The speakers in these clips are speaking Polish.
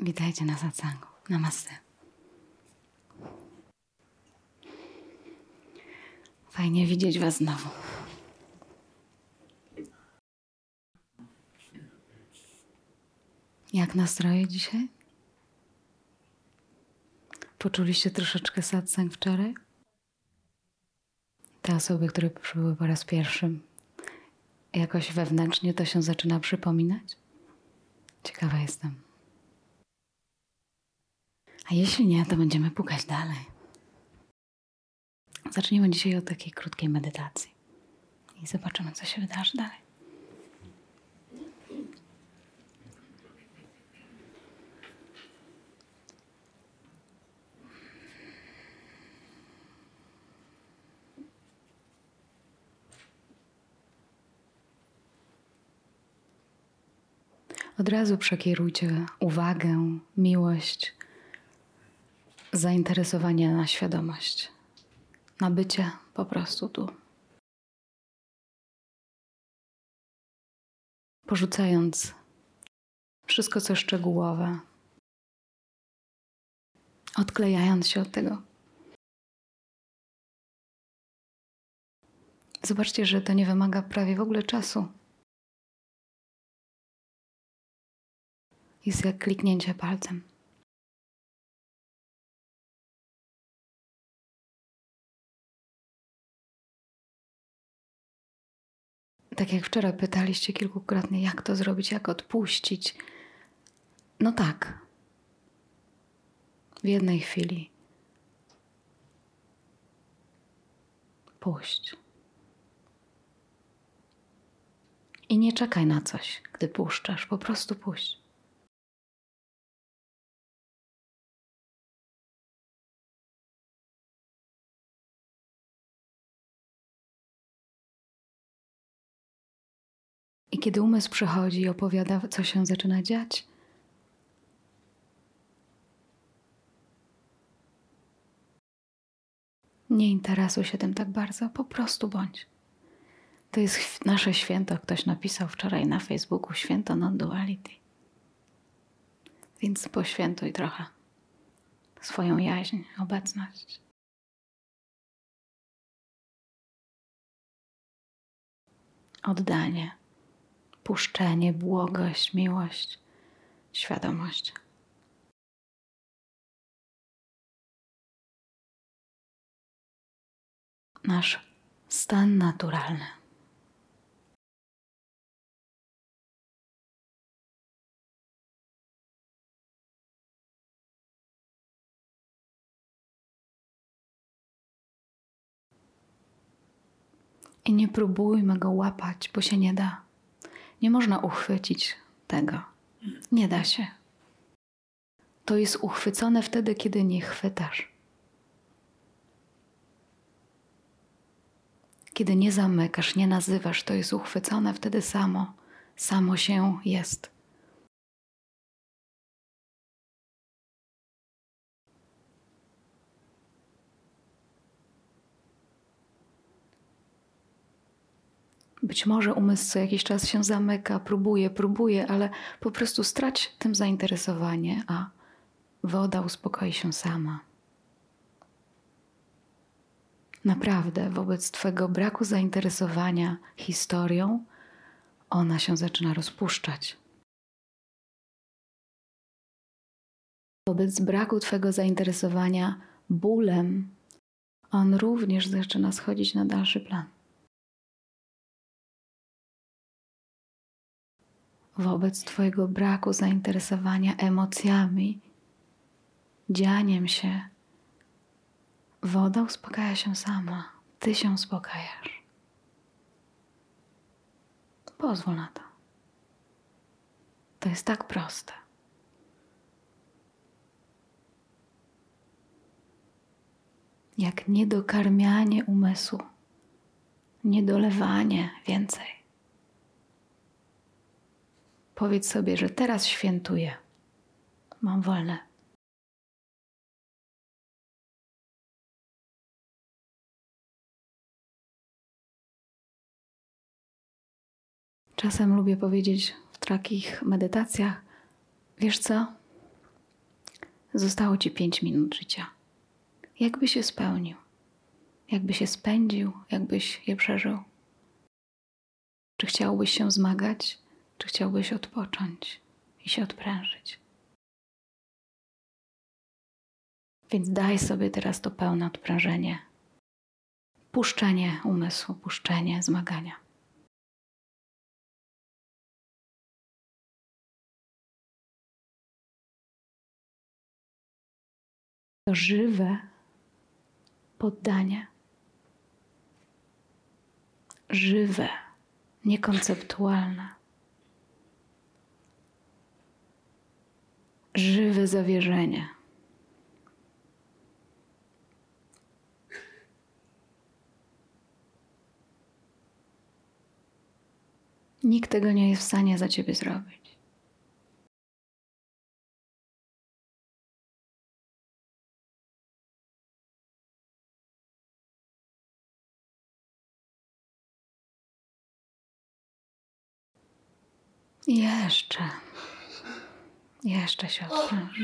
Witajcie na satsangu. Namaste. Fajnie widzieć Was znowu. Jak nastroje dzisiaj? Poczuliście troszeczkę satsang wczoraj? Te osoby, które przybyły po raz pierwszy, jakoś wewnętrznie to się zaczyna przypominać? Ciekawa jestem. A jeśli nie, to będziemy pukać dalej. Zaczniemy dzisiaj od takiej krótkiej medytacji i zobaczymy, co się wydarzy dalej. Od razu przekierujcie uwagę, miłość, zainteresowanie na świadomość, na bycie po prostu tu. Porzucając wszystko, co szczegółowe, odklejając się od tego. Zobaczcie, że to nie wymaga prawie w ogóle czasu. Jest jak kliknięcie palcem. Tak jak wczoraj pytaliście kilkukrotnie, jak to zrobić, jak odpuścić. No tak. W jednej chwili. Puść. I nie czekaj na coś, gdy puszczasz, po prostu puść. I kiedy umysł przychodzi i opowiada, co się zaczyna dziać, nie interesuj się tym tak bardzo, po prostu bądź. To jest nasze święto. Ktoś napisał wczoraj na Facebooku święto non-duality. Więc poświętuj trochę swoją jaźń, obecność. Oddanie puszczenie, błogość, miłość, świadomość. Nasz stan naturalny. I nie próbujmy go łapać, bo się nie da. Nie można uchwycić tego. Nie da się. To jest uchwycone wtedy, kiedy nie chwytasz. Kiedy nie zamykasz, nie nazywasz, to jest uchwycone wtedy samo. Samo się jest. Być może umysł co jakiś czas się zamyka, próbuje, próbuje, ale po prostu strać tym zainteresowanie, a woda uspokoi się sama. Naprawdę, wobec Twojego braku zainteresowania historią, ona się zaczyna rozpuszczać. Wobec braku Twojego zainteresowania bólem, on również zaczyna schodzić na dalszy plan. Wobec Twojego braku zainteresowania emocjami, dzianiem się, woda uspokaja się sama. Ty się uspokajasz. Pozwól na to. To jest tak proste. Jak niedokarmianie umysłu, niedolewanie więcej. Powiedz sobie, że teraz świętuję. Mam wolne. Czasem lubię powiedzieć w takich medytacjach: Wiesz co? Zostało ci pięć minut życia. Jakby się spełnił? Jakby się spędził? Jakbyś je przeżył? Czy chciałbyś się zmagać? Czy chciałbyś odpocząć i się odprężyć? Więc daj sobie teraz to pełne odprężenie, puszczenie umysłu, puszczenie zmagania. To żywe poddanie. Żywe, niekonceptualne. Żywe zawierzenie. Nikt tego nie jest w stanie za ciebie zrobić. Jeszcze. Jeszcze się odpręż.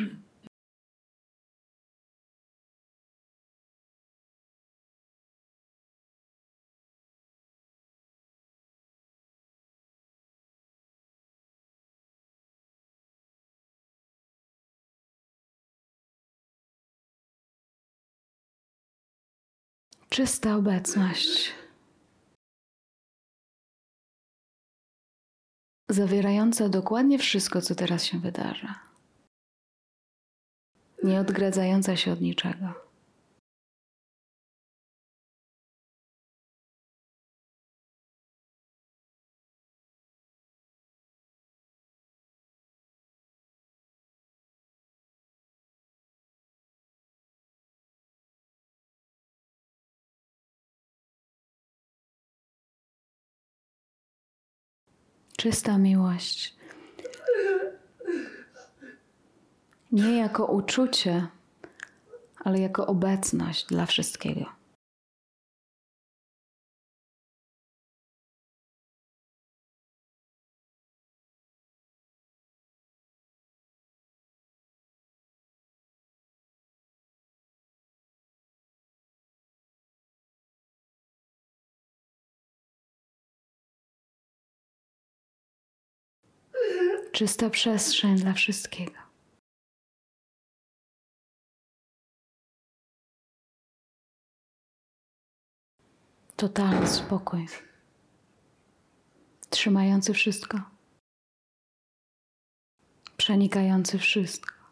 Czysta obecność. Zawierająca dokładnie wszystko, co teraz się wydarza. Nie odgradzająca się od niczego. Czysta miłość. Nie jako uczucie, ale jako obecność dla wszystkiego. Czysta przestrzeń dla wszystkiego. Totalny spokój, trzymający wszystko, przenikający wszystko.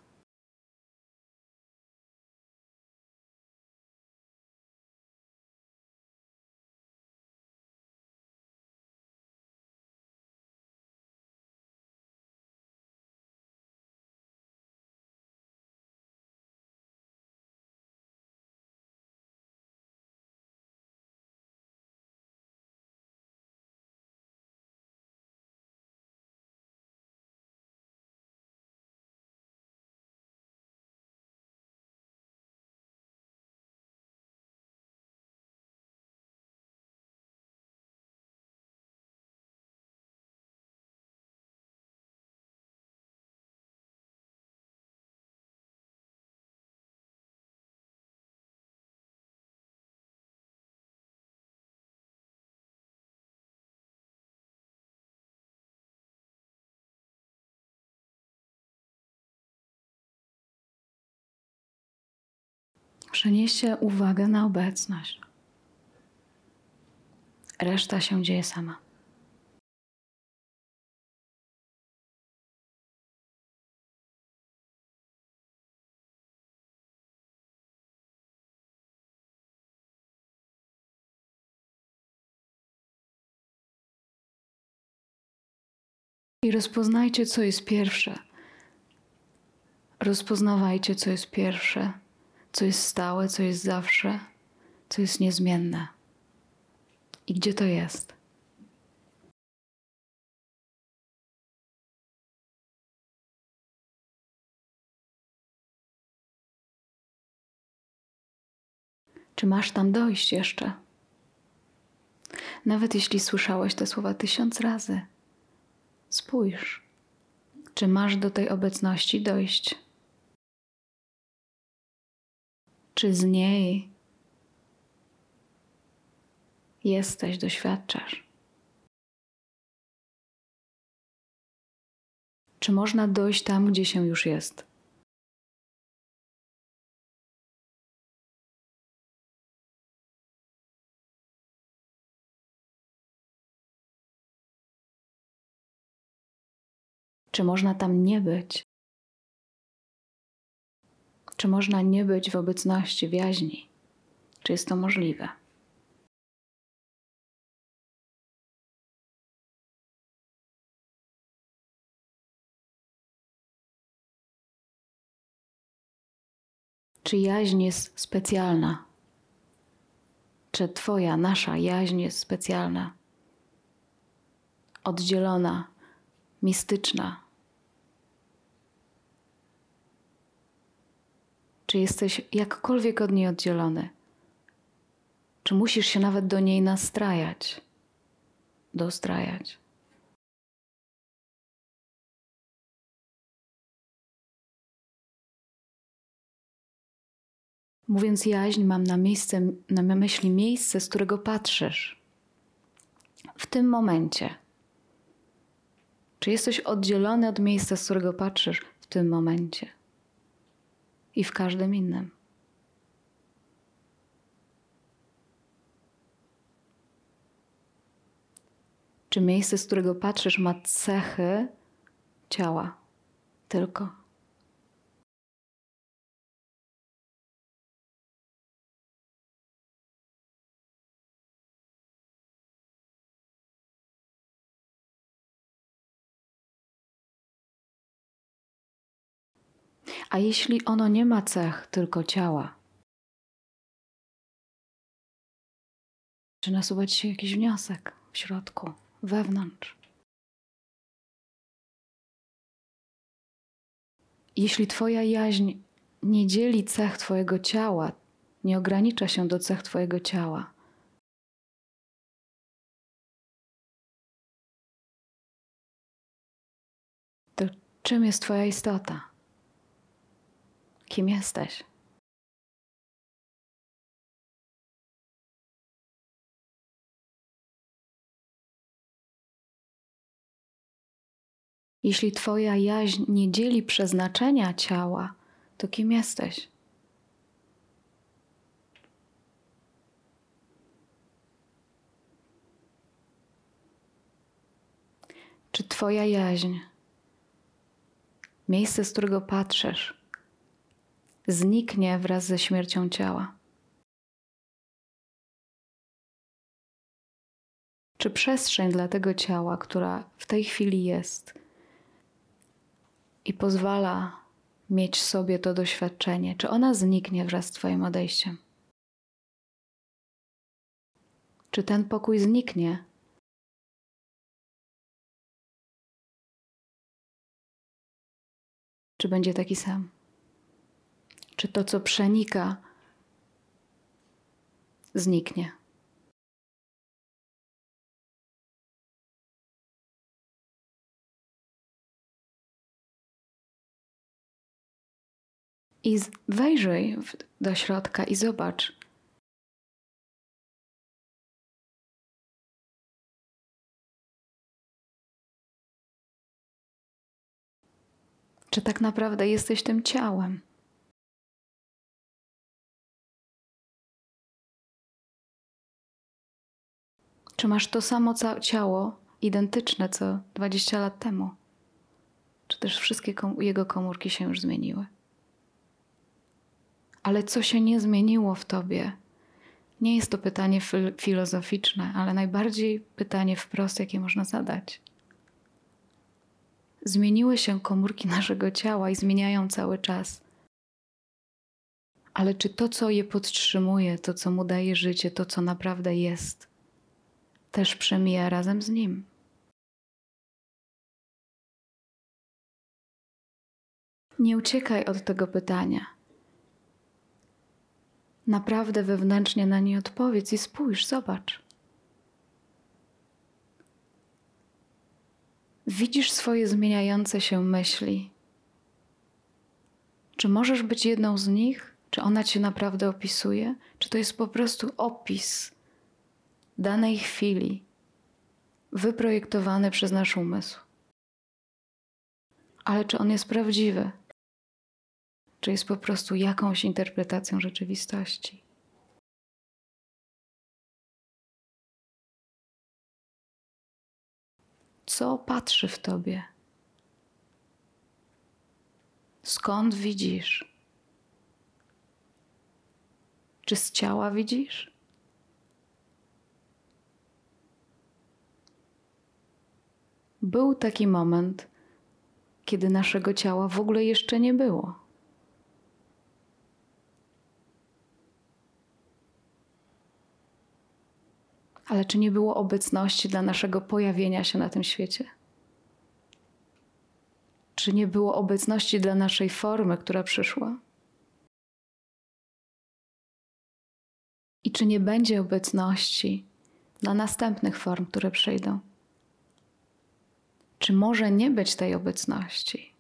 Przenieście uwagę na obecność. Reszta się dzieje sama. I rozpoznajcie, co jest pierwsze. Rozpoznawajcie, co jest pierwsze co jest stałe, co jest zawsze, co jest niezmienne. I gdzie to jest? Czy masz tam dojść jeszcze? Nawet jeśli słyszałeś te słowa tysiąc razy, spójrz, czy masz do tej obecności dojść. Czy z niej jesteś, doświadczasz? Czy można dojść tam, gdzie się już jest? Czy można tam nie być? Czy można nie być w obecności, w jaźni? Czy jest to możliwe? Czy jaźń jest specjalna? Czy Twoja, nasza jaźń jest specjalna? Oddzielona, mistyczna. Czy jesteś jakkolwiek od niej oddzielony? Czy musisz się nawet do niej nastrajać, dostrajać? Mówiąc jaźń, mam na, miejsce, na myśli miejsce, z którego patrzysz. W tym momencie. Czy jesteś oddzielony od miejsca, z którego patrzysz w tym momencie i w każdym innym? Czy miejsce, z którego patrzysz, ma cechy ciała tylko? A jeśli ono nie ma cech, tylko ciała? Czy nasuwać się jakiś wniosek w środku, wewnątrz? Jeśli Twoja jaźń nie dzieli cech Twojego ciała, nie ogranicza się do cech Twojego ciała, to czym jest Twoja istota? Kim jesteś? Jeśli Twoja jaźń nie dzieli przeznaczenia ciała, to kim jesteś? Czy Twoja jaźń, miejsce, z którego patrzysz, zniknie wraz ze śmiercią ciała? Czy przestrzeń dla tego ciała, która w tej chwili jest i pozwala mieć sobie to doświadczenie, czy ona zniknie wraz z Twoim odejściem? Czy ten pokój zniknie? Czy będzie taki sam? Czy to, co przenika, zniknie. I wejrzyj do środka i zobacz. Czy tak naprawdę jesteś tym ciałem? Czy masz to samo ciało, identyczne co 20 lat temu? Czy też wszystkie kom jego komórki się już zmieniły? Ale co się nie zmieniło w tobie? Nie jest to pytanie fil filozoficzne, ale najbardziej pytanie wprost, jakie można zadać. Zmieniły się komórki naszego ciała i zmieniają cały czas. Ale czy to, co je podtrzymuje, to, co mu daje życie, to, co naprawdę jest, też przemija razem z Nim. Nie uciekaj od tego pytania. Naprawdę wewnętrznie na nie odpowiedz i spójrz, zobacz. Widzisz swoje zmieniające się myśli. Czy możesz być jedną z nich, Czy ona cię naprawdę opisuje? Czy to jest po prostu opis danej chwili, wyprojektowany przez nasz umysł? Ale czy on jest prawdziwy? Czy jest po prostu jakąś interpretacją rzeczywistości? Co patrzy w tobie? Skąd widzisz? Czy z ciała widzisz? Był taki moment, kiedy naszego ciała w ogóle jeszcze nie było. Ale czy nie było obecności dla naszego pojawienia się na tym świecie? Czy nie było obecności dla naszej formy, która przyszła? I czy nie będzie obecności dla następnych form, które przyjdą? Czy może nie być tej obecności?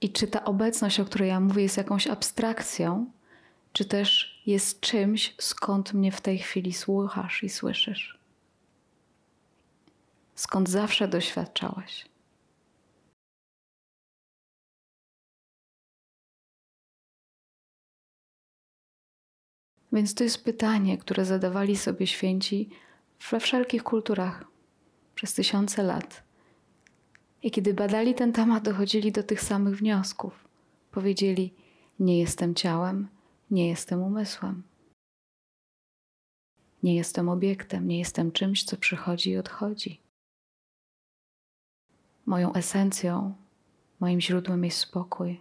I czy ta obecność, o której ja mówię, jest jakąś abstrakcją, czy też jest czymś, skąd mnie w tej chwili słuchasz i słyszysz? Skąd zawsze doświadczałeś? Więc to jest pytanie, które zadawali sobie święci we wszelkich kulturach przez tysiące lat. I kiedy badali ten temat, dochodzili do tych samych wniosków. Powiedzieli: Nie jestem ciałem, nie jestem umysłem. Nie jestem obiektem, nie jestem czymś, co przychodzi i odchodzi. Moją esencją, moim źródłem jest spokój.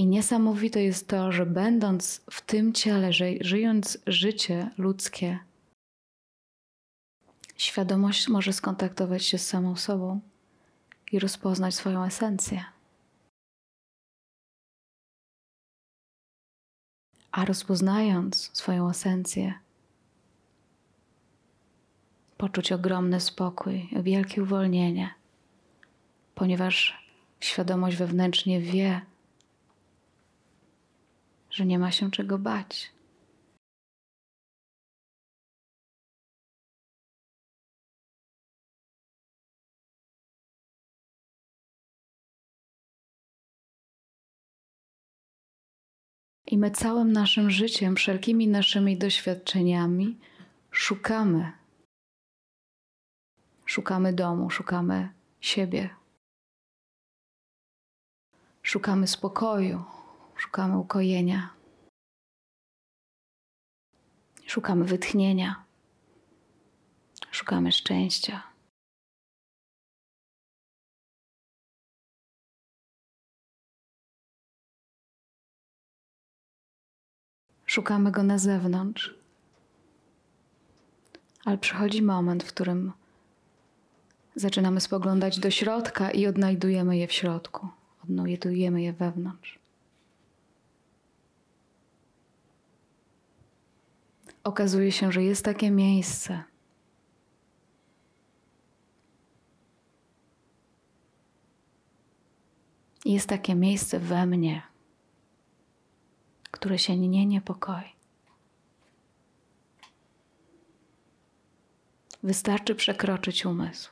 I niesamowite jest to, że będąc w tym ciele, żyjąc życie ludzkie, świadomość może skontaktować się z samą sobą i rozpoznać swoją esencję. A rozpoznając swoją esencję, poczuć ogromny spokój, wielkie uwolnienie, ponieważ świadomość wewnętrznie wie, że nie ma się czego bać. I my całym naszym życiem, wszelkimi naszymi doświadczeniami szukamy. Szukamy domu, szukamy siebie. Szukamy spokoju, szukamy ukojenia. Szukamy wytchnienia. Szukamy szczęścia. Szukamy go na zewnątrz. Ale przychodzi moment, w którym zaczynamy spoglądać do środka i odnajdujemy je w środku. Odnajdujemy je wewnątrz. Okazuje się, że jest takie miejsce. Jest takie miejsce we mnie które się nie niepokoi. Wystarczy przekroczyć umysł.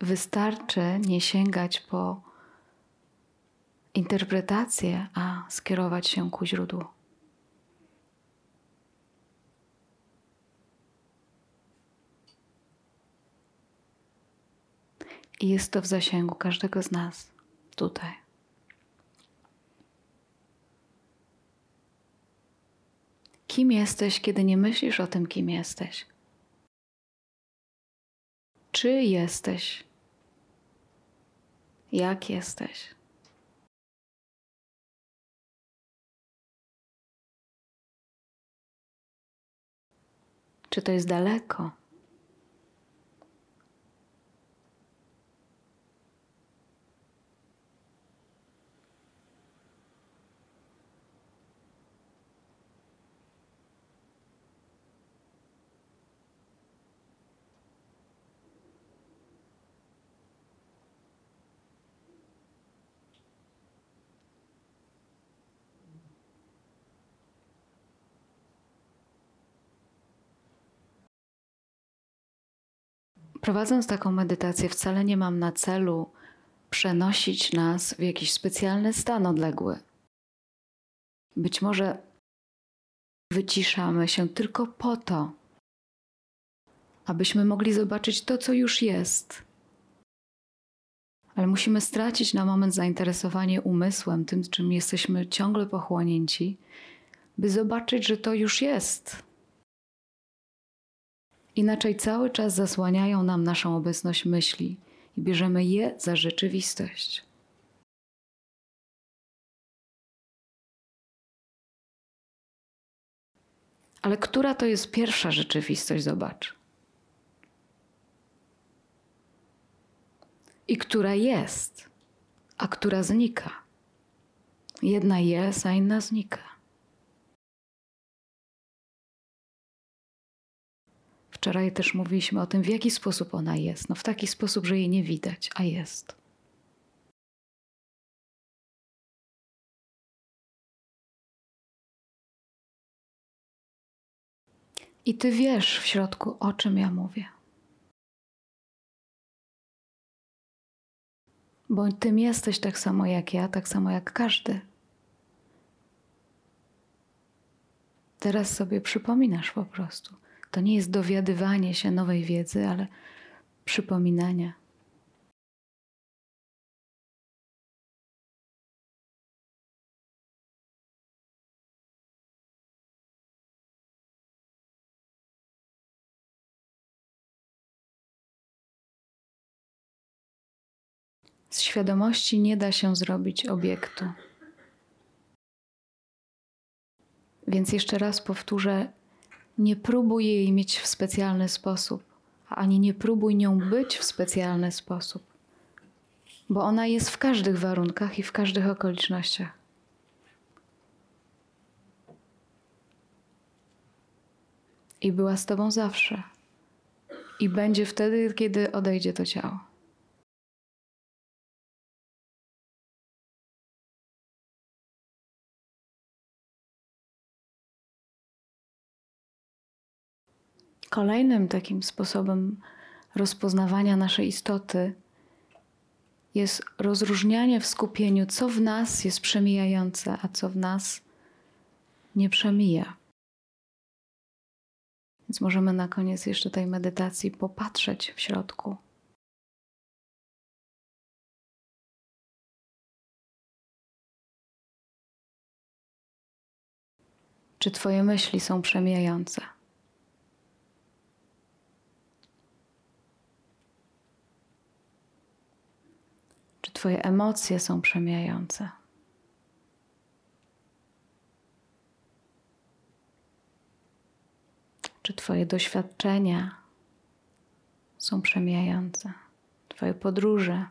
Wystarczy nie sięgać po interpretację, a skierować się ku źródłu. I jest to w zasięgu każdego z nas tutaj. Kim jesteś, kiedy nie myślisz o tym, kim jesteś? Czy jesteś? Jak jesteś? Czy to jest daleko? Prowadząc taką medytację, wcale nie mam na celu przenosić nas w jakiś specjalny stan odległy. Być może wyciszamy się tylko po to, abyśmy mogli zobaczyć to, co już jest. Ale musimy stracić na moment zainteresowanie umysłem, tym, czym jesteśmy ciągle pochłonięci, by zobaczyć, że to już jest. Inaczej cały czas zasłaniają nam naszą obecność myśli i bierzemy je za rzeczywistość. Ale która to jest pierwsza rzeczywistość, zobacz. I która jest, a która znika. Jedna jest, a inna znika. Wczoraj też mówiliśmy o tym, w jaki sposób ona jest. No w taki sposób, że jej nie widać, a jest. I ty wiesz w środku, o czym ja mówię. Bo tym jesteś tak samo jak ja, tak samo jak każdy. Teraz sobie przypominasz po prostu. To nie jest dowiadywanie się nowej wiedzy, ale przypominanie. Z świadomości nie da się zrobić obiektu. Więc jeszcze raz powtórzę: nie próbuj jej mieć w specjalny sposób, ani nie próbuj nią być w specjalny sposób, bo ona jest w każdych warunkach i w każdych okolicznościach. I była z Tobą zawsze. I będzie wtedy, kiedy odejdzie to ciało. Kolejnym takim sposobem rozpoznawania naszej istoty jest rozróżnianie w skupieniu, co w nas jest przemijające, a co w nas nie przemija. Więc możemy na koniec jeszcze tej medytacji popatrzeć w środku. Czy Twoje myśli są przemijające? Czy Twoje emocje są przemijające? Czy Twoje doświadczenia są przemijające? Twoje podróże,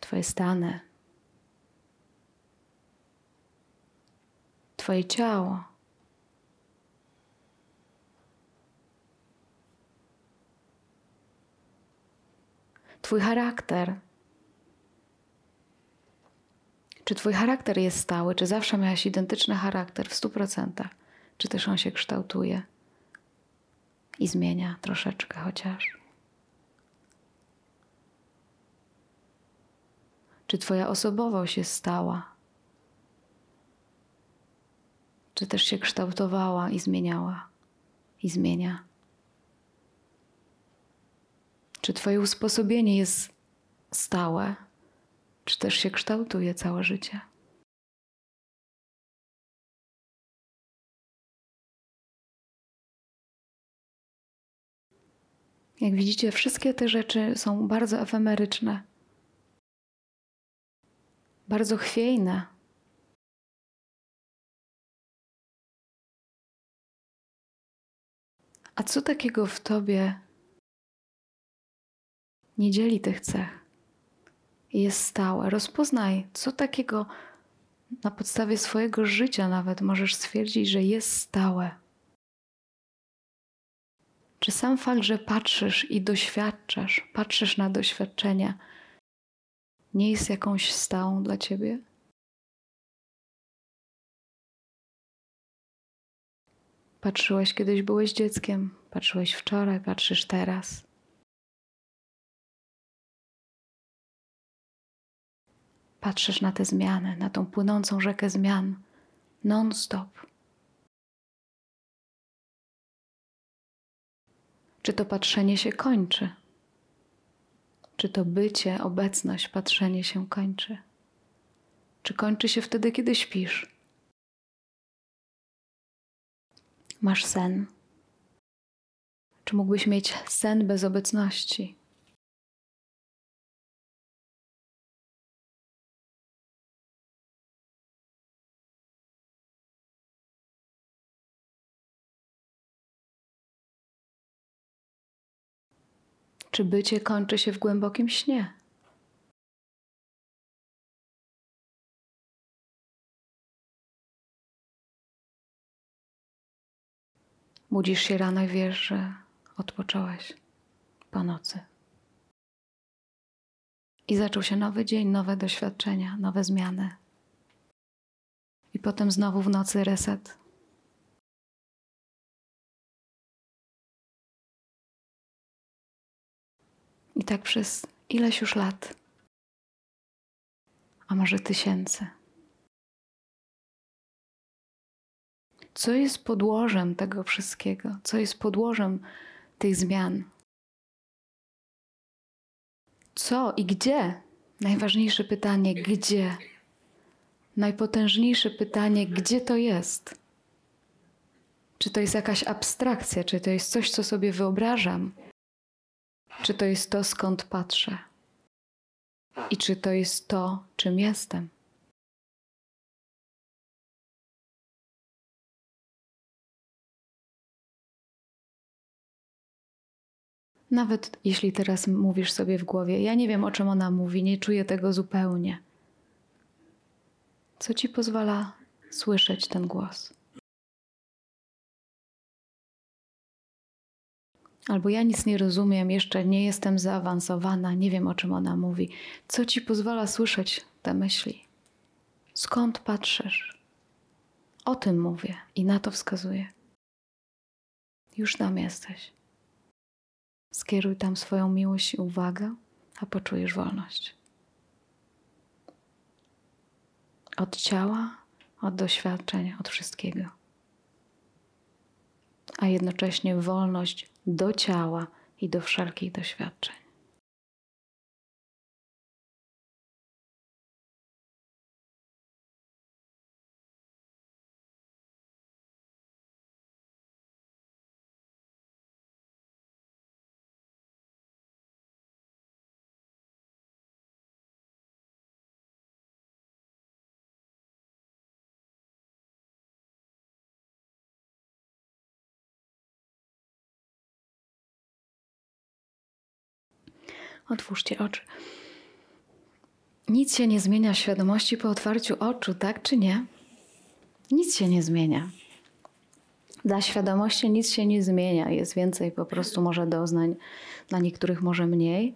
Twoje stany, Twoje ciało. Twój charakter. Czy Twój charakter jest stały? Czy zawsze miałeś identyczny charakter w stu procentach? Czy też on się kształtuje i zmienia troszeczkę chociaż? Czy Twoja osobowość jest stała? Czy też się kształtowała i zmieniała i zmienia? Czy Twoje usposobienie jest stałe, czy też się kształtuje całe życie? Jak widzicie, wszystkie te rzeczy są bardzo efemeryczne, bardzo chwiejne. A co takiego w tobie nie dzieli tych cech jest stałe. Rozpoznaj, co takiego na podstawie swojego życia nawet możesz stwierdzić, że jest stałe. Czy sam fakt, że patrzysz i doświadczasz, patrzysz na doświadczenia, nie jest jakąś stałą dla ciebie? Patrzyłeś kiedyś, byłeś dzieckiem, patrzyłeś wczoraj, patrzysz teraz. Patrzysz na te zmiany, na tą płynącą rzekę zmian non-stop. Czy to patrzenie się kończy? Czy to bycie, obecność, patrzenie się kończy? Czy kończy się wtedy, kiedy śpisz? Masz sen. Czy mógłbyś mieć sen bez obecności? Czy bycie kończy się w głębokim śnie? Budzisz się rano i wiesz, że odpocząłeś po nocy. I zaczął się nowy dzień, nowe doświadczenia, nowe zmiany. I potem znowu w nocy reset. I tak przez ileś już lat, a może tysięcy. Co jest podłożem tego wszystkiego? Co jest podłożem tych zmian? Co i gdzie? Najważniejsze pytanie, gdzie? Najpotężniejsze pytanie, gdzie to jest? Czy to jest jakaś abstrakcja, czy to jest coś, co sobie wyobrażam? Czy to jest to, skąd patrzę? I czy to jest to, czym jestem? Nawet jeśli teraz mówisz sobie w głowie, ja nie wiem o czym ona mówi, nie czuję tego zupełnie. Co ci pozwala słyszeć ten głos? Albo ja nic nie rozumiem, jeszcze nie jestem zaawansowana, nie wiem o czym ona mówi. Co ci pozwala słyszeć te myśli? Skąd patrzysz? O tym mówię i na to wskazuję. Już tam jesteś. Skieruj tam swoją miłość i uwagę, a poczujesz wolność. Od ciała, od doświadczeń, od wszystkiego. A jednocześnie wolność do ciała i do wszelkich doświadczeń. Otwórzcie oczy. Nic się nie zmienia w świadomości po otwarciu oczu, tak czy nie? Nic się nie zmienia. Dla świadomości nic się nie zmienia. Jest więcej po prostu może doznań, dla niektórych może mniej,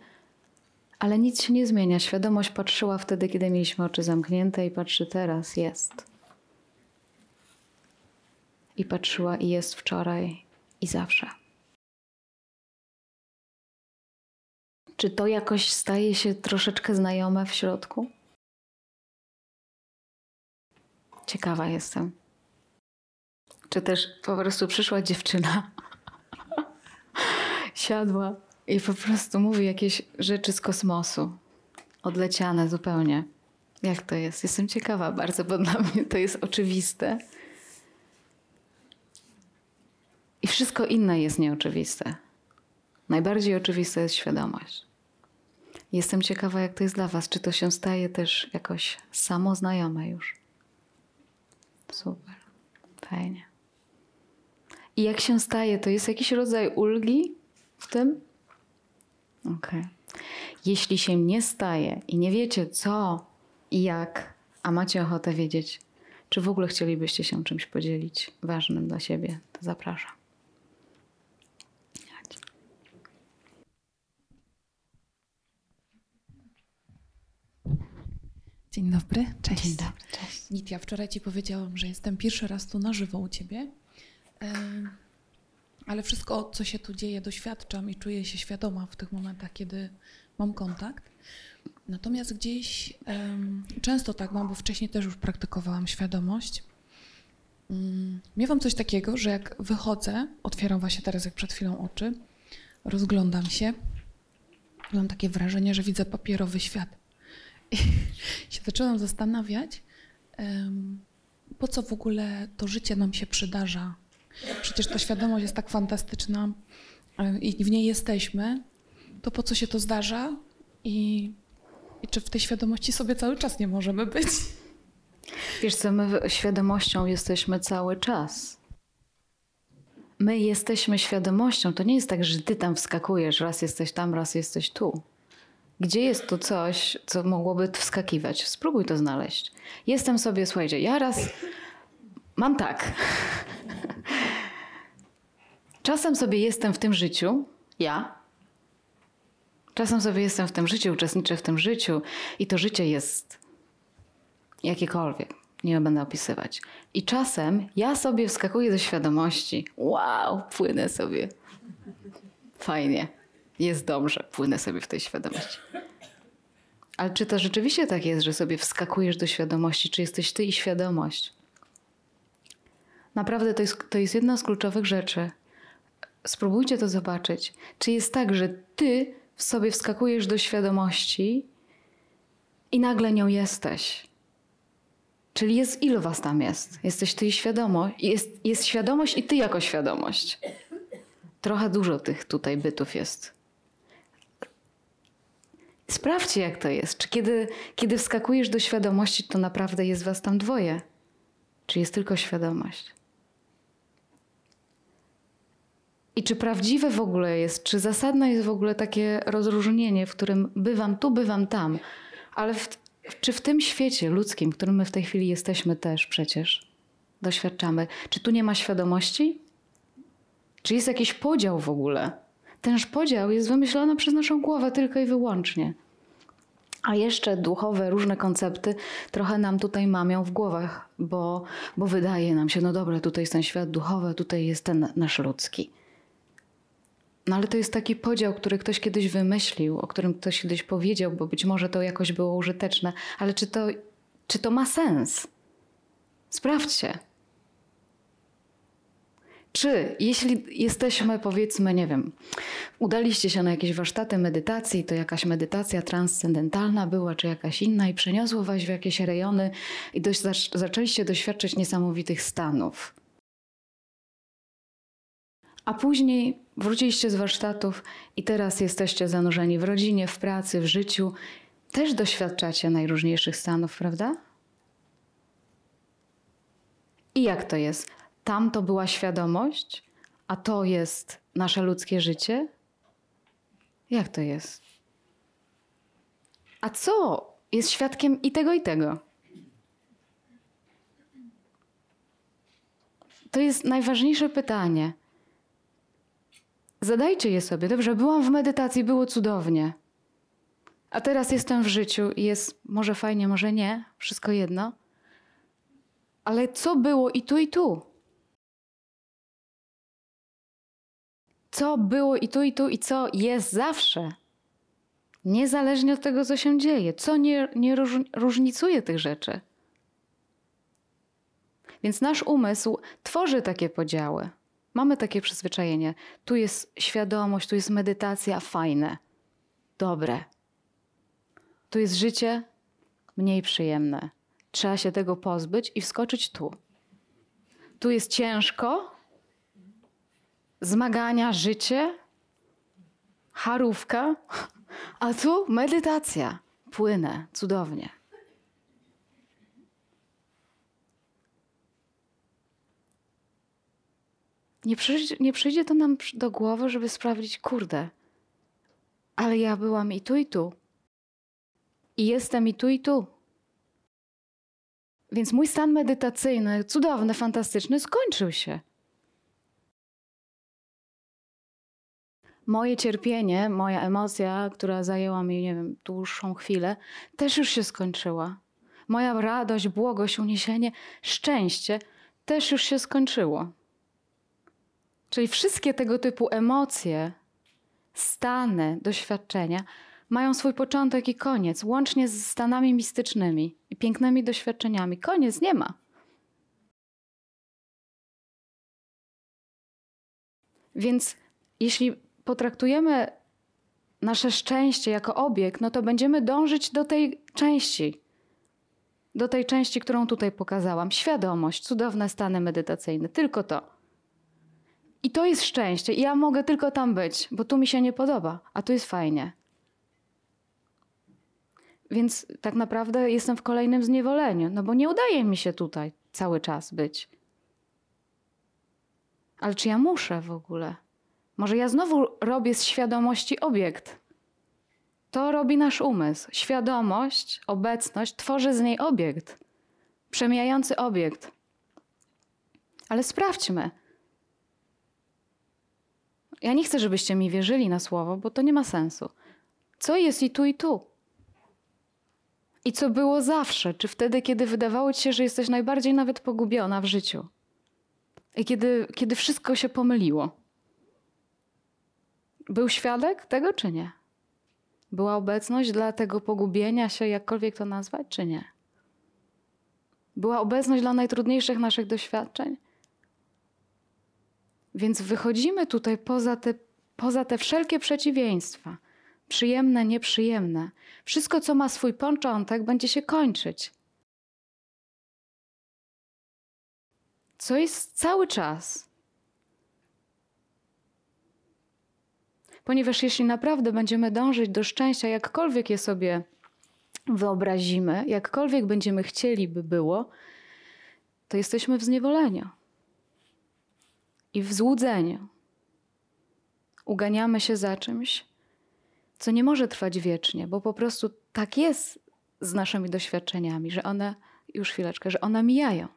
ale nic się nie zmienia. Świadomość patrzyła wtedy, kiedy mieliśmy oczy zamknięte i patrzy teraz, jest. I patrzyła i jest wczoraj i zawsze. Czy to jakoś staje się troszeczkę znajome w środku? Ciekawa jestem. Czy też po prostu przyszła dziewczyna, siadła i po prostu mówi jakieś rzeczy z kosmosu. Odleciane zupełnie. Jak to jest? Jestem ciekawa bardzo, bo dla mnie to jest oczywiste. I wszystko inne jest nieoczywiste. Najbardziej oczywista jest świadomość. Jestem ciekawa, jak to jest dla Was. Czy to się staje też jakoś samoznajome już? Super, fajnie. I jak się staje, to jest jakiś rodzaj ulgi w tym? Okej. Okay. Jeśli się nie staje i nie wiecie co i jak, a macie ochotę wiedzieć, czy w ogóle chcielibyście się czymś podzielić ważnym dla siebie, to zapraszam. Dzień dobry, cześć. Dzień dobry, cześć. Nitia, wczoraj Ci powiedziałam, że jestem pierwszy raz tu na żywo u Ciebie. ale wszystko, co się tu dzieje, doświadczam i czuję się świadoma w tych momentach, kiedy mam kontakt. Natomiast gdzieś często tak mam, bo wcześniej też już praktykowałam świadomość. Um, miewam coś takiego, że jak wychodzę, otwieram właśnie teraz jak przed chwilą oczy, rozglądam się, mam takie wrażenie, że widzę papierowy świat. I się zaczęłam zastanawiać, po co w ogóle to życie nam się przydarza. Przecież ta świadomość jest tak fantastyczna i w niej jesteśmy. To po co się to zdarza i, i czy w tej świadomości sobie cały czas nie możemy być? Wiesz co, my świadomością jesteśmy cały czas. My jesteśmy świadomością. To nie jest tak, że ty tam wskakujesz, raz jesteś tam, raz jesteś tu. Gdzie jest tu coś, co mogłoby wskakiwać? Spróbuj to znaleźć. Jestem sobie, słuchajcie, ja raz mam tak. Czasem sobie jestem w tym życiu, ja. Czasem sobie jestem w tym życiu, uczestniczę w tym życiu i to życie jest jakiekolwiek. Nie będę opisywać. I czasem ja sobie wskakuję do świadomości. Wow, płynę sobie. Fajnie. Jest dobrze, płynę sobie w tej świadomości. Ale czy to rzeczywiście tak jest, że sobie wskakujesz do świadomości? Czy jesteś ty i świadomość? Naprawdę to jest, to jest jedna z kluczowych rzeczy. Spróbujcie to zobaczyć. Czy jest tak, że ty w sobie wskakujesz do świadomości i nagle nią jesteś? Czyli jest ilu was tam jest? Jesteś ty i świadomość. Jest, jest świadomość i ty jako świadomość. Trochę dużo tych tutaj bytów jest. Sprawdźcie, jak to jest. Czy kiedy, kiedy wskakujesz do świadomości, to naprawdę jest was tam dwoje? Czy jest tylko świadomość? I czy prawdziwe w ogóle jest, czy zasadne jest w ogóle takie rozróżnienie, w którym bywam tu, bywam tam, ale w, czy w tym świecie ludzkim, w którym my w tej chwili jesteśmy też przecież, doświadczamy, czy tu nie ma świadomości? Czy jest jakiś podział w ogóle? Tenż podział jest wymyślony przez naszą głowę tylko i wyłącznie. A jeszcze duchowe, różne koncepty trochę nam tutaj mamią w głowach, bo, bo wydaje nam się, no dobra, tutaj jest ten świat duchowy, tutaj jest ten nasz ludzki. No ale to jest taki podział, który ktoś kiedyś wymyślił, o którym ktoś kiedyś powiedział, bo być może to jakoś było użyteczne, ale czy to, czy to ma sens? Sprawdźcie. Czy jeśli jesteśmy, powiedzmy, nie wiem, udaliście się na jakieś warsztaty medytacji, to jakaś medytacja transcendentalna była, czy jakaś inna, i przeniosło was w jakieś rejony i dość, zaczęliście doświadczać niesamowitych stanów. A później wróciliście z warsztatów i teraz jesteście zanurzeni w rodzinie, w pracy, w życiu. Też doświadczacie najróżniejszych stanów, prawda? I jak to jest? Tam to była świadomość, a to jest nasze ludzkie życie? Jak to jest? A co jest świadkiem i tego, i tego? To jest najważniejsze pytanie. Zadajcie je sobie. Dobrze, byłam w medytacji, było cudownie. A teraz jestem w życiu i jest może fajnie, może nie, wszystko jedno. Ale co było i tu, i tu? Co było i tu, i tu, i co jest zawsze? Niezależnie od tego, co się dzieje. Co nie, nie różnicuje tych rzeczy? Więc nasz umysł tworzy takie podziały. Mamy takie przyzwyczajenie. Tu jest świadomość, tu jest medytacja, fajne, dobre. Tu jest życie mniej przyjemne. Trzeba się tego pozbyć i wskoczyć tu. Tu jest ciężko, zmagania, życie, harówka, a tu medytacja. Płynę, cudownie. Nie przyjdzie, nie przyjdzie to nam do głowy, żeby sprawdzić, kurde, ale ja byłam i tu, i tu. I jestem i tu, i tu. Więc mój stan medytacyjny, cudowny, fantastyczny, skończył się. Moje cierpienie, moja emocja, która zajęła mi, nie wiem, dłuższą chwilę, też już się skończyła. Moja radość, błogość, uniesienie, szczęście też już się skończyło. Czyli wszystkie tego typu emocje, stany, doświadczenia mają swój początek i koniec, łącznie z stanami mistycznymi i pięknymi doświadczeniami. Koniec nie ma. Więc jeśli potraktujemy nasze szczęście jako obiekt, no to będziemy dążyć do tej części, do tej części, którą tutaj pokazałam. Świadomość, cudowne stany medytacyjne, tylko to. I to jest szczęście. Ja mogę tylko tam być, bo tu mi się nie podoba, a tu jest fajnie. Więc tak naprawdę jestem w kolejnym zniewoleniu, no bo nie udaje mi się tutaj cały czas być. Ale czy ja muszę w ogóle? Może ja znowu robię z świadomości obiekt. To robi nasz umysł. Świadomość, obecność tworzy z niej obiekt. Przemijający obiekt. Ale sprawdźmy. Ja nie chcę, żebyście mi wierzyli na słowo, bo to nie ma sensu. Co jest i tu, i tu? I co było zawsze? Czy wtedy, kiedy wydawało ci się, że jesteś najbardziej nawet pogubiona w życiu? I kiedy, kiedy wszystko się pomyliło? Był świadek tego, czy nie? Była obecność dla tego pogubienia się, jakkolwiek to nazwać, czy nie? Była obecność dla najtrudniejszych naszych doświadczeń? Więc wychodzimy tutaj poza te, poza te wszelkie przeciwieństwa przyjemne, nieprzyjemne. Wszystko, co ma swój początek, będzie się kończyć. Co jest cały czas. Ponieważ jeśli naprawdę będziemy dążyć do szczęścia, jakkolwiek je sobie wyobrazimy, jakkolwiek będziemy chcieli, by było, to jesteśmy w zniewoleniu i w złudzeniu. Uganiamy się za czymś, co nie może trwać wiecznie, bo po prostu tak jest z naszymi doświadczeniami, że one, już chwileczkę, że one mijają.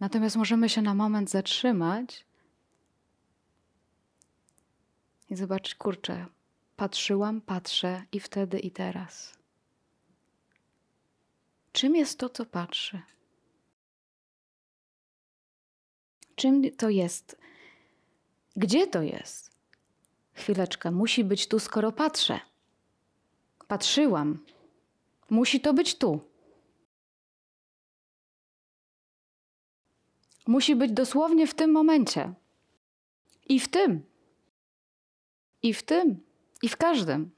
Natomiast możemy się na moment zatrzymać i zobaczyć, kurczę, patrzyłam, patrzę i wtedy i teraz. Czym jest to, co patrzy? Czym to jest? Gdzie to jest? Chwileczkę, musi być tu, skoro patrzę. Patrzyłam. Musi to być tu. Musi być dosłownie w tym momencie. I w tym. I w tym. I w każdym.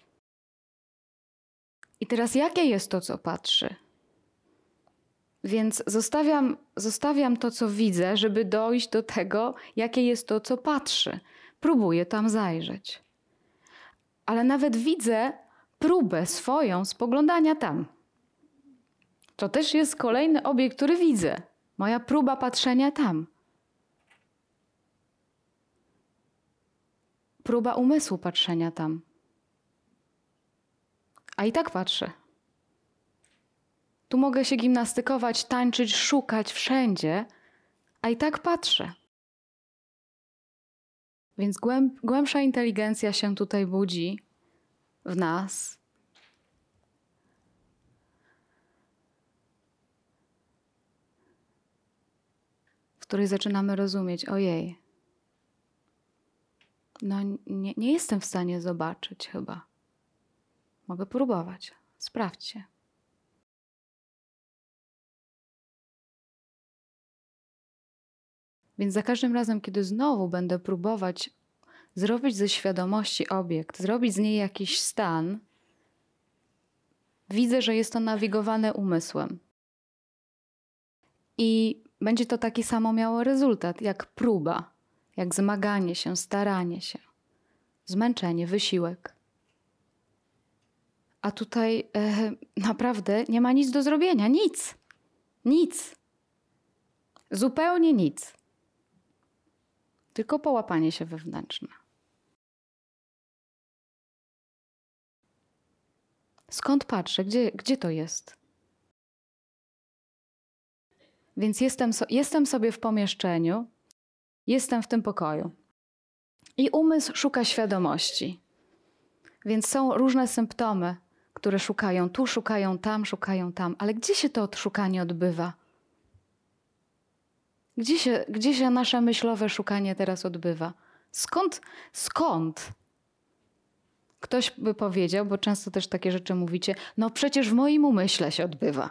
I teraz jakie jest to, co patrzy? Więc zostawiam, zostawiam to, co widzę, żeby dojść do tego, jakie jest to, co patrzy. Próbuję tam zajrzeć. Ale nawet widzę próbę swoją spoglądania tam. To też jest kolejny obiekt, który widzę. Moja próba patrzenia tam. Próba umysłu patrzenia tam. A i tak patrzę. Tu mogę się gimnastykować, tańczyć, szukać wszędzie, a i tak patrzę. Więc głęb, głębsza inteligencja się tutaj budzi w nas. W której zaczynamy rozumieć, ojej, no nie, nie jestem w stanie zobaczyć chyba. Mogę próbować. Sprawdźcie. Więc za każdym razem, kiedy znowu będę próbować zrobić ze świadomości obiekt, zrobić z niej jakiś stan, widzę, że jest to nawigowane umysłem. I będzie to taki samo miało rezultat, jak próba, jak zmaganie się, staranie się, zmęczenie, wysiłek. A tutaj e, naprawdę nie ma nic do zrobienia, nic, nic, zupełnie nic tylko połapanie się wewnętrzne. Skąd patrzę? Gdzie, gdzie to jest? Więc jestem, so, jestem sobie w pomieszczeniu, jestem w tym pokoju. I umysł szuka świadomości. Więc są różne symptomy, które szukają tu, szukają tam, szukają tam. Ale gdzie się to szukanie odbywa? Gdzie się, gdzie się nasze myślowe szukanie teraz odbywa? Skąd, skąd? Ktoś by powiedział, bo często też takie rzeczy mówicie, no przecież w moim umyśle się odbywa.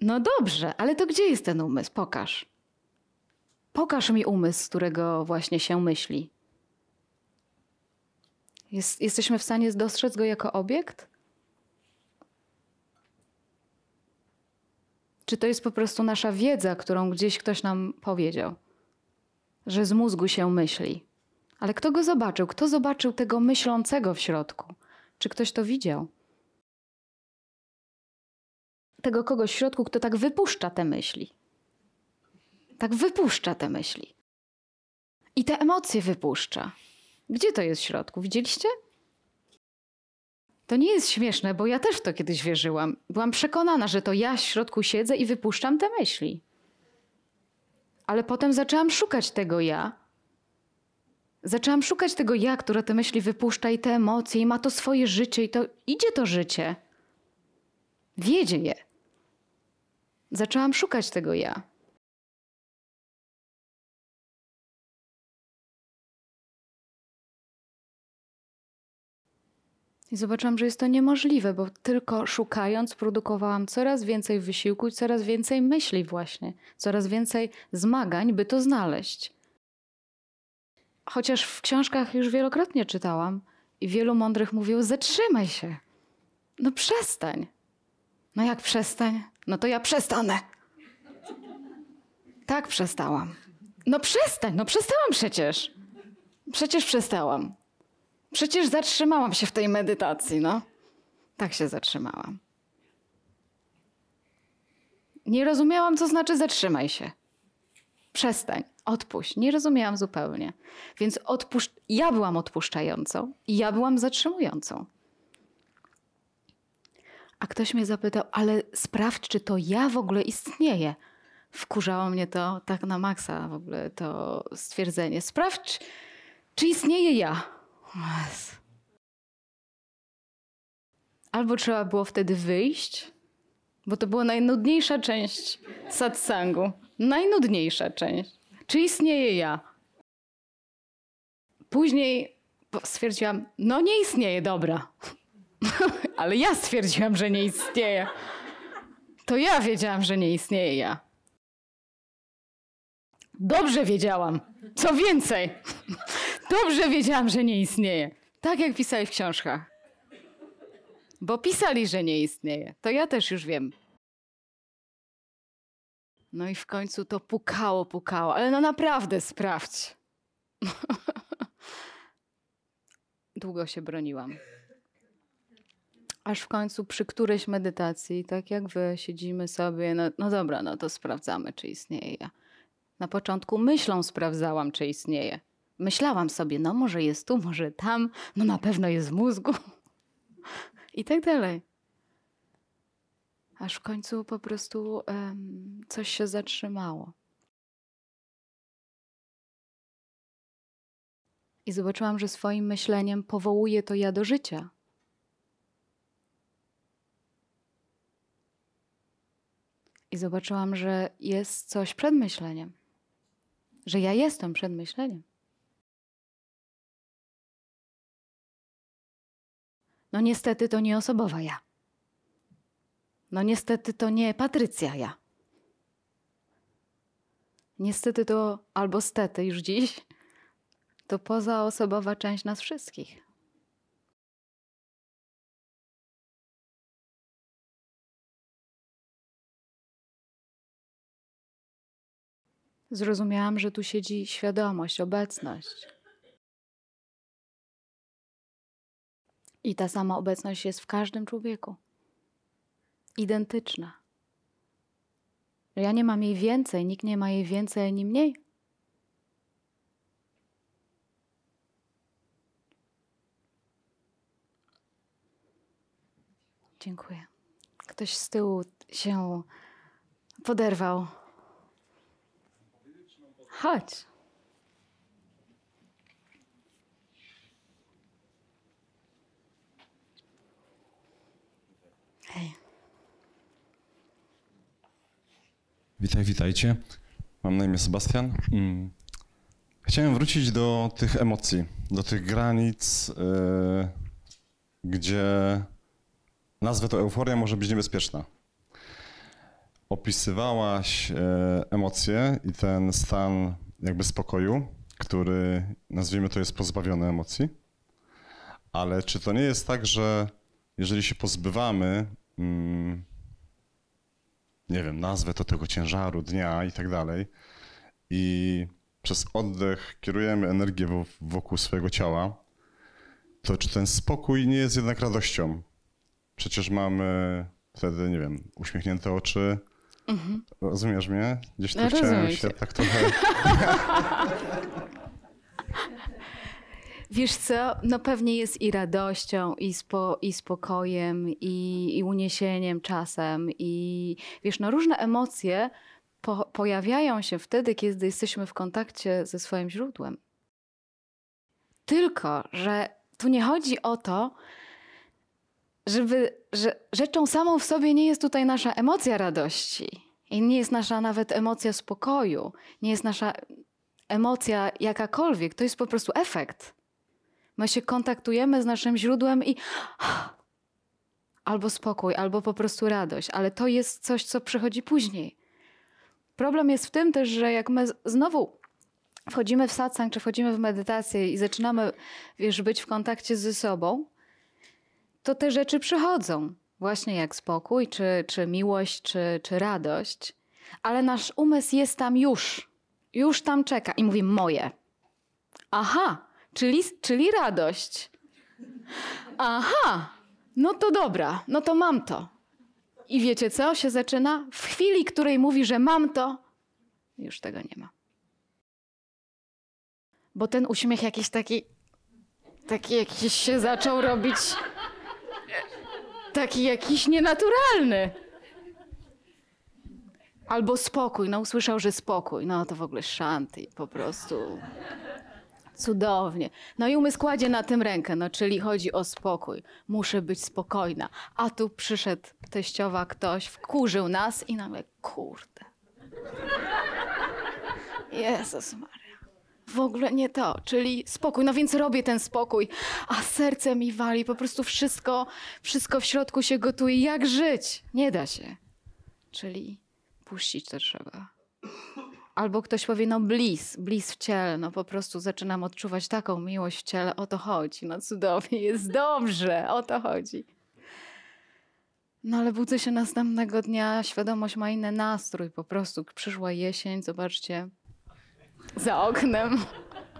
No dobrze, ale to gdzie jest ten umysł? Pokaż. Pokaż mi umysł, z którego właśnie się myśli. Jest, jesteśmy w stanie dostrzec go jako obiekt? Czy to jest po prostu nasza wiedza, którą gdzieś ktoś nam powiedział, że z mózgu się myśli? Ale kto go zobaczył? Kto zobaczył tego myślącego w środku? Czy ktoś to widział? Tego kogoś w środku, kto tak wypuszcza te myśli. Tak wypuszcza te myśli. I te emocje wypuszcza. Gdzie to jest w środku? Widzieliście? To nie jest śmieszne, bo ja też w to kiedyś wierzyłam. Byłam przekonana, że to ja w środku siedzę i wypuszczam te myśli. Ale potem zaczęłam szukać tego ja. Zaczęłam szukać tego ja, które te myśli wypuszcza i te emocje, i ma to swoje życie, i to idzie to życie. Wiedzie je. Zaczęłam szukać tego ja. I zobaczyłam, że jest to niemożliwe, bo tylko szukając produkowałam coraz więcej wysiłku i coraz więcej myśli właśnie, coraz więcej zmagań, by to znaleźć. Chociaż w książkach już wielokrotnie czytałam i wielu mądrych mówiło: zatrzymaj się. No przestań. No jak przestań? No to ja przestanę. Tak przestałam. No przestań, no przestałam przecież. Przecież przestałam. Przecież zatrzymałam się w tej medytacji, no. Tak się zatrzymałam. Nie rozumiałam, co znaczy zatrzymaj się. Przestań, odpuść. Nie rozumiałam zupełnie. Więc odpusz... ja byłam odpuszczającą i ja byłam zatrzymującą. A ktoś mnie zapytał, ale sprawdź, czy to ja w ogóle istnieję. Wkurzało mnie to tak na maksa w ogóle to stwierdzenie. Sprawdź, czy istnieje ja. Albo trzeba było wtedy wyjść, bo to była najnudniejsza część satsangu. Najnudniejsza część. Czy istnieje ja? Później stwierdziłam, no nie istnieje, dobra. Ale ja stwierdziłam, że nie istnieje. To ja wiedziałam, że nie istnieje ja. Dobrze wiedziałam. Co więcej, dobrze wiedziałam, że nie istnieje. Tak jak pisali w książkach. Bo pisali, że nie istnieje. To ja też już wiem. No i w końcu to pukało, pukało. Ale no naprawdę sprawdź. Długo się broniłam. Aż w końcu przy którejś medytacji, tak jak wy, siedzimy sobie, no, no dobra, no to sprawdzamy, czy istnieje ja. Na początku myślą sprawdzałam, czy istnieje. Myślałam sobie, no może jest tu, może tam, no na pewno jest w mózgu. I tak dalej. Aż w końcu po prostu um, coś się zatrzymało. I zobaczyłam, że swoim myśleniem powołuje to ja do życia. I zobaczyłam, że jest coś przed myśleniem że ja jestem przed myśleniem. No niestety to nie osobowa ja. No niestety to nie Patrycja ja. Niestety to, albo stety już dziś, to pozaosobowa część nas wszystkich. Zrozumiałam, że tu siedzi świadomość, obecność. I ta sama obecność jest w każdym człowieku. Identyczna. Ja nie mam jej więcej, nikt nie ma jej więcej ani mniej. Dziękuję. Ktoś z tyłu się poderwał. Chodź. Hej. Witaj, witajcie. Mam na imię Sebastian. Mm. Chciałem wrócić do tych emocji, do tych granic, yy, gdzie nazwę to euforia może być niebezpieczna. Opisywałaś yy, emocje i ten stan jakby spokoju, który nazwijmy to jest pozbawiony emocji. Ale czy to nie jest tak, że jeżeli się pozbywamy, mm, nie wiem, nazwę to tego ciężaru dnia i tak dalej, i przez oddech kierujemy energię wokół swojego ciała, to czy ten spokój nie jest jednak radością? Przecież mamy wtedy, nie wiem, uśmiechnięte oczy. Mhm. Rozumiesz mnie? Gdzieś tu no, chciałem się tak trochę. Wiesz co, no pewnie jest i radością, i, spo, i spokojem, i, i uniesieniem czasem, i wiesz, no różne emocje po, pojawiają się wtedy, kiedy jesteśmy w kontakcie ze swoim źródłem. Tylko, że tu nie chodzi o to, żeby, że rzeczą samą w sobie nie jest tutaj nasza emocja radości. I nie jest nasza nawet emocja spokoju, nie jest nasza emocja jakakolwiek. To jest po prostu efekt. My się kontaktujemy z naszym źródłem i albo spokój, albo po prostu radość, ale to jest coś, co przychodzi później. Problem jest w tym też, że jak my znowu wchodzimy w satsang, czy wchodzimy w medytację i zaczynamy, wiesz, być w kontakcie ze sobą, to te rzeczy przychodzą. Właśnie jak spokój, czy, czy miłość, czy, czy radość. Ale nasz umysł jest tam już. Już tam czeka i mówi moje. Aha, czyli, czyli radość. Aha, no to dobra, no to mam to. I wiecie co się zaczyna? W chwili, której mówi, że mam to, już tego nie ma. Bo ten uśmiech jakiś taki, taki jakiś się zaczął robić, taki jakiś nienaturalny. Albo spokój, no usłyszał, że spokój, no to w ogóle szanty po prostu. Cudownie. No i umysł kładzie na tym rękę, no czyli chodzi o spokój. Muszę być spokojna. A tu przyszedł teściowa ktoś, wkurzył nas i nam kurde. Jezus Maria. W ogóle nie to, czyli spokój. No więc robię ten spokój, a serce mi wali, po prostu wszystko, wszystko w środku się gotuje. Jak żyć? Nie da się. Czyli puścić to trzeba. Albo ktoś powie, no bliz, bliz w ciele, no po prostu zaczynam odczuwać taką miłość w ciele, o to chodzi, no cudownie, jest dobrze, o to chodzi. No ale budzę się następnego dnia, świadomość ma inny nastrój, po prostu przyszła jesień, zobaczcie, za oknem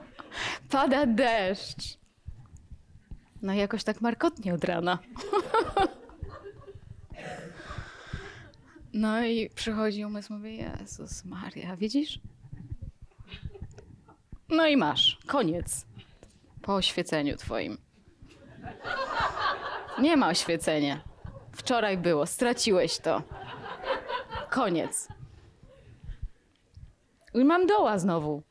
pada deszcz. No jakoś tak markotnie od rana. No i przychodzi umysł, mówi, Jezus Maria, widzisz? No i masz, koniec. Po oświeceniu twoim. Nie ma oświecenia. Wczoraj było, straciłeś to. Koniec. I mam doła znowu.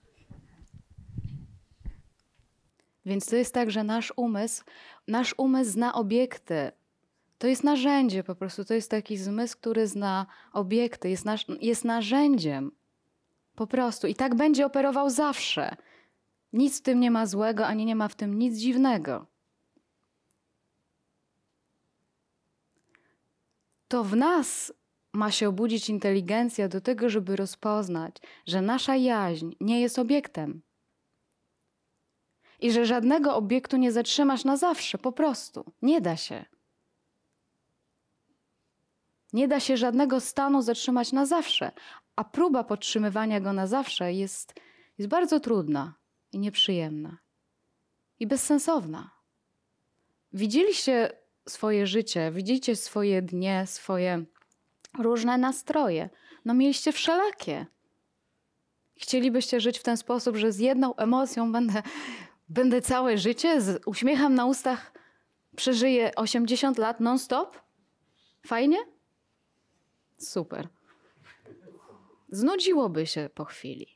Więc to jest tak, że nasz umysł, nasz umysł zna obiekty, to jest narzędzie po prostu, to jest taki zmysł, który zna obiekty, jest, nasz, jest narzędziem. Po prostu. I tak będzie operował zawsze. Nic w tym nie ma złego, ani nie ma w tym nic dziwnego. To w nas ma się obudzić inteligencja do tego, żeby rozpoznać, że nasza jaźń nie jest obiektem. I że żadnego obiektu nie zatrzymasz na zawsze, po prostu. Nie da się. Nie da się żadnego stanu zatrzymać na zawsze, a próba podtrzymywania go na zawsze jest, jest bardzo trudna i nieprzyjemna i bezsensowna. Widzieliście swoje życie, widzicie swoje dnie, swoje różne nastroje. No mieliście wszelakie. Chcielibyście żyć w ten sposób, że z jedną emocją będę, będę całe życie, z uśmiechem na ustach przeżyję 80 lat non-stop? Fajnie? Super. Znudziłoby się po chwili.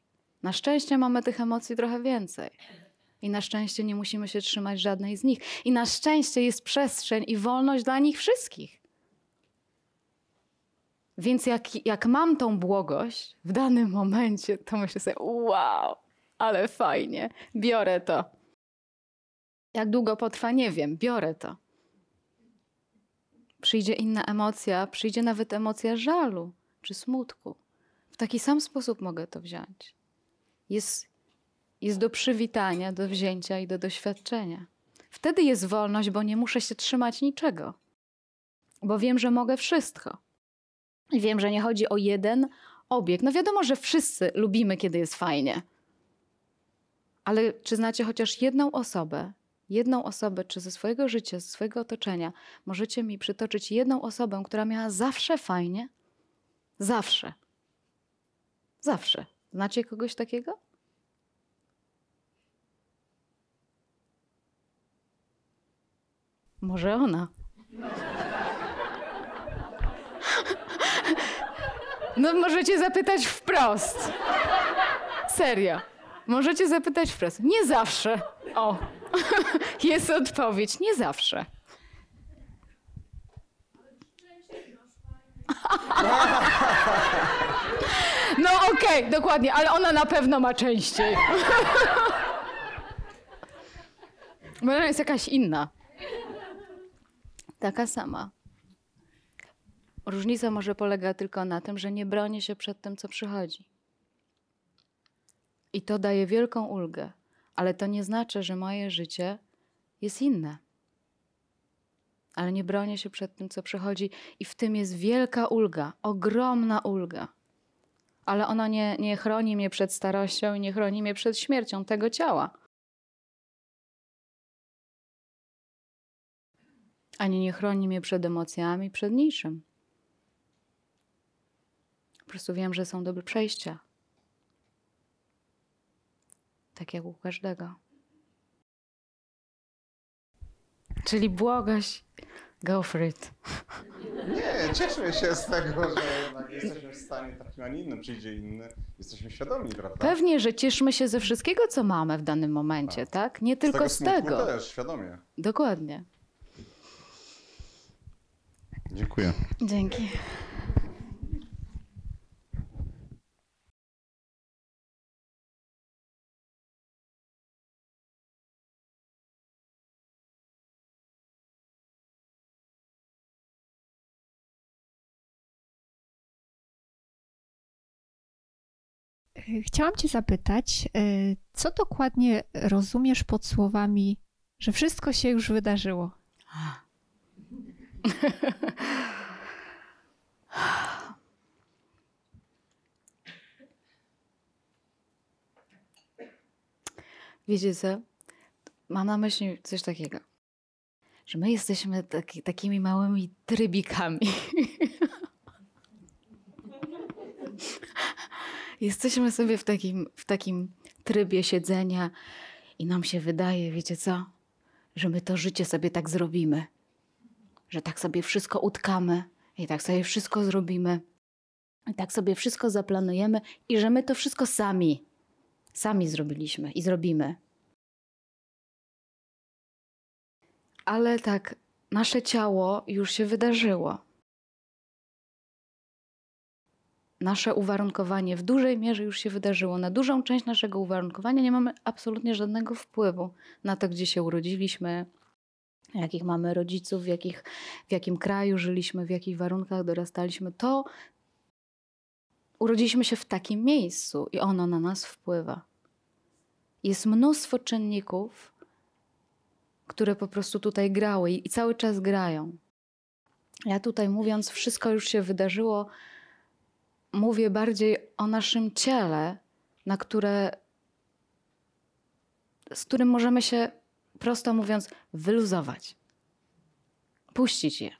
Na szczęście mamy tych emocji trochę więcej. I na szczęście nie musimy się trzymać żadnej z nich. I na szczęście jest przestrzeń i wolność dla nich wszystkich. Więc jak, jak mam tą błogość w danym momencie, to myślę sobie, wow, ale fajnie, biorę to. Jak długo potrwa, nie wiem, biorę to. Przyjdzie inna emocja, przyjdzie nawet emocja żalu czy smutku. W taki sam sposób mogę to wziąć. Jest, jest do przywitania, do wzięcia i do doświadczenia. Wtedy jest wolność, bo nie muszę się trzymać niczego. Bo wiem, że mogę wszystko. I wiem, że nie chodzi o jeden obiekt. No wiadomo, że wszyscy lubimy, kiedy jest fajnie. Ale czy znacie chociaż jedną osobę, jedną osobę, czy ze swojego życia, ze swojego otoczenia, możecie mi przytoczyć jedną osobę, która miała zawsze fajnie? Zawsze. Zawsze. Znacie kogoś takiego? Może ona. No możecie zapytać wprost. Serio. Możecie zapytać wprost. Nie zawsze. O, jest odpowiedź. Nie zawsze. No okej, dokładnie, ale ona na pewno ma częściej. Bo ona jest jakaś inna. Taka sama. Różnica może polega tylko na tym, że nie bronię się przed tym, co przychodzi. I to daje wielką ulgę, ale to nie znaczy, że moje życie jest inne. Ale nie bronię się przed tym, co przychodzi, i w tym jest wielka ulga, ogromna ulga. Ale ona nie, nie chroni mnie przed starością i nie chroni mnie przed śmiercią tego ciała. Ani nie chroni mnie przed emocjami, przed niczym. Po prostu wiem, że są do przejścia. Tak jak u każdego. Czyli błogość. Go for it. Nie, cieszmy się z tego, że jednak jesteśmy w stanie takim, a nie innym przyjdzie inny. Jesteśmy świadomi, prawda? Pewnie, że cieszmy się ze wszystkiego, co mamy w danym momencie, tak? Nie tylko z smutku tego. też, świadomie. Dokładnie. Dziękuję. Dzięki. Chciałam Cię zapytać, y, co dokładnie rozumiesz pod słowami, że wszystko się już wydarzyło? Wiecie co? Mam na myśli coś takiego, że my jesteśmy taki, takimi małymi trybikami. jesteśmy sobie w takim, w takim trybie siedzenia i nam się wydaje, wiecie co? Że my to życie sobie tak zrobimy. Że tak sobie wszystko utkamy i tak sobie wszystko zrobimy. I tak sobie wszystko zaplanujemy i że my to wszystko sami Sami zrobiliśmy i zrobimy. Ale tak, nasze ciało już się wydarzyło. Nasze uwarunkowanie w dużej mierze już się wydarzyło. Na dużą część naszego uwarunkowania nie mamy absolutnie żadnego wpływu na to, gdzie się urodziliśmy, jakich mamy rodziców, w, jakich, w jakim kraju żyliśmy, w jakich warunkach dorastaliśmy. To urodziliśmy się w takim miejscu i ono na nas wpływa. Jest mnóstwo czynników, które po prostu tutaj grały i cały czas grają. Ja tutaj mówiąc, wszystko już się wydarzyło, mówię bardziej o naszym ciele, na które, z którym możemy się, prosto mówiąc, wyluzować, puścić je.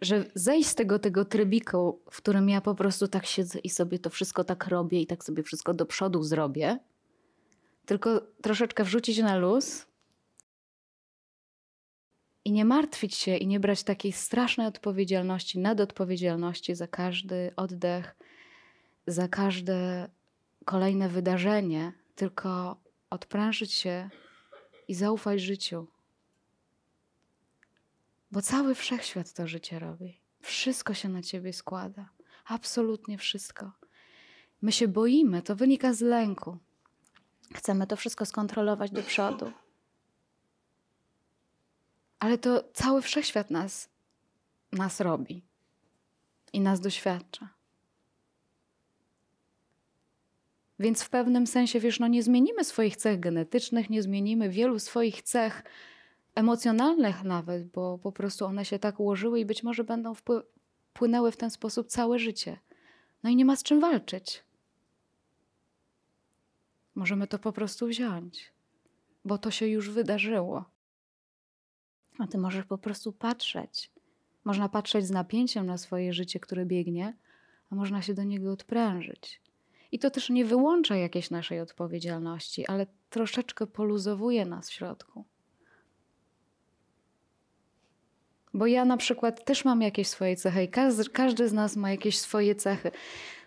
Że zejść z tego, tego trybiku, w którym ja po prostu tak siedzę i sobie to wszystko tak robię i tak sobie wszystko do przodu zrobię, tylko troszeczkę wrzucić na luz i nie martwić się i nie brać takiej strasznej odpowiedzialności, nadodpowiedzialności za każdy oddech, za każde kolejne wydarzenie, tylko odprężyć się i zaufać życiu. Bo cały wszechświat to życie robi. Wszystko się na ciebie składa. Absolutnie wszystko. My się boimy, to wynika z lęku. Chcemy to wszystko skontrolować do przodu. Ale to cały wszechświat nas, nas robi i nas doświadcza. Więc w pewnym sensie, wiesz, no nie zmienimy swoich cech genetycznych, nie zmienimy wielu swoich cech emocjonalnych nawet, bo po prostu one się tak ułożyły i być może będą wpłynęły w ten sposób całe życie. No i nie ma z czym walczyć. Możemy to po prostu wziąć, bo to się już wydarzyło. A ty możesz po prostu patrzeć. Można patrzeć z napięciem na swoje życie, które biegnie, a można się do niego odprężyć. I to też nie wyłącza jakiejś naszej odpowiedzialności, ale troszeczkę poluzowuje nas w środku. Bo ja na przykład też mam jakieś swoje cechy i każdy, z nas ma jakieś swoje cechy.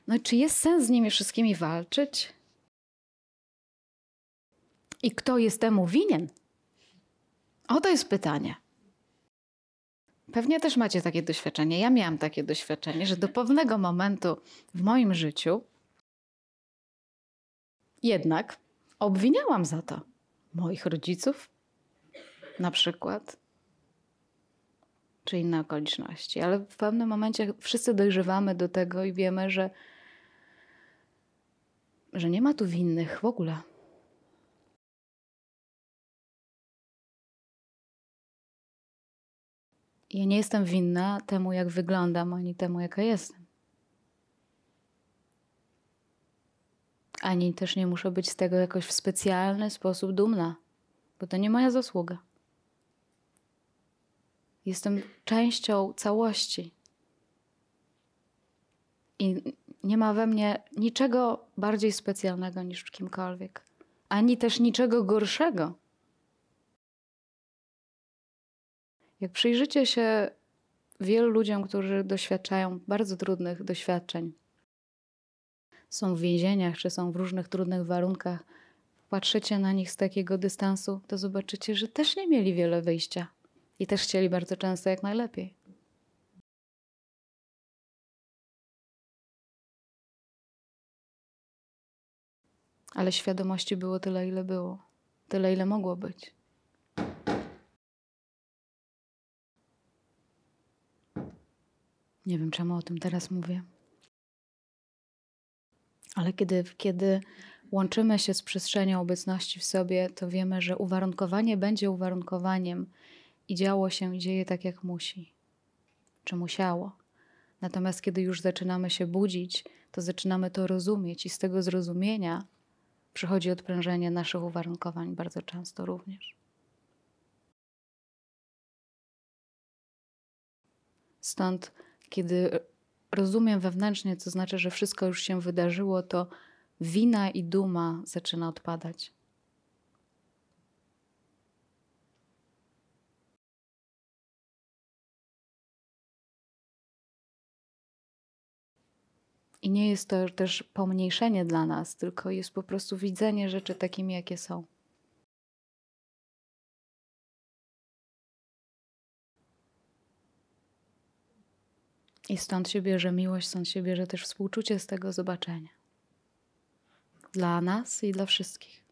No czy jest sens z nimi wszystkimi walczyć? I kto jest temu winien? Oto jest pytanie. Pewnie też macie takie doświadczenie. Ja miałam takie doświadczenie, że do pewnego momentu w moim życiu jednak obwiniałam za to moich rodziców, na przykład, czy inne okoliczności. Ale w pewnym momencie wszyscy dojrzewamy do tego i wiemy, że, że nie ma tu winnych w ogóle. Ja nie jestem winna temu, jak wyglądam, ani temu, jaka jestem. Ani też nie muszę być z tego jakoś w specjalny sposób dumna, bo to nie moja zasługa. Jestem częścią całości. I nie ma we mnie niczego bardziej specjalnego niż w kimkolwiek, ani też niczego gorszego. Jak przyjrzycie się wielu ludziom, którzy doświadczają bardzo trudnych doświadczeń, są w więzieniach czy są w różnych trudnych warunkach, patrzycie na nich z takiego dystansu, to zobaczycie, że też nie mieli wiele wyjścia i też chcieli bardzo często jak najlepiej. Ale świadomości było tyle, ile było, tyle, ile mogło być. Nie wiem, czemu o tym teraz mówię. Ale kiedy, kiedy łączymy się z przestrzenią obecności w sobie, to wiemy, że uwarunkowanie będzie uwarunkowaniem i działo się i dzieje tak, jak musi, czy musiało. Natomiast kiedy już zaczynamy się budzić, to zaczynamy to rozumieć, i z tego zrozumienia przychodzi odprężenie naszych uwarunkowań bardzo często również. Stąd, kiedy rozumiem wewnętrznie, co znaczy, że wszystko już się wydarzyło, to wina i duma zaczyna odpadać. I nie jest to też pomniejszenie dla nas, tylko jest po prostu widzenie rzeczy takimi, jakie są. I stąd się bierze miłość, stąd się bierze też współczucie z tego zobaczenia. Dla nas i dla wszystkich.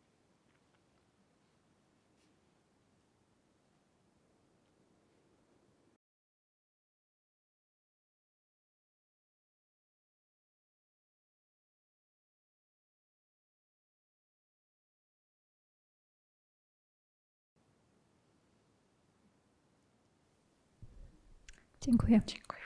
Dziękuję. Dziękuję.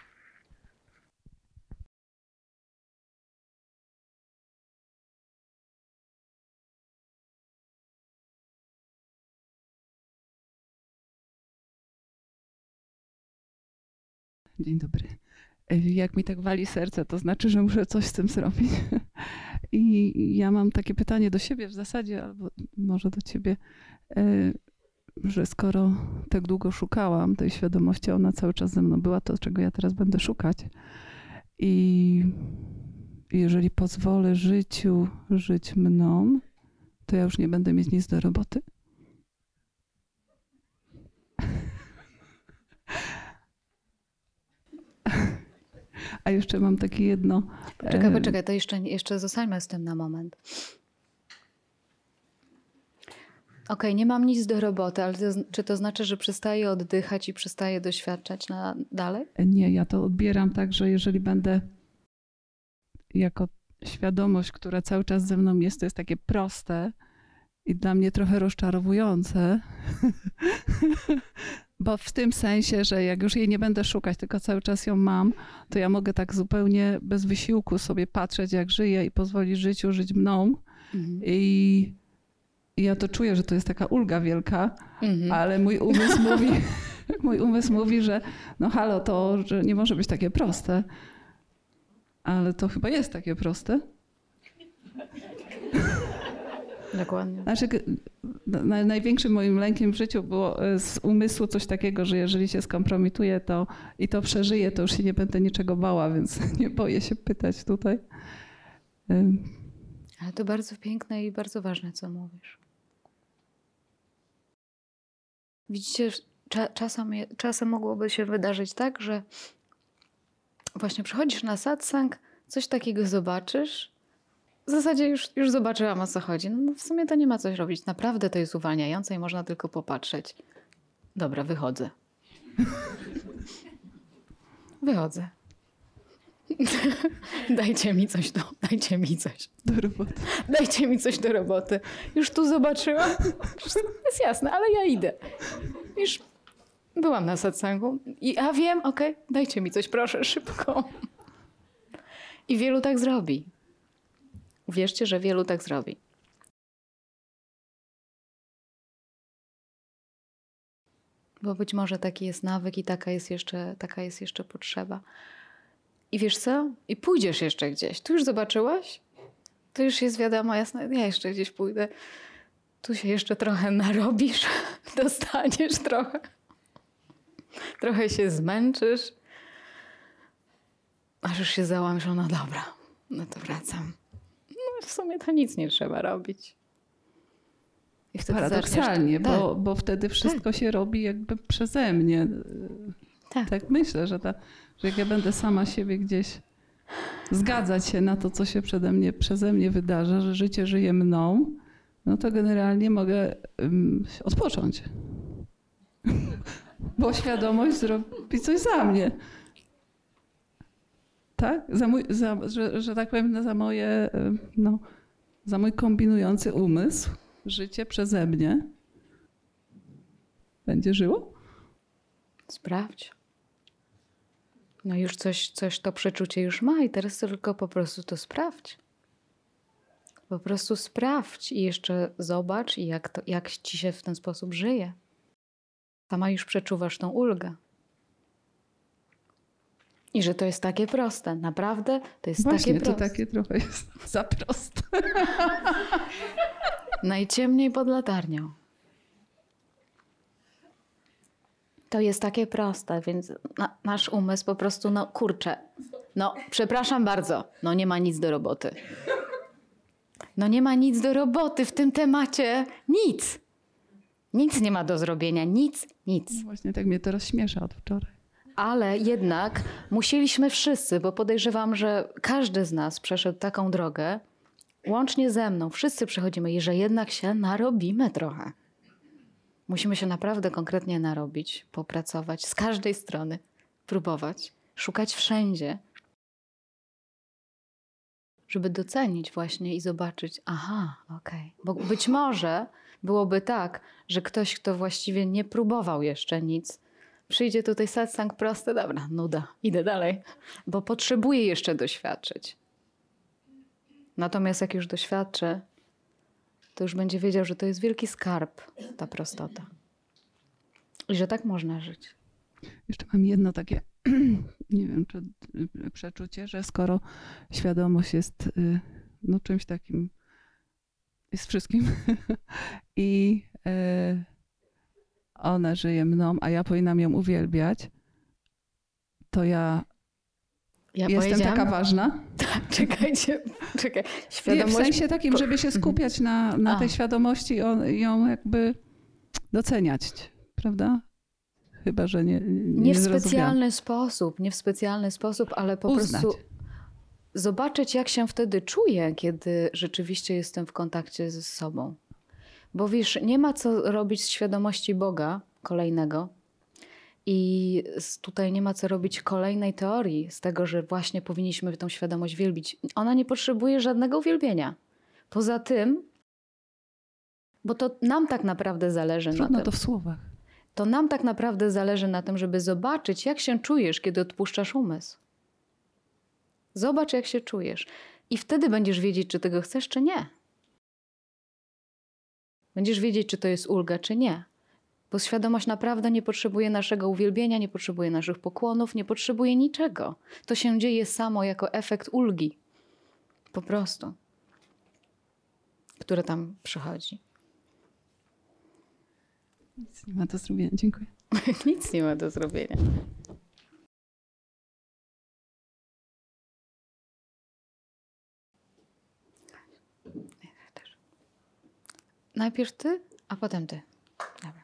Dzień dobry. E, jak mi tak wali serce, to znaczy, że muszę coś z tym zrobić. I ja mam takie pytanie do siebie w zasadzie, albo może do ciebie, e, że skoro tak długo szukałam tej świadomości, ona cały czas ze mną była, to czego ja teraz będę szukać. I jeżeli pozwolę życiu żyć mną, to ja już nie będę mieć nic do roboty. A jeszcze mam takie jedno. Poczekaj, poczekaj, to jeszcze, jeszcze zostańmy z tym na moment. Okej, nie mam nic do roboty, ale to, czy to znaczy, że przestaję oddychać i przestaję doświadczać na, dalej? Nie, ja to odbieram tak, że jeżeli będę jako świadomość, która cały czas ze mną jest, to jest takie proste i dla mnie trochę rozczarowujące. Bo w tym sensie, że jak już jej nie będę szukać, tylko cały czas ją mam, to ja mogę tak zupełnie bez wysiłku sobie patrzeć, jak żyję i pozwolić życiu żyć mną. Mhm. I i ja to czuję, że to jest taka ulga wielka, Mhm. ale mój umysł mówi, mój umysł mówi, że no halo, to że nie może być takie proste. Ale to chyba jest takie proste. Dokładnie. Znaczy, na, największym moim lękiem w życiu było e, z umysłu coś takiego, że jeżeli się skompromituję to i to przeżyję, to już się nie będę niczego bała, więc nie boję się pytać tutaj. Ale to bardzo piękne i bardzo ważne, co mówisz. Widzicie, cza, czasem, czasem mogłoby się wydarzyć tak, że właśnie przychodzisz na satsang, coś takiego zobaczysz. W zasadzie już, już zobaczyłam o co chodzi. No w sumie to nie ma coś robić. Naprawdę to jest uwalniające i można tylko popatrzeć. Dobra, wychodzę. Wychodzę. dajcie mi coś do, dajcie mi coś. do roboty. Dajcie mi coś do roboty. Już tu zobaczyłam. Jest jasne, ale ja idę. Już byłam na satsangu. I, a wiem, okej, dajcie mi coś, proszę, szybko. I wielu tak zrobi. Uwierzcie, że wielu tak zrobi. Bo być może taki jest nawyk i taka jest jeszcze, taka jest jeszcze potrzeba. I wiesz co? I pójdziesz jeszcze gdzieś. Tu już zobaczyłaś? To już jest wiadomo, jasne, ja jeszcze gdzieś pójdę. Tu się jeszcze trochę narobisz, dostaniesz trochę. Trochę się zmęczysz. Aż już się załamiesz, no dobra, no to wracam. W sumie to nic nie trzeba robić. I wtedy Paradoksalnie, zaczniesz- bo, bo wtedy wszystko się robi jakby przeze mnie. Tak. Tak myślę, że, ta, że jak ja będę sama siebie gdzieś zgadzać się na to, co się przede mnie, przeze mnie wydarza, że życie żyje mną, no to generalnie mogę ym, odpocząć. Bo świadomość zrobi coś za mnie. Tak? Za mój, za, że, że tak powiem, za moje, ym, no, za mój kombinujący umysł, życie przeze mnie będzie żyło? Sprawdź. No już coś, coś to przeczucie już ma i teraz tylko po prostu to sprawdź. Po prostu sprawdź i jeszcze zobacz, jak, to, jak ci się w ten sposób żyje. Sama już przeczuwasz tą ulgę. I że to jest takie proste. Naprawdę to jest Właśnie, takie to proste. takie trochę jest za proste. Najciemniej pod latarnią. To jest takie proste, więc na, nasz umysł po prostu, no kurczę, no przepraszam bardzo, no nie ma nic do roboty. No nie ma nic do roboty w tym temacie, nic. Nic nie ma do zrobienia, nic, nic. No Właśnie tak mnie to rozśmiesza od wczoraj. Ale jednak musieliśmy wszyscy, bo podejrzewam, że każdy z nas przeszedł taką drogę, łącznie ze mną, wszyscy przechodzimy i że jednak się narobimy trochę. Musimy się naprawdę konkretnie narobić, popracować z każdej strony, próbować, szukać wszędzie, żeby docenić właśnie i zobaczyć, aha, okej. Bo być może byłoby tak, że ktoś, kto właściwie nie próbował jeszcze nic, przyjdzie tutaj satsang prosty, dobra, nuda, idę dalej, bo potrzebuję jeszcze doświadczyć. Natomiast jak już doświadczę, to już będzie wiedział, że to jest wielki skarb, ta prostota. I że tak można żyć. Jeszcze mam jedno takie, nie wiem, czy y, przeczucie, że skoro świadomość jest y, no, czymś takim, jest wszystkim i y, ona żyje mną, a ja powinnam ją uwielbiać, to ja Ja jestem taka ważna. Czekajcie, czekaj. Nie, w Świadomość... sensie takim, żeby się skupiać na, na A. tej świadomości i ją jakby doceniać, prawda? chyba że nie. Nie, Nie w specjalny sposób, nie w specjalny sposób, ale po Uznać. prostu zobaczyć, jak się wtedy czuję, kiedy rzeczywiście jestem w kontakcie ze sobą. Bo wiesz, nie ma co robić z świadomości Boga kolejnego. I tutaj nie ma co robić kolejnej teorii z tego, że właśnie powinniśmy tą świadomość wielbić. Ona nie potrzebuje żadnego uwielbienia. Poza tym, bo to nam tak naprawdę zależy na Trudno tym to w słowach. to nam tak naprawdę zależy na tym, żeby zobaczyć, jak się czujesz, kiedy odpuszczasz umysł. Zobacz, jak się czujesz. I wtedy będziesz wiedzieć, czy tego chcesz, czy nie. Będziesz wiedzieć, czy to jest ulga, czy nie. Bo świadomość naprawdę nie potrzebuje naszego uwielbienia, nie potrzebuje naszych pokłonów, nie potrzebuje niczego. To się dzieje samo jako efekt ulgi. Po prostu. Które tam przychodzi. Nic nie ma do zrobienia. Dziękuję. Nic nie ma do zrobienia. Najpierw ty, a potem ty. Dobra.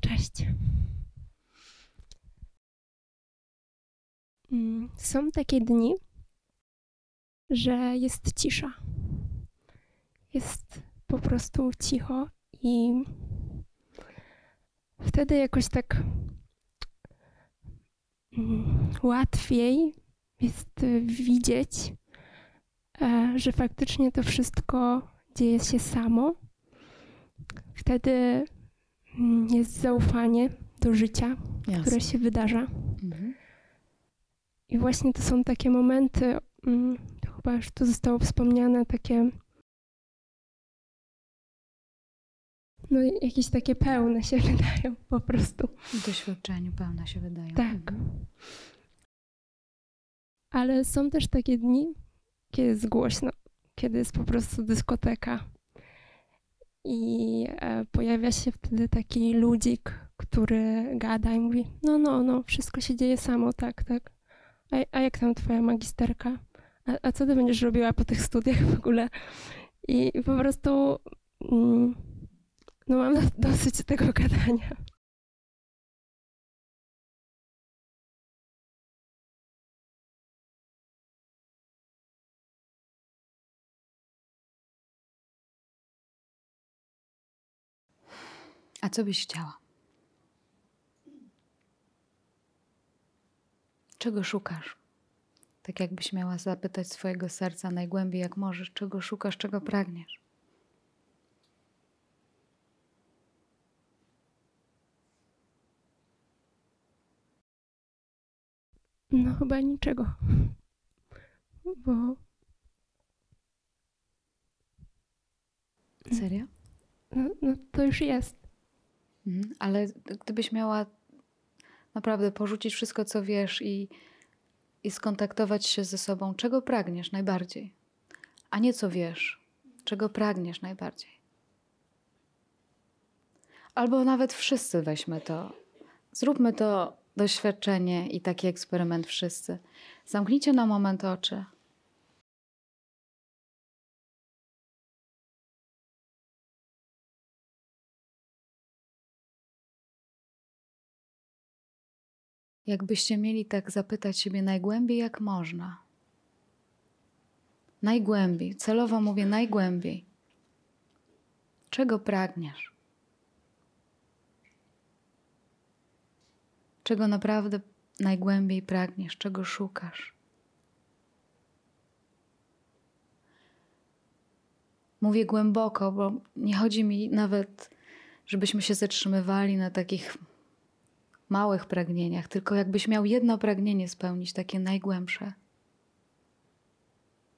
Cześć. Mm, Są takie dni, że jest cisza. Jest po prostu cicho i wtedy jakoś tak mm, łatwiej jest widzieć, e, że faktycznie to wszystko dzieje się samo. Wtedy mm, jest zaufanie do życia, które się wydarza. Mhm. I właśnie to są takie momenty, mm, to chyba już tu zostało wspomniane, takie. No, jakieś takie pełne się wydają po prostu. W doświadczeniu pełna się wydaje. Tak. Mhm. Ale są też takie dni, kiedy jest głośno, kiedy jest po prostu dyskoteka. I e, pojawia się wtedy taki ludzik, który gada i mówi: No, no, no, wszystko się dzieje samo, tak, tak. A, a jak tam twoja magisterka? A, a co ty będziesz robiła po tych studiach w ogóle? I, i po prostu mm, no mam do, dosyć tego gadania. A co byś chciała? Czego szukasz? Tak jakbyś miała zapytać swojego serca najgłębiej, jak możesz, czego szukasz, czego pragniesz. No chyba niczego. Bo Serio? no, no to już jest. Mhm. Ale gdybyś miała naprawdę porzucić wszystko, co wiesz i, i skontaktować się ze sobą, czego pragniesz najbardziej? A nie co wiesz, czego pragniesz najbardziej? Albo nawet wszyscy weźmy to. Zróbmy to doświadczenie i taki eksperyment wszyscy. Zamknijcie na moment oczy. Jakbyście mieli tak zapytać siebie najgłębiej, jak można. Najgłębiej, celowo mówię najgłębiej. Czego pragniesz? Czego naprawdę najgłębiej pragniesz? Czego szukasz? Mówię głęboko, bo nie chodzi mi nawet, żebyśmy się zatrzymywali na takich małych pragnieniach, tylko jakbyś miał jedno pragnienie spełnić, takie najgłębsze.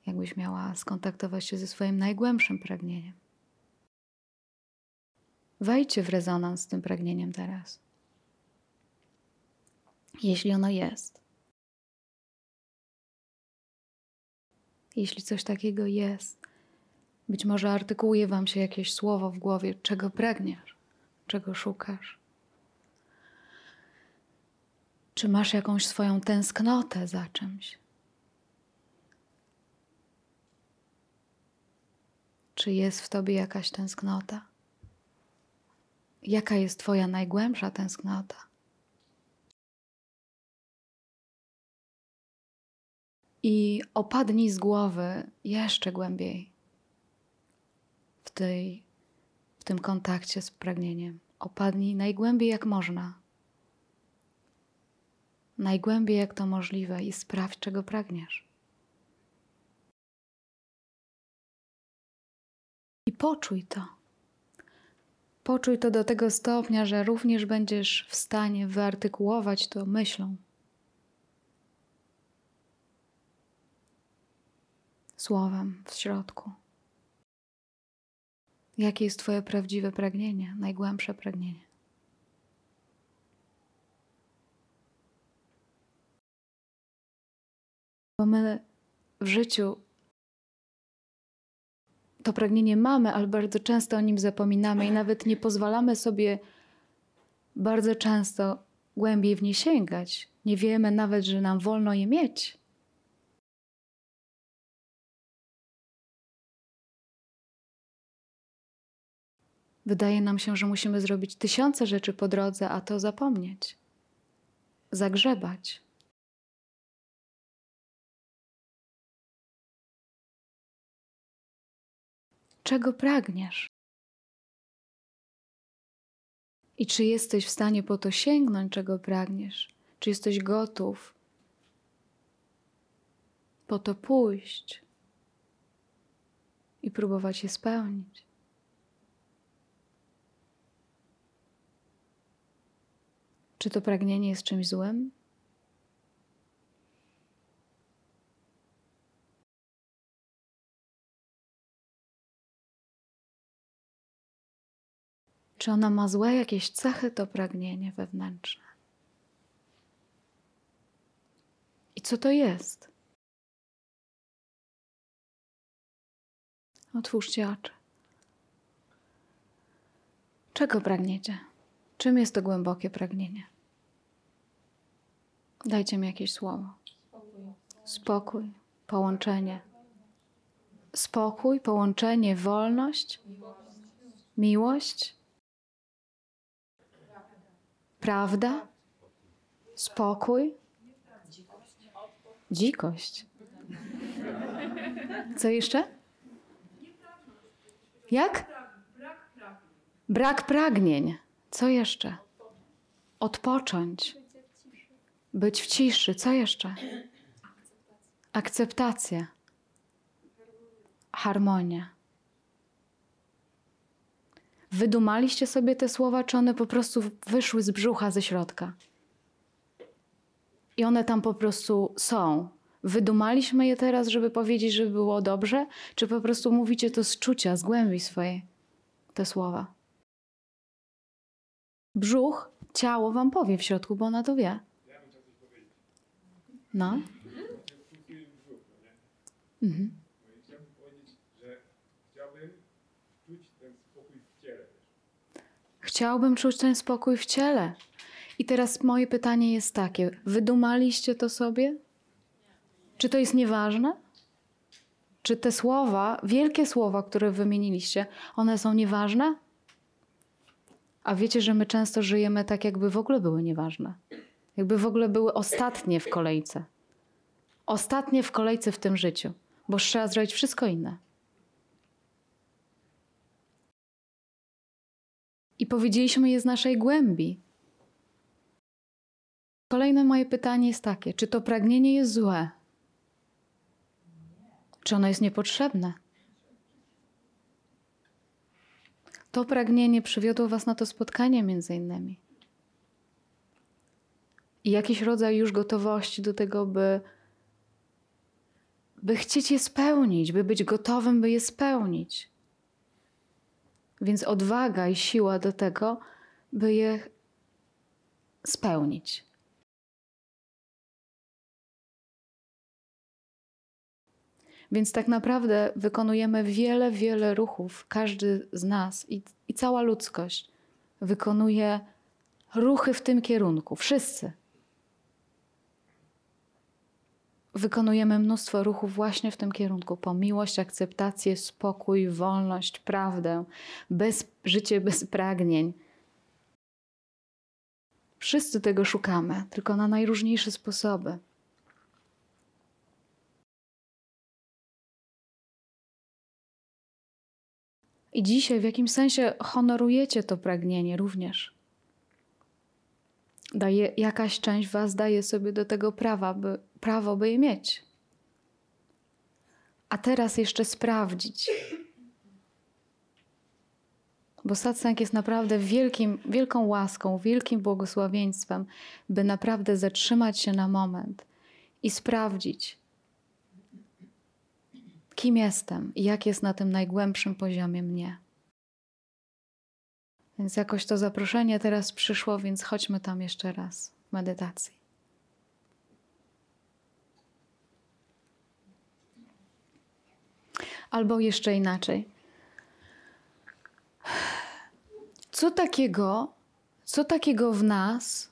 Jakbyś miała skontaktować się ze swoim najgłębszym pragnieniem. Wejdźcie w rezonans z tym pragnieniem teraz. Jeśli ono jest. Jeśli coś takiego jest, być może artykułuje Wam się jakieś słowo w głowie, czego pragniesz, czego szukasz. Czy masz jakąś swoją tęsknotę za czymś? Czy jest w tobie jakaś tęsknota? Jaka jest Twoja najgłębsza tęsknota? I opadnij z głowy jeszcze głębiej w, tej, w tym kontakcie z pragnieniem. Opadnij najgłębiej jak można. Najgłębiej jak to możliwe i sprawdź, czego pragniesz. I poczuj to. Poczuj to do tego stopnia, że również będziesz w stanie wyartykułować to myślą. Słowem w środku. Jakie jest Twoje prawdziwe pragnienie, najgłębsze pragnienie? Bo my w życiu to pragnienie mamy, ale bardzo często o nim zapominamy i nawet nie pozwalamy sobie bardzo często głębiej w nie sięgać. Nie wiemy nawet, że nam wolno je mieć. Wydaje nam się, że musimy zrobić tysiące rzeczy po drodze, a to zapomnieć, zagrzebać. Czego pragniesz? I czy jesteś w stanie po to sięgnąć, czego pragniesz? Czy jesteś gotów po to pójść i próbować je spełnić? Czy to pragnienie jest czymś złym? Czy ona ma złe jakieś cechy, to pragnienie wewnętrzne? I co to jest? Otwórzcie oczy. Czego pragniecie? Czym jest to głębokie pragnienie? Dajcie mi jakieś słowo. Spokój, połączenie. Spokój, połączenie, wolność, miłość, prawda, spokój, dzikość. Co jeszcze? Jak? Brak pragnień. Co jeszcze? Odpocząć. Być w ciszy. Co jeszcze? Akceptacja. Harmonia. Wydumaliście sobie te słowa, czy one po prostu wyszły z brzucha, ze środka? I one tam po prostu są. Wydumaliśmy je teraz, żeby powiedzieć, żeby było dobrze, czy po prostu mówicie to z czucia, z głębi swojej, te słowa? Brzuch, ciało wam powie w środku, bo ona to wie. No. Mhm. Chciałbym powiedzieć, że czuć ten spokój w ciele. Chciałbym czuć ten spokój w ciele. I teraz moje pytanie jest takie: wydumaliście to sobie? Czy to jest nieważne? Czy te słowa, wielkie słowa, które wymieniliście, one są nieważne? A wiecie, że my często żyjemy tak, jakby w ogóle były nieważne. Jakby w ogóle były ostatnie w kolejce. Ostatnie w kolejce w tym życiu, bo trzeba zrobić wszystko inne. I powiedzieliśmy je z naszej głębi. Kolejne moje pytanie jest takie: czy to pragnienie jest złe? Czy ono jest niepotrzebne? To pragnienie przywiodło Was na to spotkanie, między innymi. I jakiś rodzaj już gotowości do tego, by, by chcieć je spełnić, by być gotowym, by je spełnić. Więc odwaga i siła do tego, by je spełnić. Więc tak naprawdę wykonujemy wiele, wiele ruchów. Każdy z nas i, i cała ludzkość wykonuje ruchy w tym kierunku. Wszyscy. Wykonujemy mnóstwo ruchów właśnie w tym kierunku po miłość, akceptację, spokój, wolność, prawdę, bez, życie bez pragnień. Wszyscy tego szukamy, tylko na najróżniejsze sposoby. I dzisiaj w jakimś sensie honorujecie to pragnienie również. Daje, jakaś część Was daje sobie do tego prawa, by, prawo, by je mieć. A teraz jeszcze sprawdzić. Bo satsang jest naprawdę wielkim, wielką łaską, wielkim błogosławieństwem, by naprawdę zatrzymać się na moment i sprawdzić, kim jestem i jak jest na tym najgłębszym poziomie mnie. Więc jakoś to zaproszenie teraz przyszło, więc chodźmy tam jeszcze raz w medytacji. Albo jeszcze inaczej. Co takiego, co takiego w nas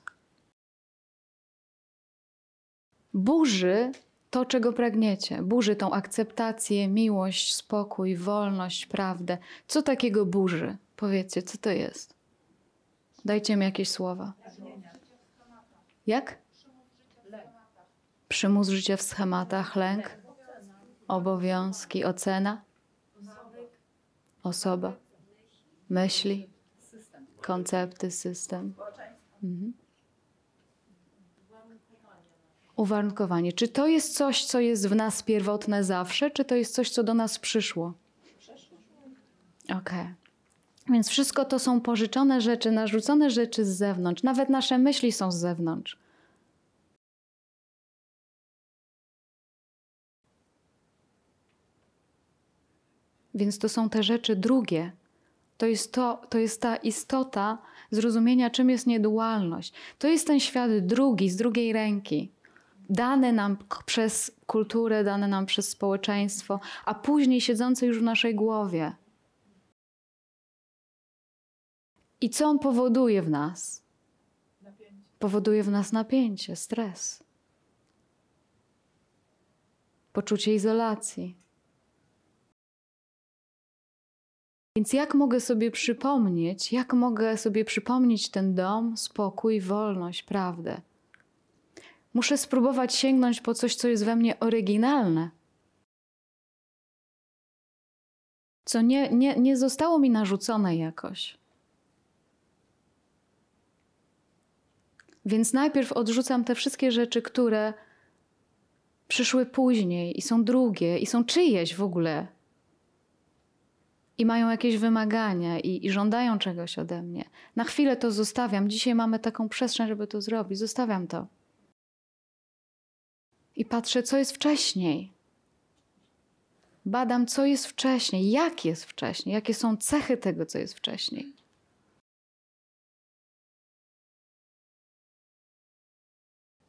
burzy to, czego pragniecie? Burzy tą akceptację, miłość, spokój, wolność, prawdę. Co takiego burzy? Powiedzcie, co to jest? Dajcie mi jakieś słowa. Jak? Przymus życia w schematach, lęk, obowiązki, ocena, osoba, myśli, koncepty, system. Mhm. Uwarunkowanie. Czy to jest coś, co jest w nas pierwotne zawsze, czy to jest coś, co do nas przyszło? Okej. Okay. Więc wszystko to są pożyczone rzeczy, narzucone rzeczy z zewnątrz. Nawet nasze myśli są z zewnątrz. Więc to są te rzeczy drugie. To jest, to, to jest ta istota zrozumienia, czym jest niedualność. To jest ten świat drugi, z drugiej ręki. Dany nam przez kulturę, dany nam przez społeczeństwo, a później siedzący już w naszej głowie. I co on powoduje w nas? Powoduje w nas napięcie, stres, poczucie izolacji. Więc jak mogę sobie przypomnieć, jak mogę sobie przypomnieć ten dom, spokój, wolność, prawdę? Muszę spróbować sięgnąć po coś, co jest we mnie oryginalne. Co nie, nie, nie zostało mi narzucone jakoś. Więc najpierw odrzucam te wszystkie rzeczy, które przyszły później i są drugie, i są czyjeś w ogóle. I mają jakieś wymagania i, i żądają czegoś ode mnie. Na chwilę to zostawiam. Dzisiaj mamy taką przestrzeń, żeby to zrobić. Zostawiam to. I patrzę, co jest wcześniej. Badam, co jest wcześniej, jak jest wcześniej, jakie są cechy tego, co jest wcześniej.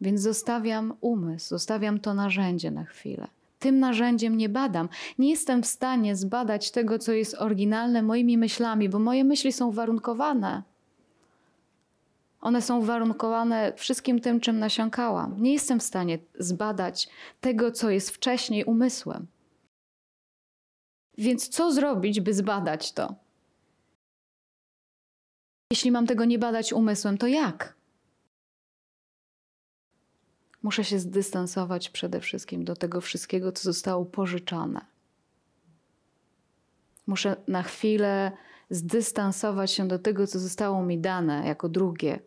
Więc zostawiam umysł, zostawiam to narzędzie na chwilę. Tym narzędziem nie badam. Nie jestem w stanie zbadać tego, co jest oryginalne moimi myślami, bo moje myśli są warunkowane. One są warunkowane wszystkim tym, czym nasiąkałam. Nie jestem w stanie zbadać tego, co jest wcześniej umysłem. Więc co zrobić, by zbadać to? Jeśli mam tego nie badać umysłem, to jak? Muszę się zdystansować przede wszystkim do tego wszystkiego, co zostało pożyczone. Muszę na chwilę zdystansować się do tego, co zostało mi dane jako drugie.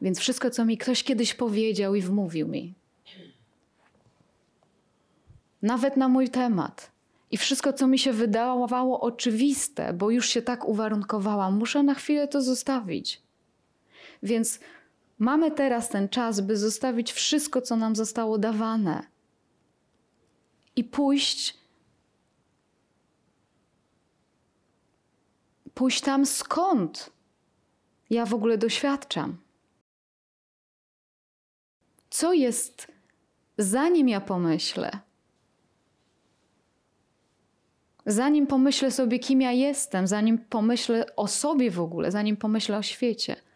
Więc wszystko, co mi ktoś kiedyś powiedział i wmówił mi, nawet na mój temat, i wszystko, co mi się wydawało oczywiste, bo już się tak uwarunkowałam, muszę na chwilę to zostawić. Więc Mamy teraz ten czas, by zostawić wszystko, co nam zostało dawane i pójść, pójść tam, skąd ja w ogóle doświadczam. Co jest, zanim ja pomyślę? Zanim pomyślę sobie, kim ja jestem, zanim pomyślę o sobie w ogóle, zanim pomyślę o świecie.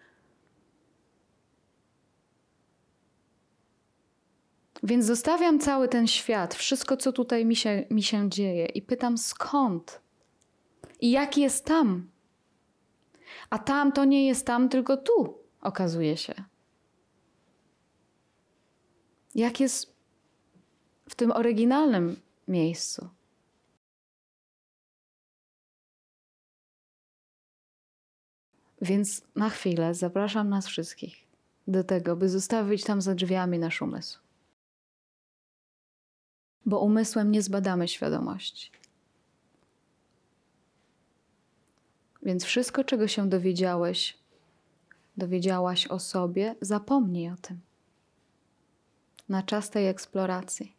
Więc zostawiam cały ten świat, wszystko, co tutaj mi się, mi się dzieje, i pytam skąd? I jak jest tam? A tam to nie jest tam, tylko tu, okazuje się. Jak jest w tym oryginalnym miejscu? Więc na chwilę zapraszam nas wszystkich do tego, by zostawić tam za drzwiami nasz umysł. Bo umysłem nie zbadamy świadomości. Więc wszystko, czego się dowiedziałeś, dowiedziałaś o sobie, zapomnij o tym. Na czas tej eksploracji.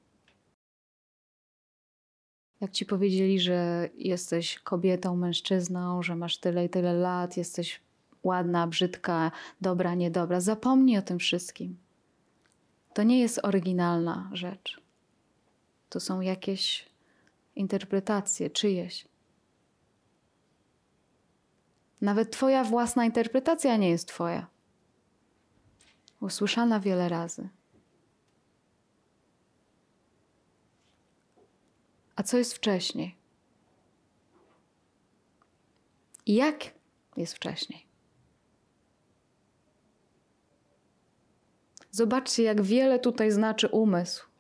Jak ci powiedzieli, że jesteś kobietą, mężczyzną, że masz tyle i tyle lat, jesteś ładna, brzydka, dobra, niedobra, zapomnij o tym wszystkim. To nie jest oryginalna rzecz. To są jakieś interpretacje czyjeś. Nawet Twoja własna interpretacja nie jest Twoja. Usłyszana wiele razy. A co jest wcześniej? I jak jest wcześniej? Zobaczcie, jak wiele tutaj znaczy umysł.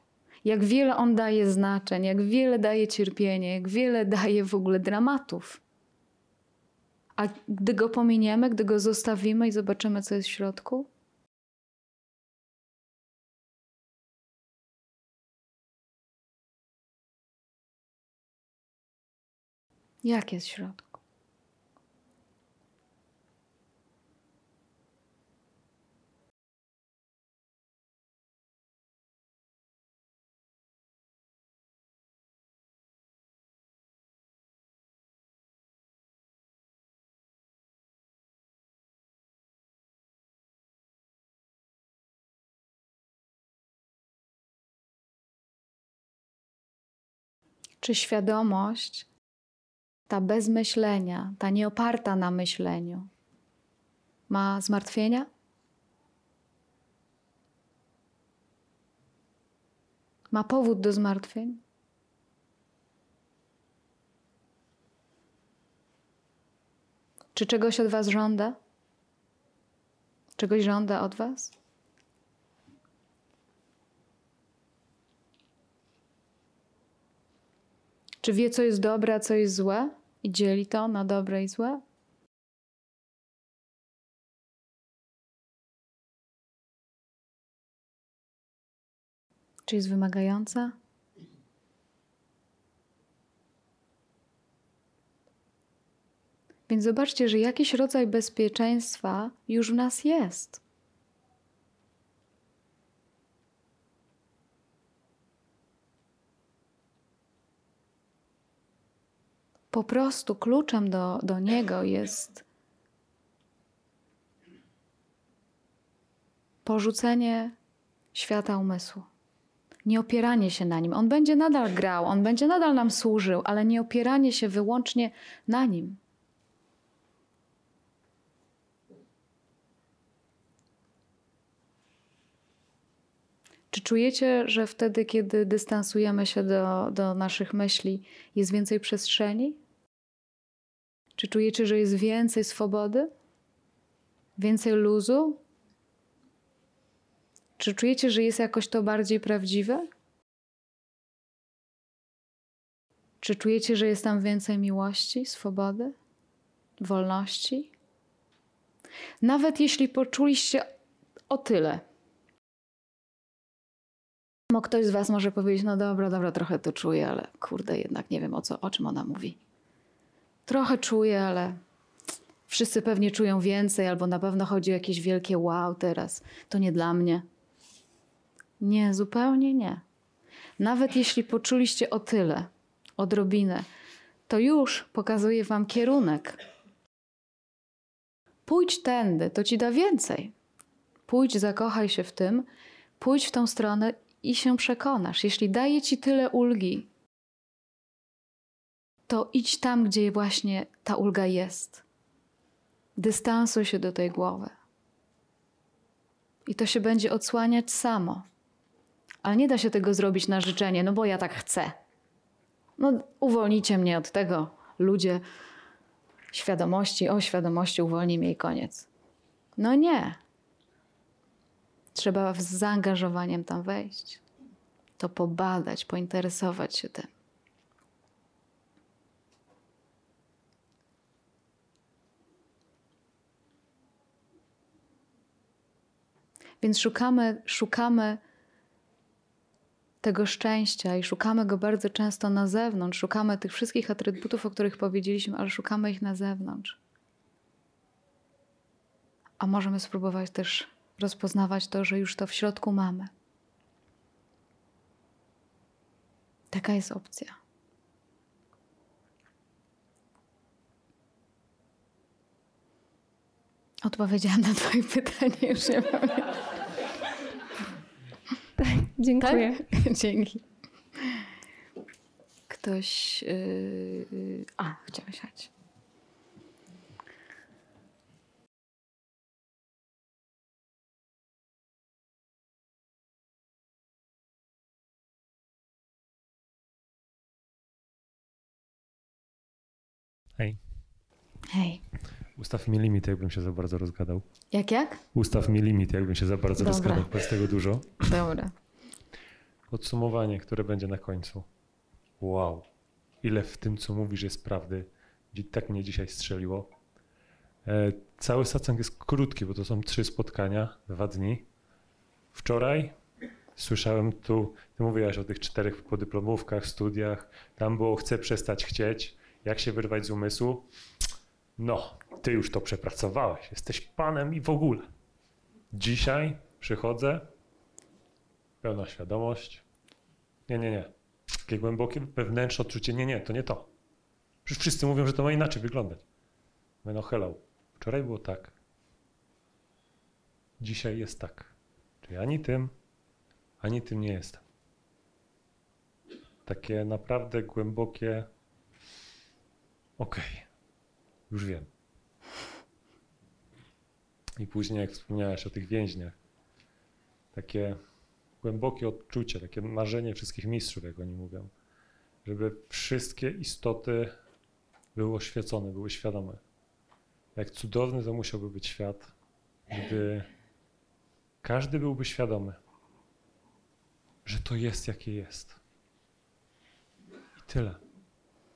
Jak wiele on daje znaczeń, jak wiele daje cierpienia, jak wiele daje w ogóle dramatów. A gdy go pominiemy, gdy go zostawimy i zobaczymy, co jest w środku, jak jest w środku? Czy świadomość, ta bez myślenia, ta nieoparta na myśleniu, ma zmartwienia? Ma powód do zmartwień? Czy czegoś od Was żąda? Czegoś żąda od Was? Czy wie, co jest dobre, a co jest złe i dzieli to na dobre i złe? Czy jest wymagająca? Więc zobaczcie, że jakiś rodzaj bezpieczeństwa już w nas jest. Po prostu kluczem do, do niego jest porzucenie świata umysłu. Nie opieranie się na nim. On będzie nadal grał, on będzie nadal nam służył, ale nie opieranie się wyłącznie na nim. Czy czujecie, że wtedy, kiedy dystansujemy się do, do naszych myśli, jest więcej przestrzeni? Czy czujecie, że jest więcej swobody? Więcej luzu? Czy czujecie, że jest jakoś to bardziej prawdziwe? Czy czujecie, że jest tam więcej miłości, swobody, wolności? Nawet jeśli poczuliście o tyle. Bo ktoś z Was może powiedzieć: No dobra, dobra, trochę to czuję, ale kurde, jednak nie wiem o, co, o czym ona mówi. Trochę czuję, ale wszyscy pewnie czują więcej, albo na pewno chodzi o jakieś wielkie wow teraz. To nie dla mnie. Nie, zupełnie nie. Nawet jeśli poczuliście o tyle, odrobinę, to już pokazuje Wam kierunek. Pójdź tędy, to ci da więcej. Pójdź, zakochaj się w tym, pójdź w tą stronę i się przekonasz. Jeśli daje ci tyle ulgi, to idź tam, gdzie właśnie ta ulga jest. Dystansuj się do tej głowy. I to się będzie odsłaniać samo. Ale nie da się tego zrobić na życzenie, no bo ja tak chcę. No, uwolnijcie mnie od tego, ludzie. Świadomości, o świadomości, uwolnij mnie i koniec. No nie. Trzeba z zaangażowaniem tam wejść. To pobadać, pointeresować się tym. Więc szukamy, szukamy tego szczęścia i szukamy go bardzo często na zewnątrz. Szukamy tych wszystkich atrybutów, o których powiedzieliśmy, ale szukamy ich na zewnątrz. A możemy spróbować też rozpoznawać to, że już to w środku mamy. Taka jest opcja. Odpowiedziałam na Twoje pytanie, już nie pamiętam. Dziękuję. Tak? Dzięki. Ktoś. Yy... A, chciałeś jechać. Hej, Hej. ustaw mi limit, jakbym się za bardzo rozgadał. Jak, jak? Ustaw mi limit, jakbym się za bardzo Dobra. rozgadał, bo jest tego dużo. Dobra. Podsumowanie, które będzie na końcu. Wow, ile w tym, co mówisz, jest prawdy. Tak mnie dzisiaj strzeliło. E, cały satsang jest krótki, bo to są trzy spotkania, dwa dni. Wczoraj słyszałem tu, ty mówiłaś o tych czterech podyplomówkach, studiach. Tam było chcę przestać chcieć, jak się wyrwać z umysłu. No, ty już to przepracowałeś, jesteś panem i w ogóle. Dzisiaj przychodzę, pełna świadomość. Nie, nie, nie. Takie głębokie wewnętrzne odczucie, nie, nie, to nie to. Przecież wszyscy mówią, że to ma inaczej wyglądać. No hello, wczoraj było tak. Dzisiaj jest tak. Czyli ani tym, ani tym nie jestem. Takie naprawdę głębokie. Okej, już wiem. I później, jak wspomniałeś o tych więźniach, takie głębokie odczucie, takie marzenie wszystkich mistrzów, jak oni mówią, żeby wszystkie istoty były oświecone, były świadome. Jak cudowny to musiałby być świat, gdy każdy byłby świadomy, że to jest jakie jest. I tyle.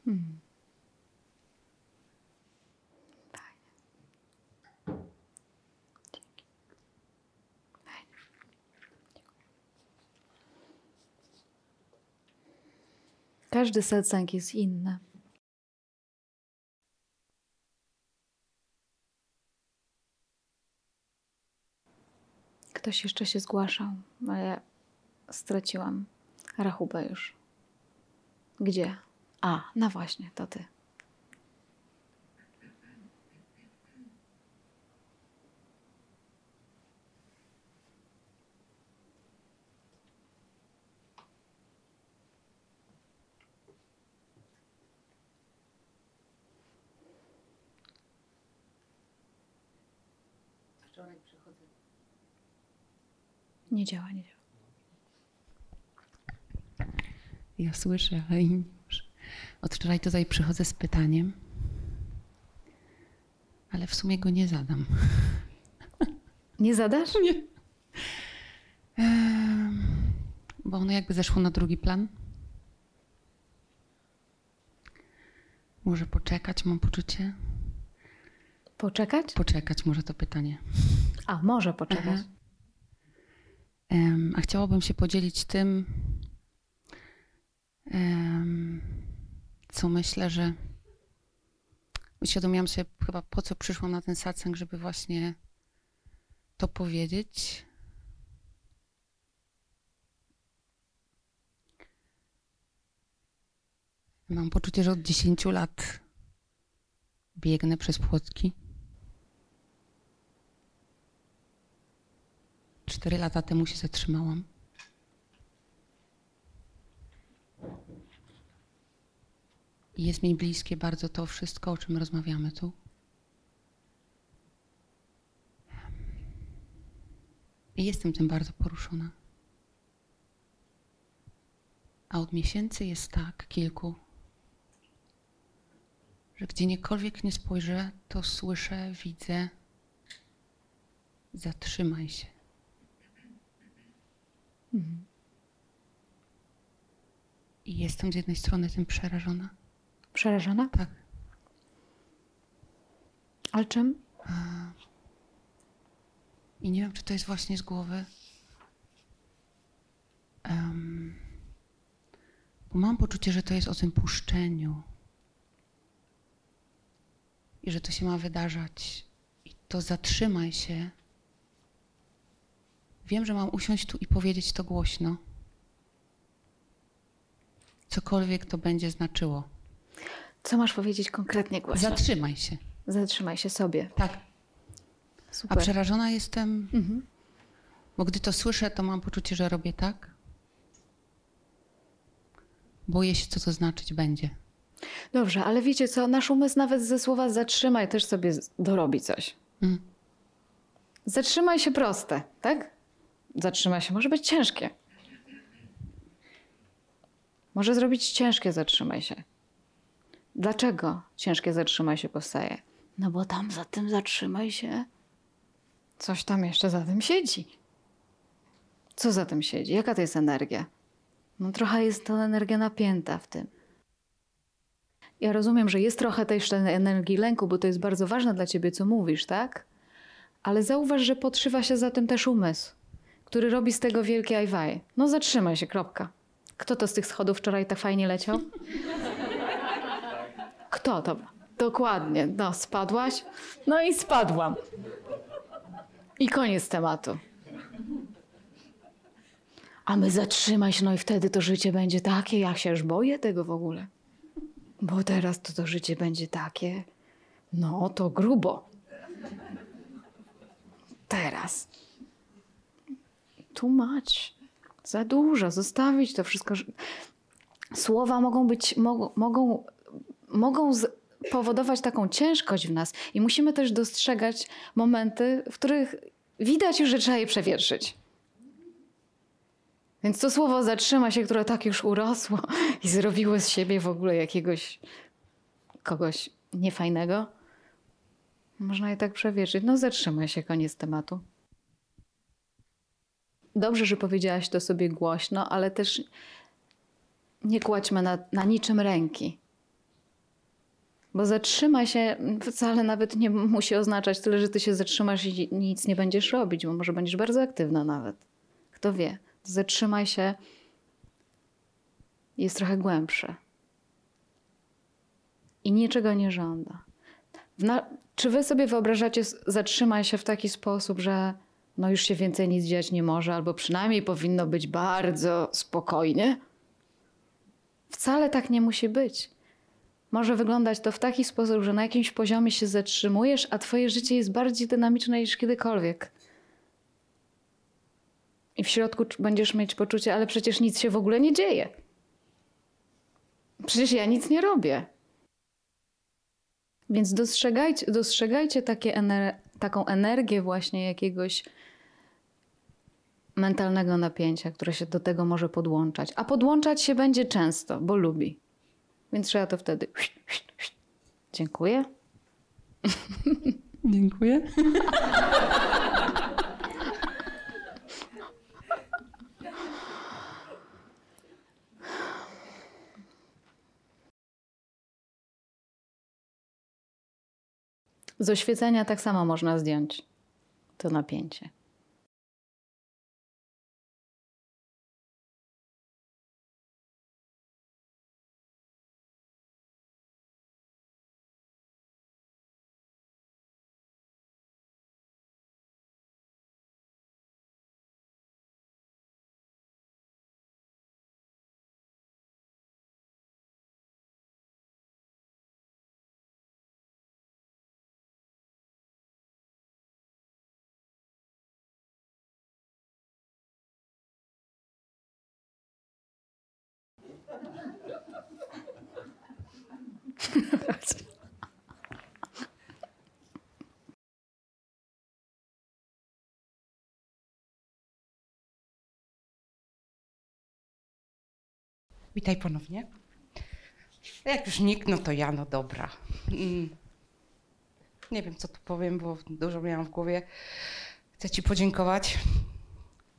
Hmm. Każdy satsang jest inny. Ktoś jeszcze się zgłaszał, ale straciłam rachubę już. Gdzie? A, no właśnie, to ty. Nie działa, nie działa. Ja słyszę, ale inni już. Od wczoraj tutaj przychodzę z pytaniem, ale w sumie go nie zadam. Nie zadasz? Nie. Bo ono jakby zeszło na drugi plan. Może poczekać, mam poczucie. Poczekać? Poczekać może to pytanie. A, może poczekać. Aha. A chciałabym się podzielić tym, co myślę, że uświadomiłam sobie chyba po co przyszłam na ten satsang, żeby właśnie to powiedzieć. Mam poczucie, że od 10 lat biegnę przez płotki. Cztery lata temu się zatrzymałam. I jest mi bliskie bardzo to wszystko, o czym rozmawiamy tu. I jestem tym bardzo poruszona. A od miesięcy jest tak, kilku, że gdziekolwiek nie spojrzę, to słyszę, widzę. Zatrzymaj się. I jestem z jednej strony tym przerażona. Przerażona? Tak. Ale czym? I nie wiem, czy to jest właśnie z głowy. Em, bo mam poczucie, że to jest o tym puszczeniu. I że to się ma wydarzać. I to zatrzymaj się. Wiem, że mam usiąść tu i powiedzieć to głośno. Cokolwiek to będzie znaczyło. Co masz powiedzieć konkretnie głośno? Zatrzymaj się. Zatrzymaj się sobie. Tak. A Super. przerażona jestem, Mhm. bo gdy to słyszę, to mam poczucie, że robię tak. Boję się, co to znaczyć będzie. Dobrze, ale wiecie co? Nasz umysł nawet ze słowa zatrzymaj też sobie dorobi coś. Mm. Zatrzymaj się proste, tak? Zatrzymaj się może być ciężkie. Może zrobić ciężkie zatrzymaj się. Dlaczego ciężkie zatrzymaj się powstaje? No bo tam za tym zatrzymaj się. Coś tam jeszcze za tym siedzi. Co za tym siedzi? Jaka to jest energia? No trochę jest ta energia napięta w tym. Ja rozumiem, że jest trochę też tej energii lęku, bo to jest bardzo ważne dla ciebie, co mówisz, tak? Ale zauważ, że podszywa się za tym też umysł, który robi z tego wielkie ajwaj. No zatrzymaj się, kropka. Kto to z tych schodów wczoraj tak fajnie leciał? Kto to? Dokładnie. No, spadłaś? No i spadłam. I koniec tematu. A my zatrzymaj się, no i wtedy to życie będzie takie, ja się już boję tego w ogóle. Bo teraz to to życie będzie takie, no to grubo. Teraz. Tłumacz. Za dużo, zostawić to wszystko. Słowa mogą być, mogą, mogą, mogą powodować taką ciężkość w nas i musimy też dostrzegać momenty, w których widać już, że trzeba je przewietrzyć. Więc to słowo zatrzyma się, które tak już urosło i zrobiło z siebie w ogóle jakiegoś kogoś niefajnego. Można je tak przewietrzyć. No zatrzymaj się, koniec tematu. Dobrze, że powiedziałaś to sobie głośno, ale też nie kładźmy na, na niczym ręki. Bo zatrzymaj się wcale nawet nie musi oznaczać tyle, że ty się zatrzymasz i nic nie będziesz robić, bo może będziesz bardzo aktywna nawet. Kto wie? Zatrzymaj się jest trochę głębsze. I niczego nie żąda. Na, czy wy sobie wyobrażacie, zatrzymaj się w taki sposób, że no już się więcej nic dziać nie może, albo przynajmniej powinno być bardzo spokojnie? Wcale tak nie musi być. Może wyglądać to w taki sposób, że na jakimś poziomie się zatrzymujesz, a twoje życie jest bardziej dynamiczne niż kiedykolwiek. I w środku będziesz mieć poczucie, ale przecież nic się w ogóle nie dzieje. Przecież ja nic nie robię. Więc dostrzegajcie, dostrzegajcie ener taką energię właśnie jakiegoś mentalnego napięcia, które się do tego może podłączać. A podłączać się będzie często, bo lubi. Więc trzeba to wtedy. Dziękuję. Dziękuję. Z oświecenia tak samo można zdjąć to napięcie. Witaj ponownie. Jak już nikt, no to ja, no dobra. Mm. Nie wiem, co tu powiem, bo dużo miałam w głowie. Chcę Ci podziękować.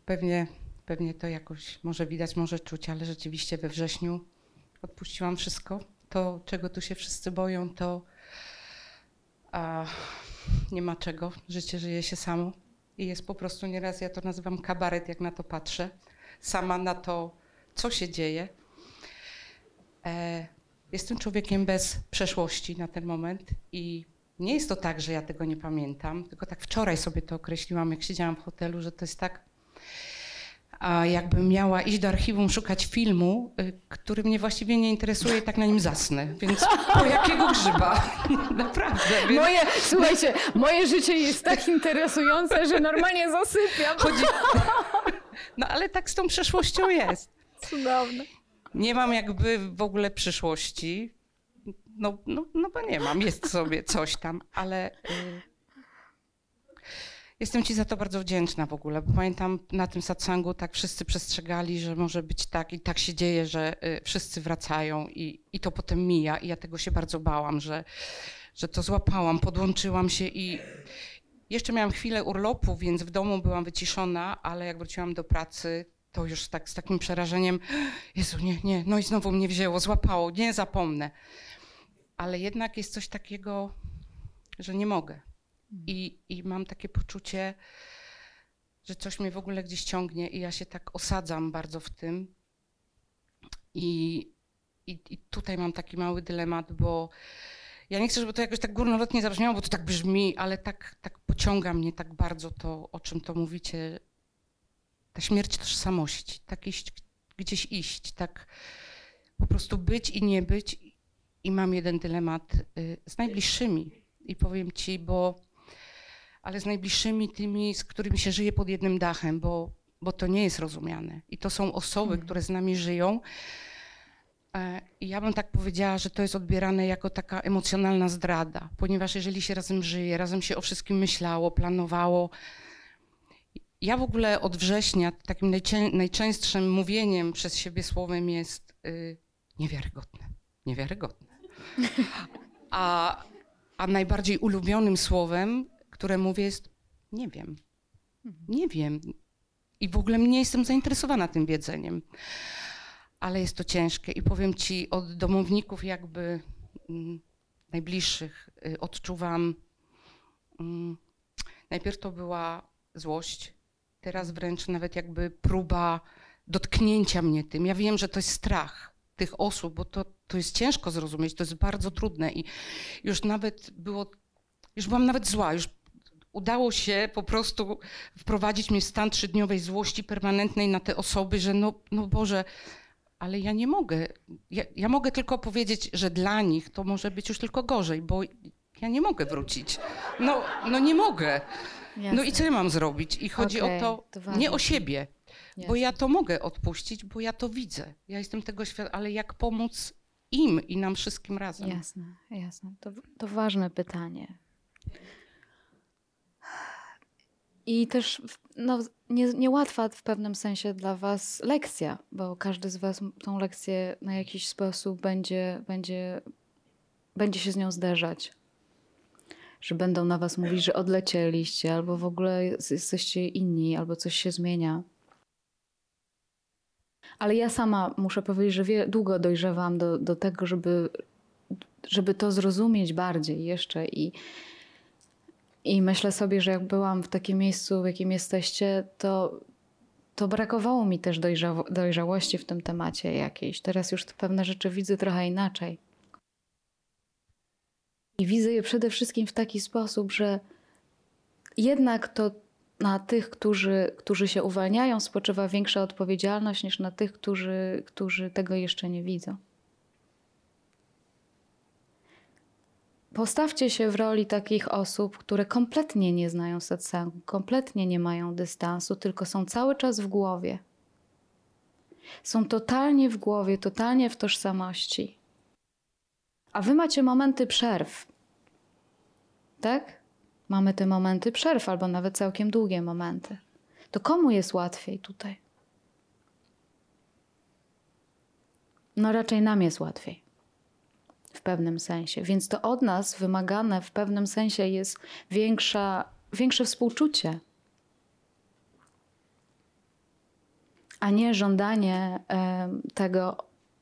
Pewnie pewnie to jakoś może widać, może czuć, ale rzeczywiście we wrześniu odpuściłam wszystko. To, czego tu się wszyscy boją, to a, nie ma czego. Życie żyje się samo. I jest po prostu nieraz, ja to nazywam kabaret, jak na to patrzę. Sama na to, co się dzieje. E, jestem człowiekiem bez przeszłości na ten moment i nie jest to tak, że ja tego nie pamiętam, tylko tak wczoraj sobie to określiłam, jak siedziałam w hotelu, że to jest tak, a jakbym miała iść do archiwum szukać filmu, y, który mnie właściwie nie interesuje i tak na nim zasnę. Więc po jakiego grzyba? Naprawdę. Więc Moje, słuchajcie, moje życie jest tak interesujące, że normalnie zasypiam. chodzi... No ale tak z tą przeszłością jest. Cudowne. Nie mam jakby w ogóle przyszłości. No, no, no bo nie mam, jest sobie coś tam, ale y, jestem Ci za to bardzo wdzięczna w ogóle, bo pamiętam na tym satsangu tak wszyscy przestrzegali, że może być tak i tak się dzieje, że y, wszyscy wracają i, i to potem mija i ja tego się bardzo bałam, że, że to złapałam, podłączyłam się i jeszcze miałam chwilę urlopu, więc w domu byłam wyciszona, ale jak wróciłam do pracy, to już tak z takim przerażeniem, Jezu, nie, nie, no i znowu mnie wzięło, złapało, nie zapomnę. Ale jednak jest coś takiego, że nie mogę. I, I mam takie poczucie, że coś mnie w ogóle gdzieś ciągnie i ja się tak osadzam bardzo w tym. I, i, i tutaj mam taki mały dylemat, bo ja nie chcę, żeby to jakoś tak górnolotnie zabrzmiało, bo to tak brzmi, ale tak, tak pociąga mnie tak bardzo to, o czym to mówicie, ta śmierć tożsamości, tak iść, gdzieś iść, tak po prostu być i nie być. I mam jeden dylemat y, z najbliższymi. I powiem ci, bo ale z najbliższymi tymi, z którymi się żyje pod jednym dachem, bo, bo to nie jest rozumiane. I to są osoby, które z nami żyją. E, I ja bym tak powiedziała, że to jest odbierane jako taka emocjonalna zdrada, ponieważ jeżeli się razem żyje, razem się o wszystkim myślało, planowało. Ja w ogóle od września takim najczę- najczęstszym mówieniem przez siebie słowem jest y, niewiarygodne. Niewiarygodne. A, a najbardziej ulubionym słowem, które mówię, jest nie wiem. Nie wiem. I w ogóle nie jestem zainteresowana tym wiedzeniem. Ale jest to ciężkie i powiem ci, od domowników jakby mm, najbliższych y, odczuwam. Mm, najpierw to była złość, teraz wręcz nawet jakby próba dotknięcia mnie tym. Ja wiem, że to jest strach tych osób, bo to, to jest ciężko zrozumieć, to jest bardzo trudne i już nawet było, już byłam nawet zła, już udało się po prostu wprowadzić mnie w stan trzydniowej złości permanentnej na te osoby, że no, no Boże, ale ja nie mogę. Ja, ja mogę tylko powiedzieć, że dla nich to może być już tylko gorzej, bo ja nie mogę wrócić. No, no nie mogę. No i co ja mam zrobić? I chodzi Okej, o to, to nie o siebie, bo Jasne. ja to mogę odpuścić, bo ja to widzę. Ja jestem tego świadoma, ale jak pomóc im i nam wszystkim razem? Jasne, jasne. To, to ważne pytanie. I też no, nie, niełatwa w pewnym sensie dla Was lekcja, bo każdy z Was tą lekcję na jakiś sposób będzie, będzie, będzie się z nią zderzać. Że będą na Was mówić, że odlecieliście, albo w ogóle jest- jesteście inni, albo coś się zmienia. Ale ja sama muszę powiedzieć, że wie, długo dojrzewam do, do tego, żeby, żeby to zrozumieć bardziej jeszcze i, i myślę sobie, że jak byłam w takim miejscu, w jakim jesteście, to, to brakowało mi też dojrzało, dojrzałości w tym temacie jakiejś. Teraz już pewne rzeczy widzę trochę inaczej. I widzę je przede wszystkim w taki sposób, że jednak to na tych, którzy, którzy się uwalniają, spoczywa większa odpowiedzialność niż na tych, którzy, którzy tego jeszcze nie widzą. Postawcie się w roli takich osób, które kompletnie nie znają satsangu, kompletnie nie mają dystansu, tylko są cały czas w głowie. Są totalnie w głowie, totalnie w tożsamości. A wy macie momenty przerw. Tak? Mamy te momenty przerw, albo nawet całkiem długie momenty. To komu jest łatwiej tutaj? no raczej nam jest łatwiej. W pewnym sensie. Więc to od nas wymagane w pewnym sensie jest większa, większe współczucie. A nie żądanie tego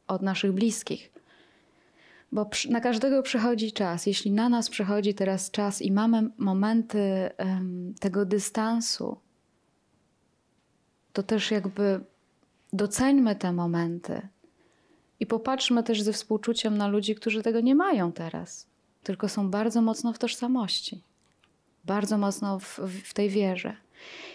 od naszych bliskich. Bo na każdego przychodzi czas. Jeśli na nas przychodzi teraz czas i mamy momenty tego dystansu, to też jakby doceńmy te momenty i popatrzmy też ze współczuciem na ludzi, którzy tego nie mają teraz, tylko są bardzo mocno w tożsamości, bardzo mocno w, w tej wierze.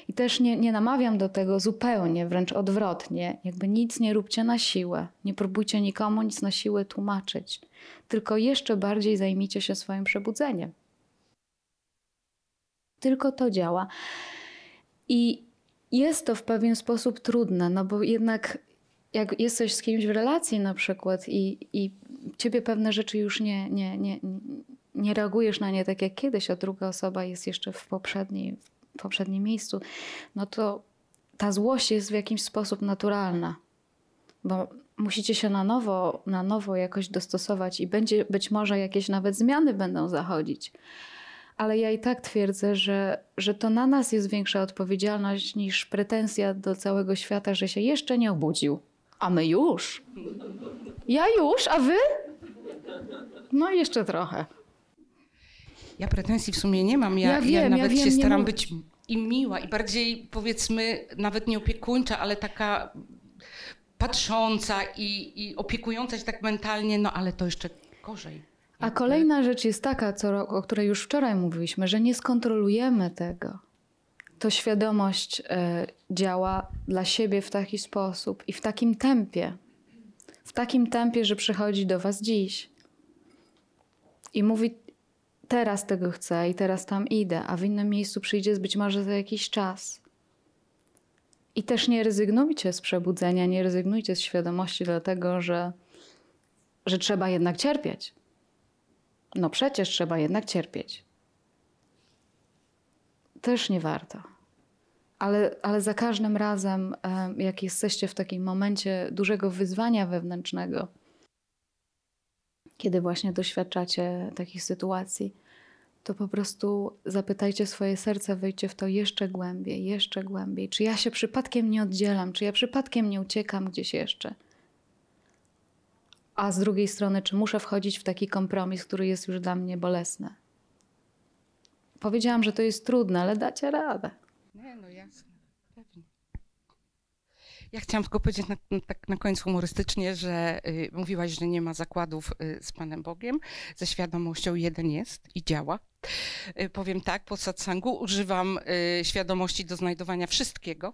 I też nie, nie namawiam do tego zupełnie, wręcz odwrotnie. Jakby nic nie róbcie na siłę. Nie próbujcie nikomu nic na siłę tłumaczyć. Tylko jeszcze bardziej zajmijcie się swoim przebudzeniem. Tylko to działa. I jest to w pewien sposób trudne, no bo jednak jak jesteś z kimś w relacji na przykład i, i ciebie pewne rzeczy już nie, nie, nie, nie reagujesz na nie tak jak kiedyś, a druga osoba jest jeszcze w poprzedniej, w poprzednim miejscu, no to ta złość jest w jakiś sposób naturalna, bo musicie się na nowo, na nowo jakoś dostosować i będzie być może jakieś nawet zmiany będą zachodzić. Ale ja i tak twierdzę, że, że to na nas jest większa odpowiedzialność niż pretensja do całego świata, że się jeszcze nie obudził. A my już. Ja już, a wy? No jeszcze trochę. Ja pretensji w sumie nie mam. Ja, Ja ja, wiem, ja nawet wiem, się staram być i miła, i bardziej powiedzmy, nawet nie opiekuńcza, ale taka patrząca i, i opiekująca się tak mentalnie, no ale to jeszcze gorzej. A kolejna rzecz jest taka, co, o której już wczoraj mówiliśmy, że nie skontrolujemy tego. To świadomość e, działa dla siebie w taki sposób i w takim tempie. W takim tempie, że przychodzi do Was dziś i mówi: Teraz tego chcę i teraz tam idę, a w innym miejscu przyjdzie być może za jakiś czas. I też nie rezygnujcie z przebudzenia, nie rezygnujcie z świadomości, dlatego że, że trzeba jednak cierpieć. No przecież trzeba jednak cierpieć. Też nie warto. Ale, ale za każdym razem, em, jak jesteście w takim momencie dużego wyzwania wewnętrznego, kiedy właśnie doświadczacie takich sytuacji, to po prostu zapytajcie swoje serce, wejdźcie w to jeszcze głębiej, jeszcze głębiej. Czy ja się przypadkiem nie oddzielam, czy ja przypadkiem nie uciekam gdzieś jeszcze? A z drugiej strony, czy muszę wchodzić w taki kompromis, który jest już dla mnie bolesny? Powiedziałam, że to jest trudne, ale dacie radę. No jasne, pewnie. Ja chciałam tylko powiedzieć na, tak na końcu humorystycznie, że y, mówiłaś, że nie ma zakładów y, z Panem Bogiem. Ze świadomością jeden jest i działa. Y, powiem tak, po satsangu używam y, świadomości do znajdowania wszystkiego,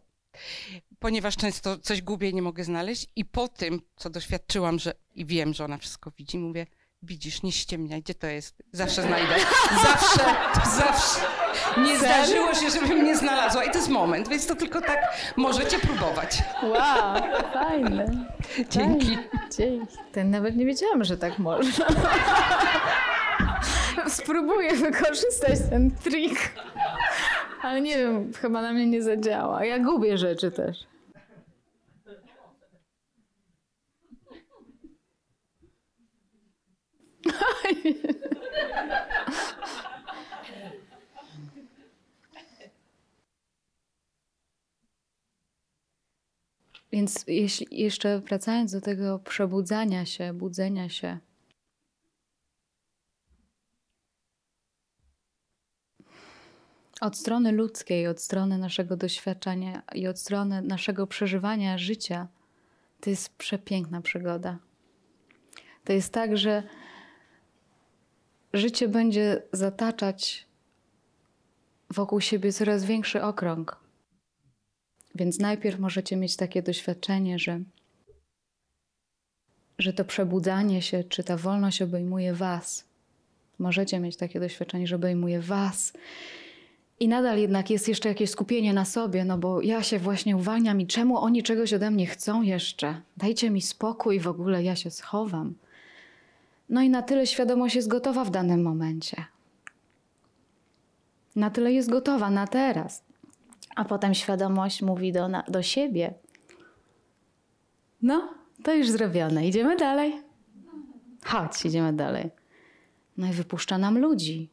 ponieważ często coś gubię i nie mogę znaleźć. I po tym, co doświadczyłam, że i wiem, że ona wszystko widzi, mówię, widzisz, nie ściemniaj, gdzie to jest? Zawsze znajdę. Zawsze, zawsze. Nie zdarzyło się, żebym nie znalazła. I to jest moment, więc to tylko tak możecie próbować. Wow, fajne. Dzięki. Dzięki. Ten nawet nie wiedziałam, że tak można. Spróbuję wykorzystać ten trik. Ale nie wiem, chyba na mnie nie zadziała. Ja gubię rzeczy też. Więc jeśli jeszcze wracając do tego przebudzania się, budzenia się, od strony ludzkiej, od strony naszego doświadczenia i od strony naszego przeżywania życia, to jest przepiękna przygoda. To jest tak, że życie będzie zataczać wokół siebie coraz większy okrąg. Więc najpierw możecie mieć takie doświadczenie, że, że to przebudzanie się, czy ta wolność obejmuje Was. Możecie mieć takie doświadczenie, że obejmuje Was. I nadal jednak jest jeszcze jakieś skupienie na sobie, no bo ja się właśnie uwalniam i czemu oni czegoś ode mnie chcą jeszcze? Dajcie mi spokój, w ogóle ja się schowam. No i na tyle świadomość jest gotowa w danym momencie. Na tyle jest gotowa na teraz. A potem świadomość mówi do, na, do siebie: No, To już zrobione. Idziemy dalej. Chodź, idziemy dalej. No i wypuszcza nam ludzi.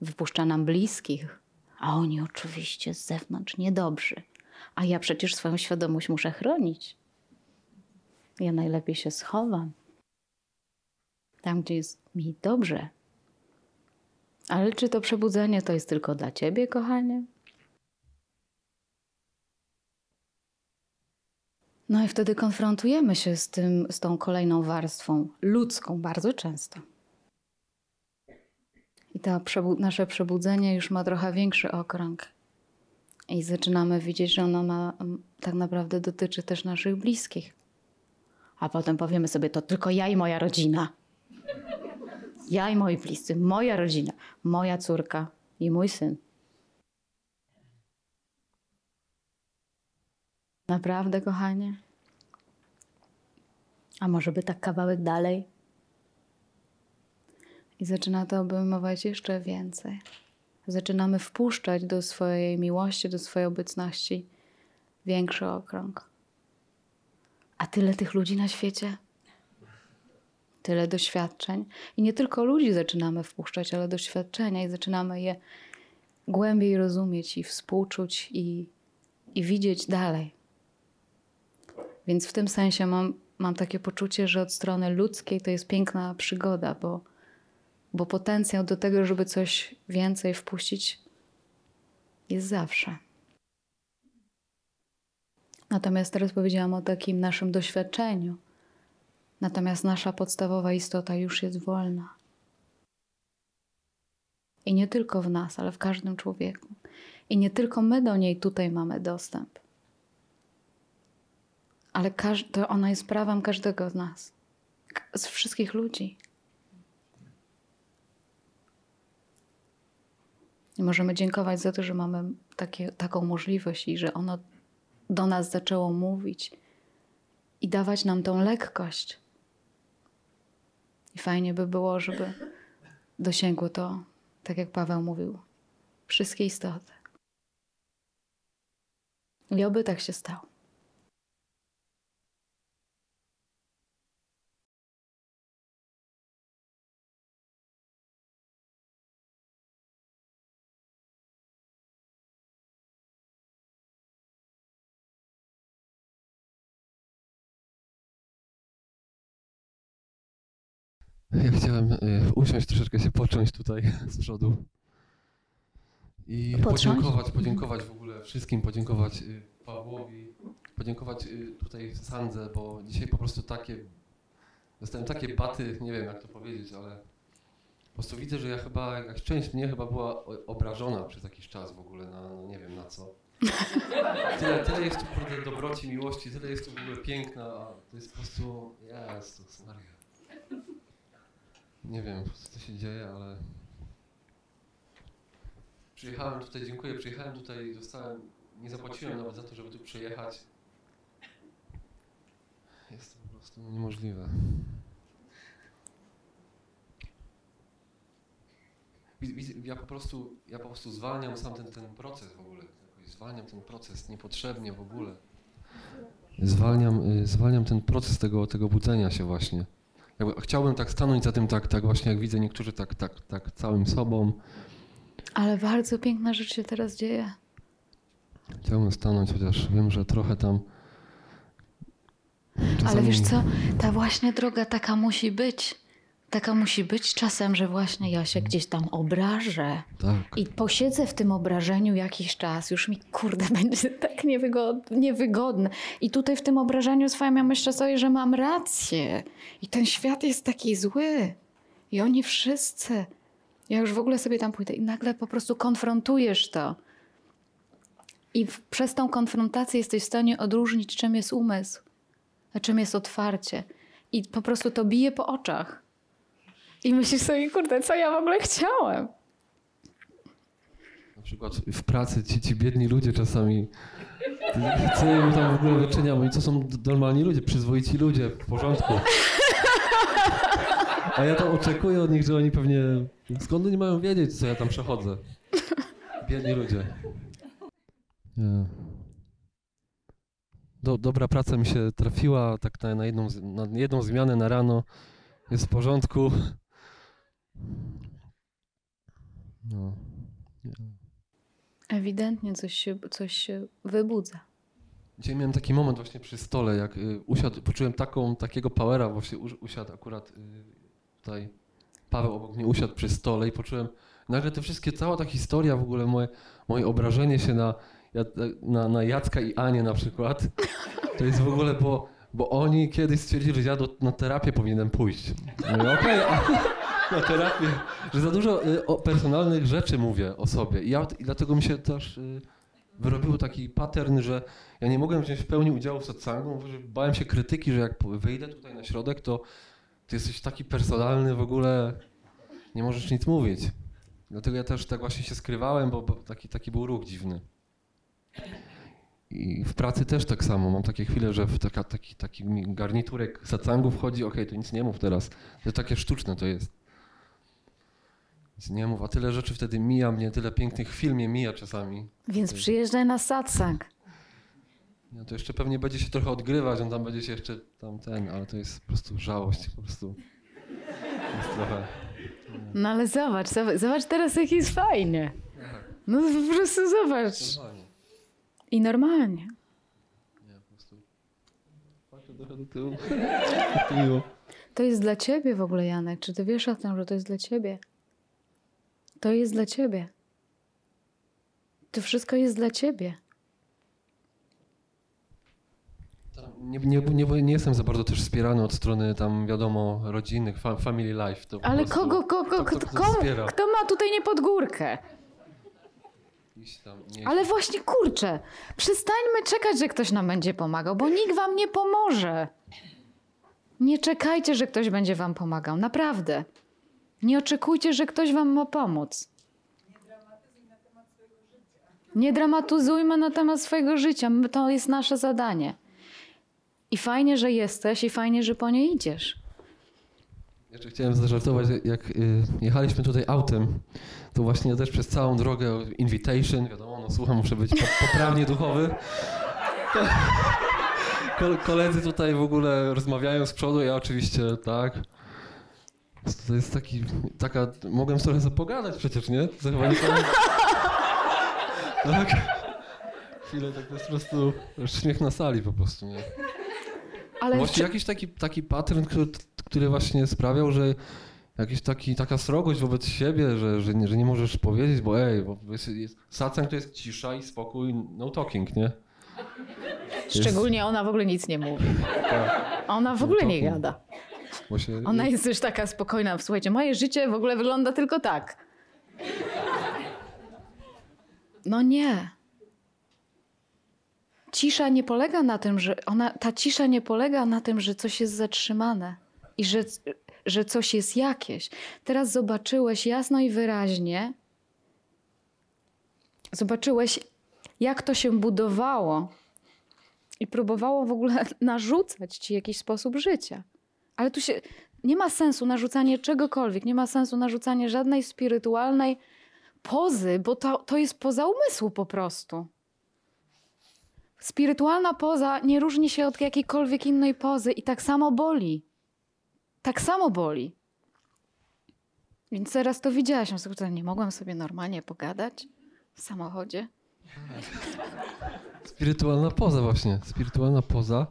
Wypuszcza nam bliskich. A oni oczywiście z zewnątrz niedobrzy. A ja przecież swoją świadomość muszę chronić. Ja najlepiej się schowam. Tam, gdzie jest mi dobrze. Ale czy to przebudzenie to jest tylko dla ciebie, kochanie? No i wtedy konfrontujemy się z, tym, z tą kolejną warstwą ludzką bardzo często. I to przebu- nasze przebudzenie już ma trochę większy okrąg. I zaczynamy widzieć, że ono ma, tak naprawdę dotyczy też naszych bliskich. A potem powiemy sobie, to tylko ja i moja rodzina. Ja i moi bliscy, moja rodzina, moja córka i mój syn. Naprawdę, kochanie? A może by tak kawałek dalej? I zaczyna to obejmować jeszcze więcej. Zaczynamy wpuszczać do swojej miłości, do swojej obecności większy okrąg. A tyle tych ludzi na świecie, tyle doświadczeń. I nie tylko ludzi zaczynamy wpuszczać, ale doświadczenia i zaczynamy je głębiej rozumieć i współczuć i, i widzieć dalej. Więc w tym sensie mam, mam takie poczucie, że od strony ludzkiej to jest piękna przygoda, bo, bo potencjał do tego, żeby coś więcej wpuścić, jest zawsze. Natomiast teraz powiedziałam o takim naszym doświadczeniu. Natomiast nasza podstawowa istota już jest wolna. I nie tylko w nas, ale w każdym człowieku. I nie tylko my do niej tutaj mamy dostęp. Ale każ- to ona jest prawem każdego z nas. Z wszystkich ludzi. I możemy dziękować za to, że mamy takie, taką możliwość i że ono do nas zaczęło mówić i dawać nam tą lekkość. I fajnie by było, żeby dosięgło to, tak jak Paweł mówił, wszystkie istoty. I oby tak się stało. Ja chciałem y, usiąść, troszeczkę się począć tutaj z przodu. I Potrząść? podziękować, podziękować w ogóle wszystkim, podziękować y, Pawłowi, podziękować y, tutaj Sandze, bo dzisiaj po prostu takie, dostałem takie baty, nie wiem jak to powiedzieć, ale po prostu widzę, że ja chyba, jakaś część mnie chyba była obrażona przez jakiś czas w ogóle na, no nie wiem na co. Tyle, tyle jest tu kurde dobroci, miłości, tyle jest tu w ogóle piękna, a to jest po prostu, Jezus Maria. Nie wiem, co się dzieje, ale przyjechałem tutaj, dziękuję, przyjechałem tutaj i dostałem, nie zapłaciłem nawet za to, żeby tu przyjechać. Jest to po prostu niemożliwe. Ja po prostu, ja po prostu zwalniam sam ten, ten proces w ogóle. Zwalniam ten proces niepotrzebnie w ogóle. Zwalniam, y, zwalniam ten proces tego, tego budzenia się właśnie. Jakby chciałbym tak stanąć za tym tak, tak właśnie jak widzę niektórzy tak, tak, tak całym sobą. Ale bardzo piękna rzecz się teraz dzieje. Chciałbym stanąć, chociaż wiem, że trochę tam. Ale czasami- wiesz co, ta właśnie droga taka musi być. Taka musi być czasem, że właśnie ja się gdzieś tam obrażę. Tak. I posiedzę w tym obrażeniu jakiś czas, już mi kurde będzie tak niewygodne, niewygodne. I tutaj w tym obrażeniu swoim ja myślę sobie, że mam rację. I ten świat jest taki zły. I oni wszyscy. Ja już w ogóle sobie tam pójdę i nagle po prostu konfrontujesz to. I w, przez tą konfrontację jesteś w stanie odróżnić, czym jest umysł, a czym jest otwarcie. I po prostu to bije po oczach. I myślisz sobie, kurde, co ja w ogóle chciałem? Na przykład w pracy ci, ci biedni ludzie czasami. Co im tam w ogóle wyczyniam? Oni to są normalni ludzie, przyzwoici ludzie, w porządku. A ja tam oczekuję od nich, że oni pewnie. Skąd oni mają wiedzieć, co ja tam przechodzę? Biedni ludzie. Nie. do, dobra praca mi się trafiła, tak na, na, jedną, na jedną zmianę na rano. Jest w porządku. No. nie. Ewidentnie coś się, coś się wybudza. Dzisiaj miałem taki moment właśnie przy stole, jak y, usiadł, poczułem taką, takiego powera, właśnie usiadł akurat y, tutaj, Paweł obok mnie usiadł przy stole i poczułem nagle te wszystkie, cała ta historia w ogóle, moje, moje obrażenie się na, na, na Jacka i Anię na przykład, to jest w ogóle, bo, bo oni kiedyś stwierdzili, że ja do, na terapię powinienem pójść. Okej, a na terapię, że za dużo y, o personalnych rzeczy mówię o sobie i, ja, i dlatego mi się też y, wyrobił taki pattern, że ja nie mogłem wziąć w pełni udziału w satsangu, bo bałem się krytyki, że jak wyjdę tutaj na środek, to ty jesteś taki personalny w ogóle, nie możesz nic mówić. Dlatego ja też tak właśnie się skrywałem, bo, bo taki, taki był ruch dziwny. I w pracy też tak samo. Mam takie chwile, że w taka, taki, taki garniturek satsangu wchodzi, okej, to nic nie mów teraz. To takie sztuczne to jest. Nie mów, a tyle rzeczy wtedy mija mnie, tyle pięknych chwil mnie mija czasami. Więc przyjeżdżaj na satsang. No to jeszcze pewnie będzie się trochę odgrywać, on tam będzie się jeszcze tam ten, ale to jest po prostu żałość, po prostu. Jest trochę. No ale zobacz, zobacz, teraz jak jest fajnie. No po prostu zobacz. Normalnie. I normalnie. Nie, po prostu. Patrzę trochę do tyłu. Miło. To jest dla ciebie w ogóle, Janek. Czy ty wiesz o tym, że to jest dla ciebie? To jest dla ciebie. To wszystko jest dla ciebie. Nie, nie, nie, nie jestem za bardzo też wspierany od strony tam wiadomo rodzinnych, fa, family life. To Ale prostu- kogo, kogo, kto- kto, kto ma tutaj nie pod górkę? Iść tam, nie Ale właśnie kurczę, przestańmy czekać, że ktoś nam będzie pomagał, bo nikt wam nie pomoże. Nie czekajcie, że ktoś będzie wam pomagał, naprawdę. Nie oczekujcie, że ktoś wam ma pomóc. Nie dramatyzujmy na temat swojego życia. To jest nasze zadanie. I fajnie, że jesteś, i fajnie, że po nie idziesz. Jeszcze chciałem zażartować, jak y, jechaliśmy tutaj autem, to właśnie ja też przez całą drogę invitation, wiadomo, no słucham, muszę być po, poprawnie duchowy. Koledzy tutaj w ogóle rozmawiają z przodu, ja oczywiście tak. To jest taki, taka, mogłem trochę zapogadać przecież, nie? To chyba nie powiem. Tak. Chwilę tak to jest po prostu śmiech na sali po prostu, nie? Ale Właśnie czy- jakiś taki, taki pattern, który, który właśnie sprawiał, że jakiś taki, taka srogość wobec siebie, że, że, nie, że nie możesz powiedzieć, bo ej, bo jest, jest, satsang to jest cisza i spokój, no talking, nie? Szczególnie ona w ogóle nic nie mówi. Tak, Ona w ogóle nie talking. gada. Ona jest już taka spokojna. Słuchajcie, moje życie w ogóle wygląda tylko tak. No nie. Cisza nie polega na tym, że ona, ta cisza nie polega na tym, że coś jest zatrzymane i że, że coś jest jakieś. Teraz zobaczyłeś jasno i wyraźnie, zobaczyłeś, jak to się budowało i próbowało w ogóle narzucać ci jakiś sposób życia. Ale tu się nie ma sensu narzucanie czegokolwiek, nie ma sensu narzucanie żadnej spirytualnej pozy, bo to, to jest poza umysłu po prostu. Spirytualna poza nie różni się od jakiejkolwiek innej pozy i tak samo boli. Tak samo boli. Więc teraz to widziałaś, słuchaj, nie mogłam sobie normalnie pogadać w samochodzie. spirytualna poza właśnie, spirytualna poza,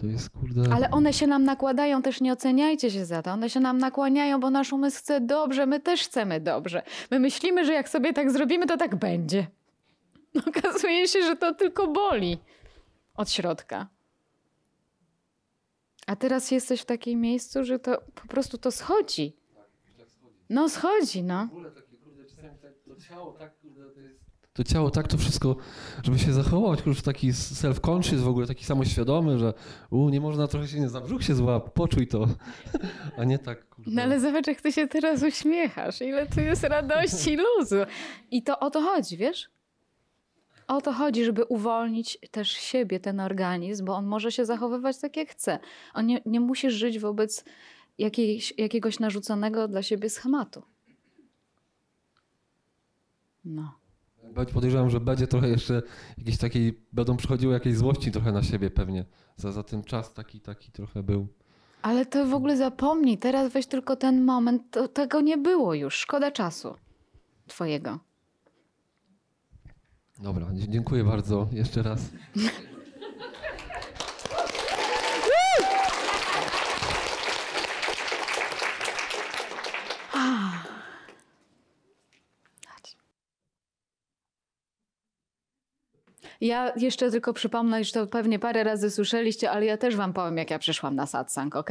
to jest kurde... Ale one się nam nakładają, też nie oceniajcie się za to. One się nam nakłaniają, bo nasz umysł chce dobrze, my też chcemy dobrze. My myślimy, że jak sobie tak zrobimy, to tak będzie. Okazuje się, że to tylko boli od środka. A teraz jesteś w takim miejscu, że to po prostu to schodzi. No schodzi, no. W ogóle takie, kurde, czasami tak, to ciało tak, to ciało tak to wszystko, żeby się zachować, kurde, taki self-conscious w ogóle, taki samoświadomy, że u, nie można trochę się nie za brzuch się złap, poczuj to, a nie tak, kurde. No ale zobacz, jak ty się teraz uśmiechasz. Ile tu jest radości i luzu. I to o to chodzi, wiesz? O to chodzi, żeby uwolnić też siebie, ten organizm, bo on może się zachowywać tak, jak chce. On nie, nie musisz żyć wobec jakiejś, jakiegoś narzuconego dla siebie schematu. No. Podejrzewam, że będzie trochę jeszcze jakiejś takiej, będą przychodziły jakieś złości trochę na siebie pewnie. Za, za ten czas taki, taki trochę był. Ale to w ogóle zapomnij. Teraz weź tylko ten moment. To, tego nie było już. Szkoda czasu twojego. Dobra, dziękuję bardzo jeszcze raz. Ja jeszcze tylko przypomnę, że to pewnie parę razy słyszeliście, ale ja też wam powiem, jak ja przyszłam na satsang, ok?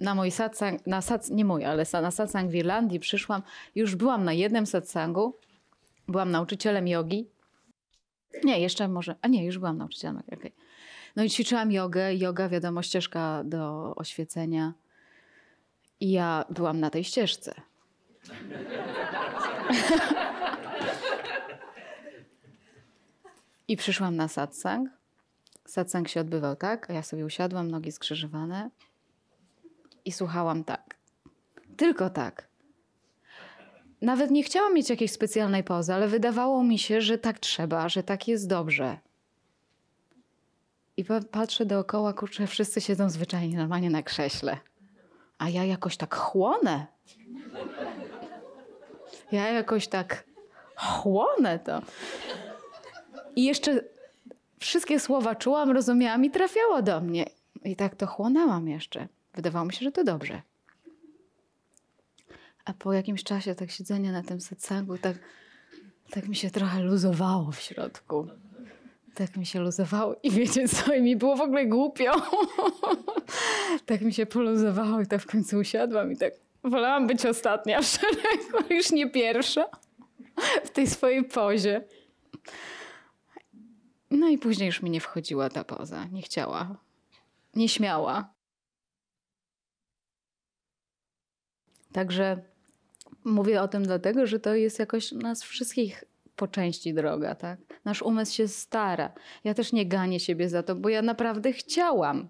Na mój satsang, na sats, nie mój, ale na satsang w Irlandii przyszłam. Już byłam na jednym satsangu. Byłam nauczycielem jogi. Nie, jeszcze może, a nie, już byłam nauczycielem okej. No i ćwiczyłam jogę. Yoga, wiadomo, ścieżka do oświecenia. I ja byłam na tej ścieżce. I przyszłam na satsang. Satsang się odbywał tak, a ja sobie usiadłam, nogi skrzyżowane i słuchałam tak. Tylko tak. Nawet nie chciałam mieć jakiejś specjalnej pozy, ale wydawało mi się, że tak trzeba, że tak jest dobrze. I pa- patrzę dookoła, kurczę, wszyscy siedzą zwyczajnie normalnie na krześle. A ja jakoś tak chłonę. Ja jakoś tak chłonę to. I jeszcze wszystkie słowa czułam, rozumiałam i trafiało do mnie. I tak to chłonęłam jeszcze. Wydawało mi się, że to dobrze. A po jakimś czasie tak siedzenia na tym satsangu, tak, tak mi się trochę luzowało w środku. Tak mi się luzowało i wiecie co, i mi było w ogóle głupio. tak mi się poluzowało i tak w końcu usiadłam i tak wolałam być ostatnia w szeregu, już nie pierwsza w tej swojej pozie. No i później już mi nie wchodziła ta poza. Nie chciała. Nie śmiała. Także mówię o tym dlatego, że to jest jakoś nas wszystkich po części droga, tak? Nasz umysł się stara. Ja też nie ganię siebie za to, bo ja naprawdę chciałam.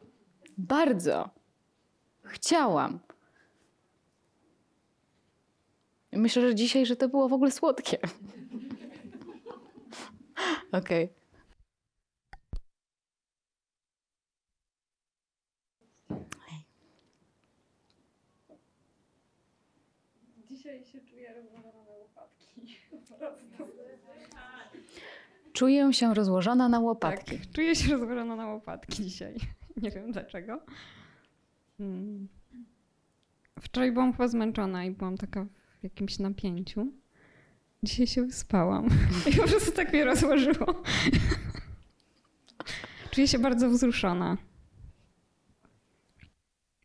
Bardzo. Chciałam. Myślę, że dzisiaj, że to było w ogóle słodkie. Okej. Dzisiaj się czuję rozłożona na łopatki. Po prostu. Czuję się rozłożona na łopatki. Tak, czuję się rozłożona na łopatki dzisiaj. Nie wiem dlaczego. Mm. Wczoraj byłam chyba zmęczona i byłam taka w jakimś napięciu. Dzisiaj się wyspałam i po prostu tak mnie rozłożyło. Czuję się bardzo wzruszona.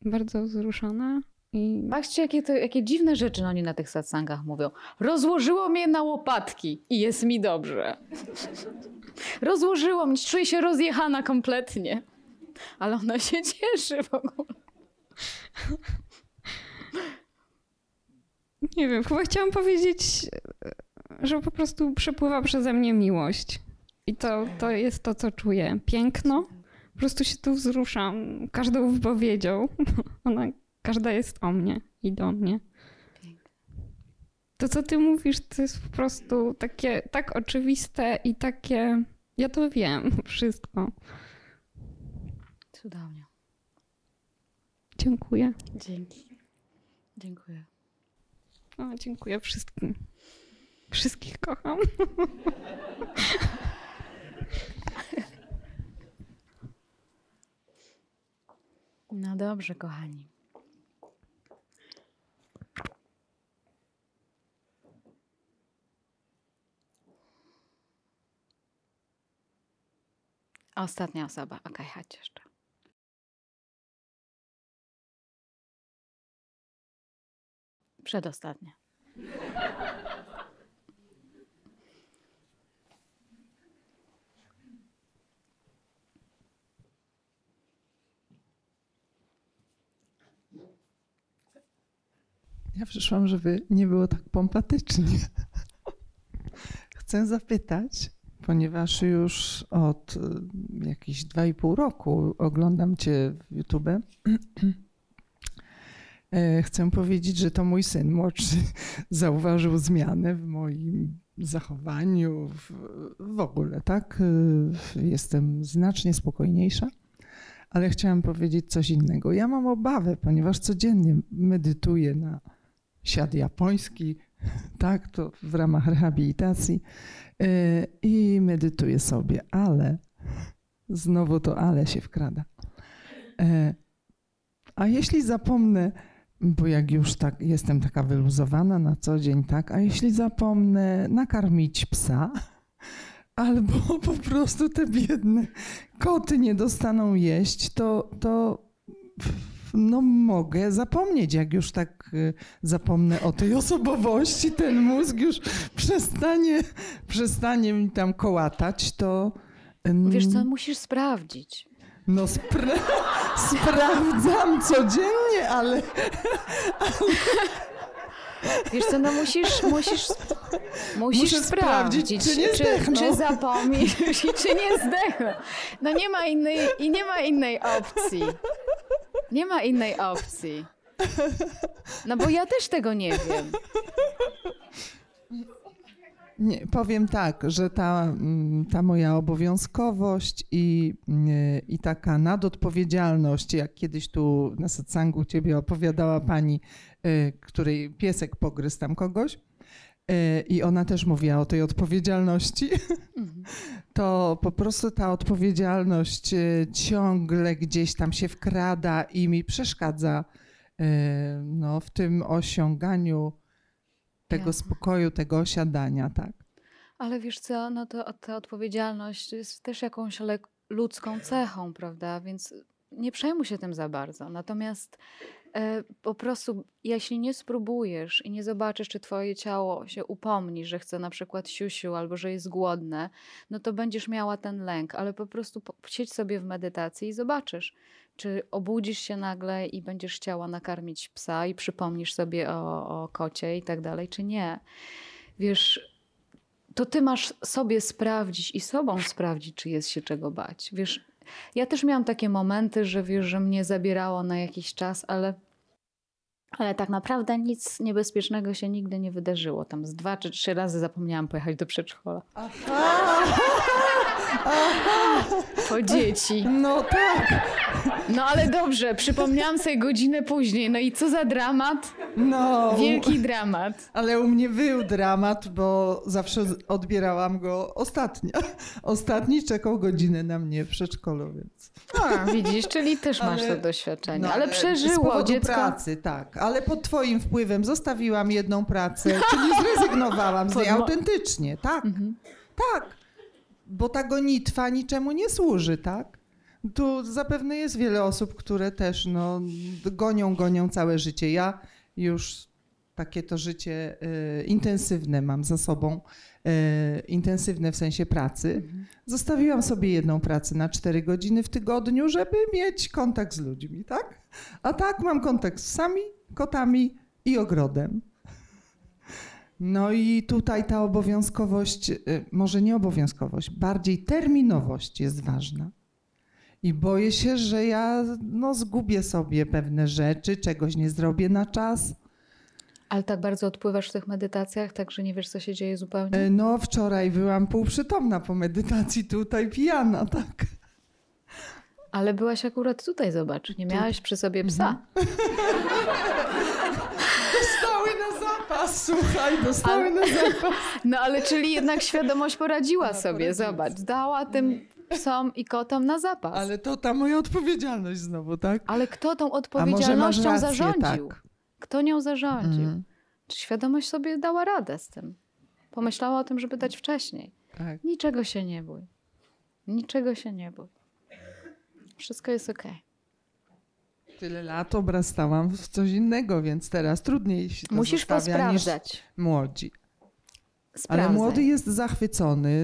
Bardzo wzruszona i Patrzcie, jakie, to, jakie dziwne rzeczy oni na tych satsangach mówią. Rozłożyło mnie na łopatki i jest mi dobrze. Rozłożyło mnie, czuję się rozjechana kompletnie. Ale ona się cieszy w ogóle. Nie wiem, chyba chciałam powiedzieć, że po prostu przepływa przeze mnie miłość. I to, to jest to, co czuję. Piękno. Po prostu się tu wzruszam każdą wypowiedzią. Ona, każda jest o mnie i do mnie. To, co ty mówisz, to jest po prostu takie tak oczywiste i takie. Ja to wiem, wszystko. Cudownie. Dziękuję. Dzięki. Dziękuję. O, dziękuję wszystkim. Wszystkich kocham. No dobrze, kochani. Ostatnia osoba. Okej, chodź jeszcze. Przedostatnia. Ja przyszłam, żeby nie było tak pompatycznie. Chcę zapytać, ponieważ już od y, jakichś 2,5 roku oglądam Cię w YouTube. E, Chcę powiedzieć, że to mój syn młodszy zauważył zmianę w moim zachowaniu, w, w ogóle, tak? E, Jestem znacznie spokojniejsza, ale chciałam powiedzieć coś innego. Ja mam obawę, ponieważ codziennie medytuję na siad japoński, tak, to w ramach rehabilitacji i medytuję sobie, ale znowu to ale się wkrada. E, A jeśli zapomnę, bo jak już tak jestem taka wyluzowana na co dzień, tak, a jeśli zapomnę nakarmić psa, albo po prostu te biedne koty nie dostaną jeść, to, to no mogę zapomnieć, jak już tak y, zapomnę o tej osobowości, ten mózg już przestanie, przestanie mi tam kołatać, to... Wiesz co, musisz sprawdzić. No spra- sprawdzam codziennie, ale... Wiesz co, no musisz, musisz, musisz Muszę sprawdzić, czy nie czy, czy zapomnisz i czy nie zdechną. No nie ma innej, i nie ma innej opcji. Nie ma innej opcji. No bo ja też tego nie wiem. Nie, powiem tak, że ta, mm, ta moja obowiązkowość i, i taka nadodpowiedzialność, jak kiedyś tu na satsangu ciebie opowiadała pani, y, której piesek pogryzł tam kogoś, i ona też mówiła o tej odpowiedzialności, to po prostu ta odpowiedzialność y, ciągle gdzieś tam się wkrada i mi przeszkadza y, no, w tym osiąganiu tego Jasne. spokoju, tego osiadania, tak. Ale wiesz co, no to ta odpowiedzialność jest też jakąś ludzką cechą, prawda? Więc nie przejmuj się tym za bardzo. Natomiast po prostu, jeśli nie spróbujesz i nie zobaczysz, czy twoje ciało się upomni, że chce na przykład siusiu albo że jest głodne, no to będziesz miała ten lęk, ale po prostu siedź sobie w medytacji i zobaczysz, czy obudzisz się nagle i będziesz chciała nakarmić psa i przypomnisz sobie o, o kocie i tak dalej, czy nie. Wiesz, to ty masz sobie sprawdzić i sobą sprawdzić, czy jest się czego bać. Wiesz, ja też miałam takie momenty, że wiesz, że mnie zabierało na jakiś czas, ale, ale tak naprawdę nic niebezpiecznego się nigdy nie wydarzyło. Tam z dwa czy trzy razy zapomniałam pojechać do przedszkola. Po dzieci. No tak. No ale dobrze, przypomniałam sobie godzinę później. No i co za dramat? No. Wielki dramat. Ale u mnie był dramat, bo zawsze odbierałam go ostatnia. Ostatni czekał godzinę na mnie w przedszkolu, więc. A, widzisz, czyli też masz Ale- to doświadczenie. No, ale Z przeżyło dziecko. pracy, tak. Ale pod twoim wpływem zostawiłam jedną pracę, czyli zrezygnowałam z niej autentycznie, tak. Tak. Bo ta gonitwa niczemu nie służy, tak? Tu zapewne jest wiele osób, które też no, gonią, gonią całe życie. Ja już takie to życie y, intensywne mam za sobą, y, intensywne w sensie pracy. Zostawiłam sobie jedną pracę na 4 godziny w tygodniu, żeby mieć kontakt z ludźmi, tak? A tak mam kontakt z psami, kotami i ogrodem. No i tutaj ta obowiązkowość, y, może nie obowiązkowość, bardziej terminowość jest ważna. I boję się, że ja no, zgubię sobie pewne rzeczy, czegoś nie zrobię na czas. Ale tak bardzo odpływasz w tych medytacjach, tak że nie wiesz, co się dzieje zupełnie? E, No, wczoraj byłam półprzytomna po medytacji, tutaj pijana, tak. Ale byłaś akurat tutaj, zobacz. Nie miałaś przy sobie psa. Dostały na zapas, słuchaj, dostały na zapas. No ale czyli jednak świadomość poradziła sobie, zobacz. Dała tym psom i kotom na zapas. Ale to ta moja odpowiedzialność znowu, tak? Ale kto tą odpowiedzialnością rację, zarządził? tak. Kto nią zarządził? Mhm. Czy świadomość sobie dała radę z tym? Pomyślała o tym, żeby dać wcześniej. Tak. Niczego się nie bój. Niczego się nie bój. Wszystko jest okej. Tyle lat obrastałam w coś innego, więc teraz trudniej się to Musisz posprawdzać. młodzi. Ale Sprawdzaj. młody jest zachwycony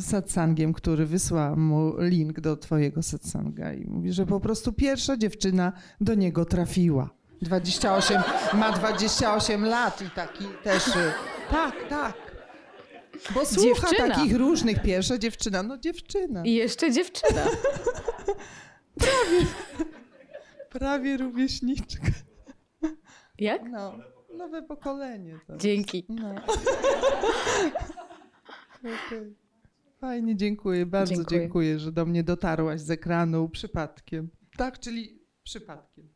satsangiem, który wysłał mu link do twojego satsanga i mówi, że po prostu pierwsza dziewczyna do niego trafiła. 28, ma 28 lat i taki też... y, Tak, tak. Bo słucha Dziewczyna. takich różnych. Pierwsza dziewczyna, no dziewczyna. I jeszcze dziewczyna. Prawie. Prawie rówieśniczka. Jak? No, nowe pokolenie. To Dzięki. No. Fajnie, dziękuję, bardzo Dziękuję. dziękuję, że do mnie dotarłaś z ekranu przypadkiem. Tak, czyli przypadkiem.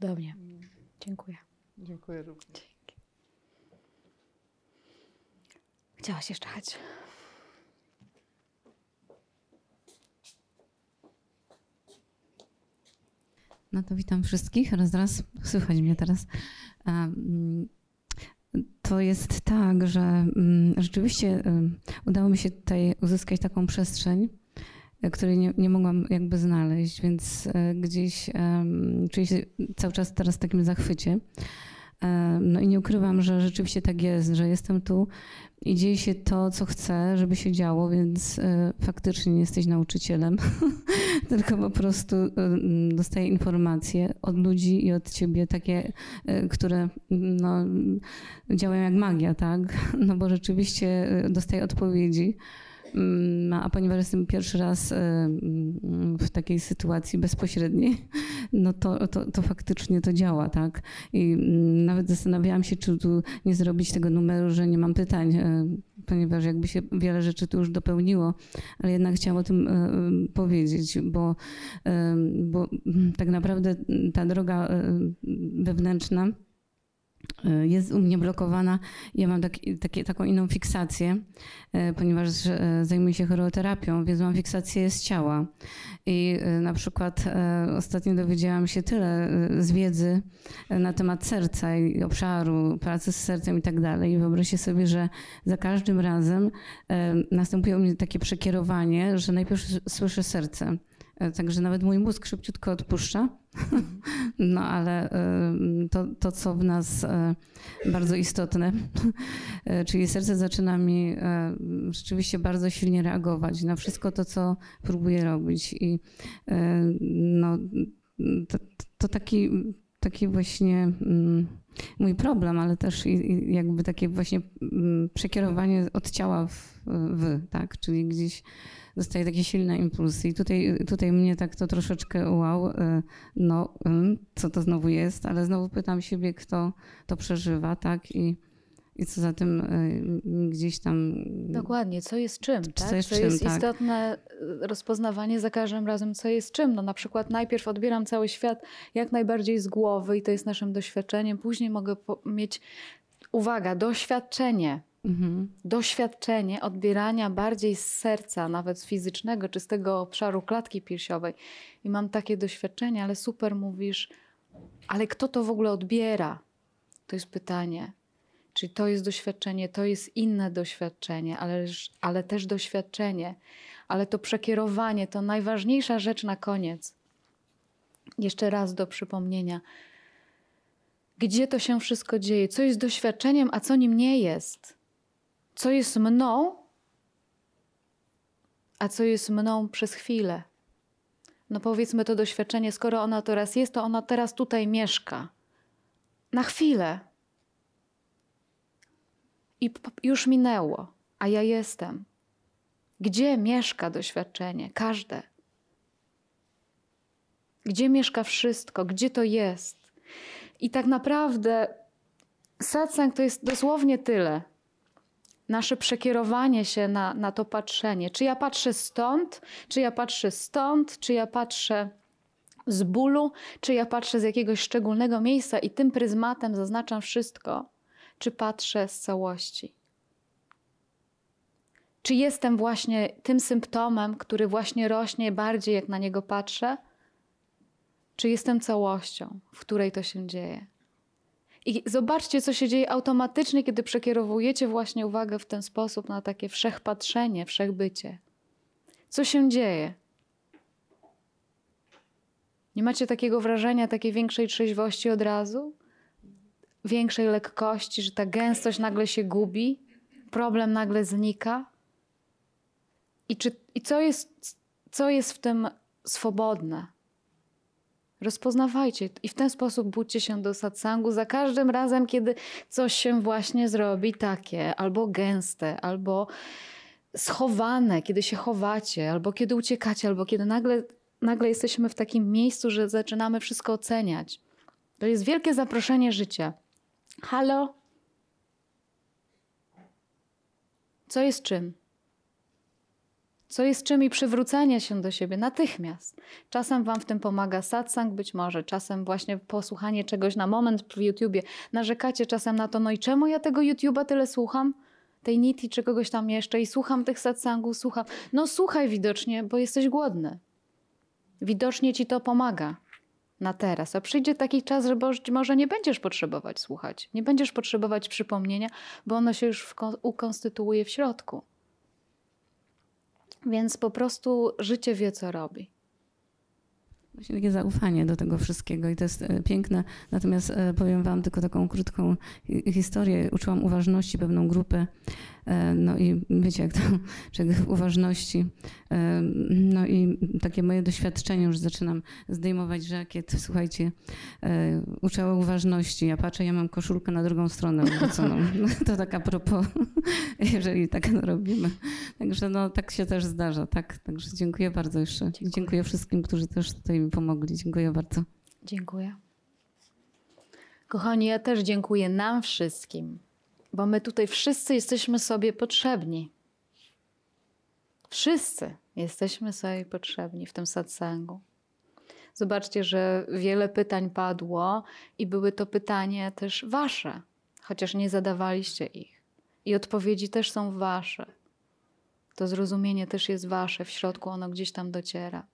Cudownie. Dziękuję. Dziękuję również. Chciałaś jeszcze chać? No to witam wszystkich. Raz, raz. Słychać mnie teraz. Um, To jest tak, że mm, rzeczywiście um, udało mi się tutaj uzyskać taką przestrzeń, której nie, nie mogłam jakby znaleźć, więc e, gdzieś czuję się cały czas teraz w takim zachwycie. E, No i nie ukrywam, że rzeczywiście tak jest, że jestem tu i dzieje się to, co chcę, żeby się działo, więc e, faktycznie nie jesteś nauczycielem, tylko po prostu dostaję informacje od ludzi i od ciebie, takie, które no, działają jak magia, tak? No bo rzeczywiście dostaję odpowiedzi. Mm, A ponieważ jestem pierwszy raz e, mm, w takiej sytuacji bezpośredniej, no to, to, to faktycznie to działa, tak? I mm, nawet zastanawiałam się, czy tu nie zrobić tego numeru, że nie mam pytań, e, ponieważ jakby się wiele rzeczy tu już dopełniło, ale jednak chciałam o tym e, powiedzieć, bo, bo tak naprawdę ta droga wewnętrzna jest u mnie blokowana. Ja mam tak, takie, taką inną fiksację, e, ponieważ e, zajmuję się choreoterapią, więc mam fiksację z ciała. I e, na przykład e, ostatnio dowiedziałam się tyle e, z wiedzy e, na temat serca i obszaru, pracy z sercem i tak dalej. I wyobraźcie sobie, że za każdym razem e, następuje u mnie takie przekierowanie, że najpierw słyszę serce. E, Także nawet mój mózg szybciutko odpuszcza. No ale y, to, to, co w nas y, bardzo istotne, czyli serce zaczyna mi rzeczywiście bardzo silnie reagować na wszystko to, co próbuję robić. I no, to, to taki, taki właśnie mm, mój problem, ale też jakby takie właśnie mm, przekierowanie od ciała w, w tak? Czyli gdzieś dostaję takie silne impulsy. I tutaj, tutaj mnie tak to troszeczkę wow, y, no ym, co to znowu jest, ale znowu pytam siebie, kto to przeżywa, tak? I, i co za tym y, gdzieś tam... Dokładnie, co jest czym, Co tak? jest to czym, jest tak. istotne rozpoznawanie za każdym razem, co jest czym. No na przykład najpierw odbieram cały świat jak najbardziej z głowy i to jest naszym doświadczeniem. Później mogę mieć, uwaga, doświadczenie. Mhm. Doświadczenie odbierania bardziej z serca, nawet z fizycznego, czy z tego obszaru klatki piersiowej. I mam takie doświadczenie, ale super mówisz, ale kto to w ogóle odbiera? To jest pytanie. Czyli to jest doświadczenie, to jest inne doświadczenie, ale, ale też doświadczenie. Ale to przekierowanie to najważniejsza rzecz na koniec. Jeszcze raz do przypomnienia. Gdzie to się wszystko dzieje? Co jest doświadczeniem, a co nim nie jest? Co jest mną, a co jest mną przez chwilę? No powiedzmy to doświadczenie, skoro ono teraz jest, to ono teraz tutaj mieszka. Na chwilę. I już minęło, a ja jestem. Gdzie mieszka doświadczenie? Każde. Gdzie mieszka wszystko? Gdzie to jest? I tak naprawdę satsang to jest dosłownie tyle. Nasze przekierowanie się na, na to patrzenie. Czy ja patrzę stąd, czy ja patrzę stąd, czy ja patrzę z bólu, czy ja patrzę z jakiegoś szczególnego miejsca i tym pryzmatem zaznaczam wszystko, czy patrzę z całości. Czy jestem właśnie tym symptomem, który właśnie rośnie bardziej, jak na niego patrzę? Czy jestem całością, w której to się dzieje? I zobaczcie, co się dzieje automatycznie, kiedy przekierowujecie właśnie uwagę w ten sposób na takie wszechpatrzenie, wszechbycie. Co się dzieje? Nie macie takiego wrażenia, takiej większej trzeźwości od razu? Większej lekkości, że ta gęstość nagle się gubi? Problem nagle znika? I, czy, i co, jest, co jest w tym swobodne? Rozpoznawajcie i w ten sposób budźcie się do satsangu za każdym razem, kiedy coś się właśnie zrobi takie, albo gęste, albo schowane, kiedy się chowacie, albo kiedy uciekacie, albo kiedy nagle, nagle jesteśmy w takim miejscu, że zaczynamy wszystko oceniać. To jest wielkie zaproszenie życia. Halo? Co jest czym? Co jest czym i przywrócenie się do siebie natychmiast. Czasem Wam w tym pomaga satsang, być może, czasem właśnie posłuchanie czegoś na moment w YouTubie. Narzekacie czasem na to, no i czemu ja tego YouTuba tyle słucham? Tej Niti czy kogoś tam jeszcze i słucham tych satsangów, słucham. No słuchaj widocznie, bo jesteś głodny. Widocznie Ci to pomaga na teraz. A przyjdzie taki czas, że może nie będziesz potrzebować słuchać. Nie będziesz potrzebować przypomnienia, bo ono się już ukonstytuuje w środku. Więc po prostu życie wie, co robi. Właśnie takie zaufanie do tego wszystkiego i to jest e, piękne. Natomiast e, powiem wam tylko taką krótką hi- historię. Uczyłam uważności pewną grupę. E, No i wiecie, jak to w uważności. e, No i takie moje doświadczenie już zaczynam zdejmować żakiet. Słuchajcie, e, uczę uważności. Ja patrzę, ja mam koszulkę na drugą stronę odwróconą. To tak a propos, jeżeli tak robimy. Także no, tak się też zdarza, tak? Także dziękuję bardzo jeszcze. Dziękuję, wszystkim, którzy też tutaj mi pomogli. Dziękuję bardzo. Dziękuję. Kochani, ja też dziękuję nam wszystkim, bo my tutaj wszyscy jesteśmy sobie potrzebni. Wszyscy jesteśmy sobie potrzebni w tym satsangu. Zobaczcie, że wiele pytań padło i były to pytania też wasze, chociaż nie zadawaliście ich. I odpowiedzi też są wasze. To zrozumienie też jest wasze, w środku ono gdzieś tam dociera.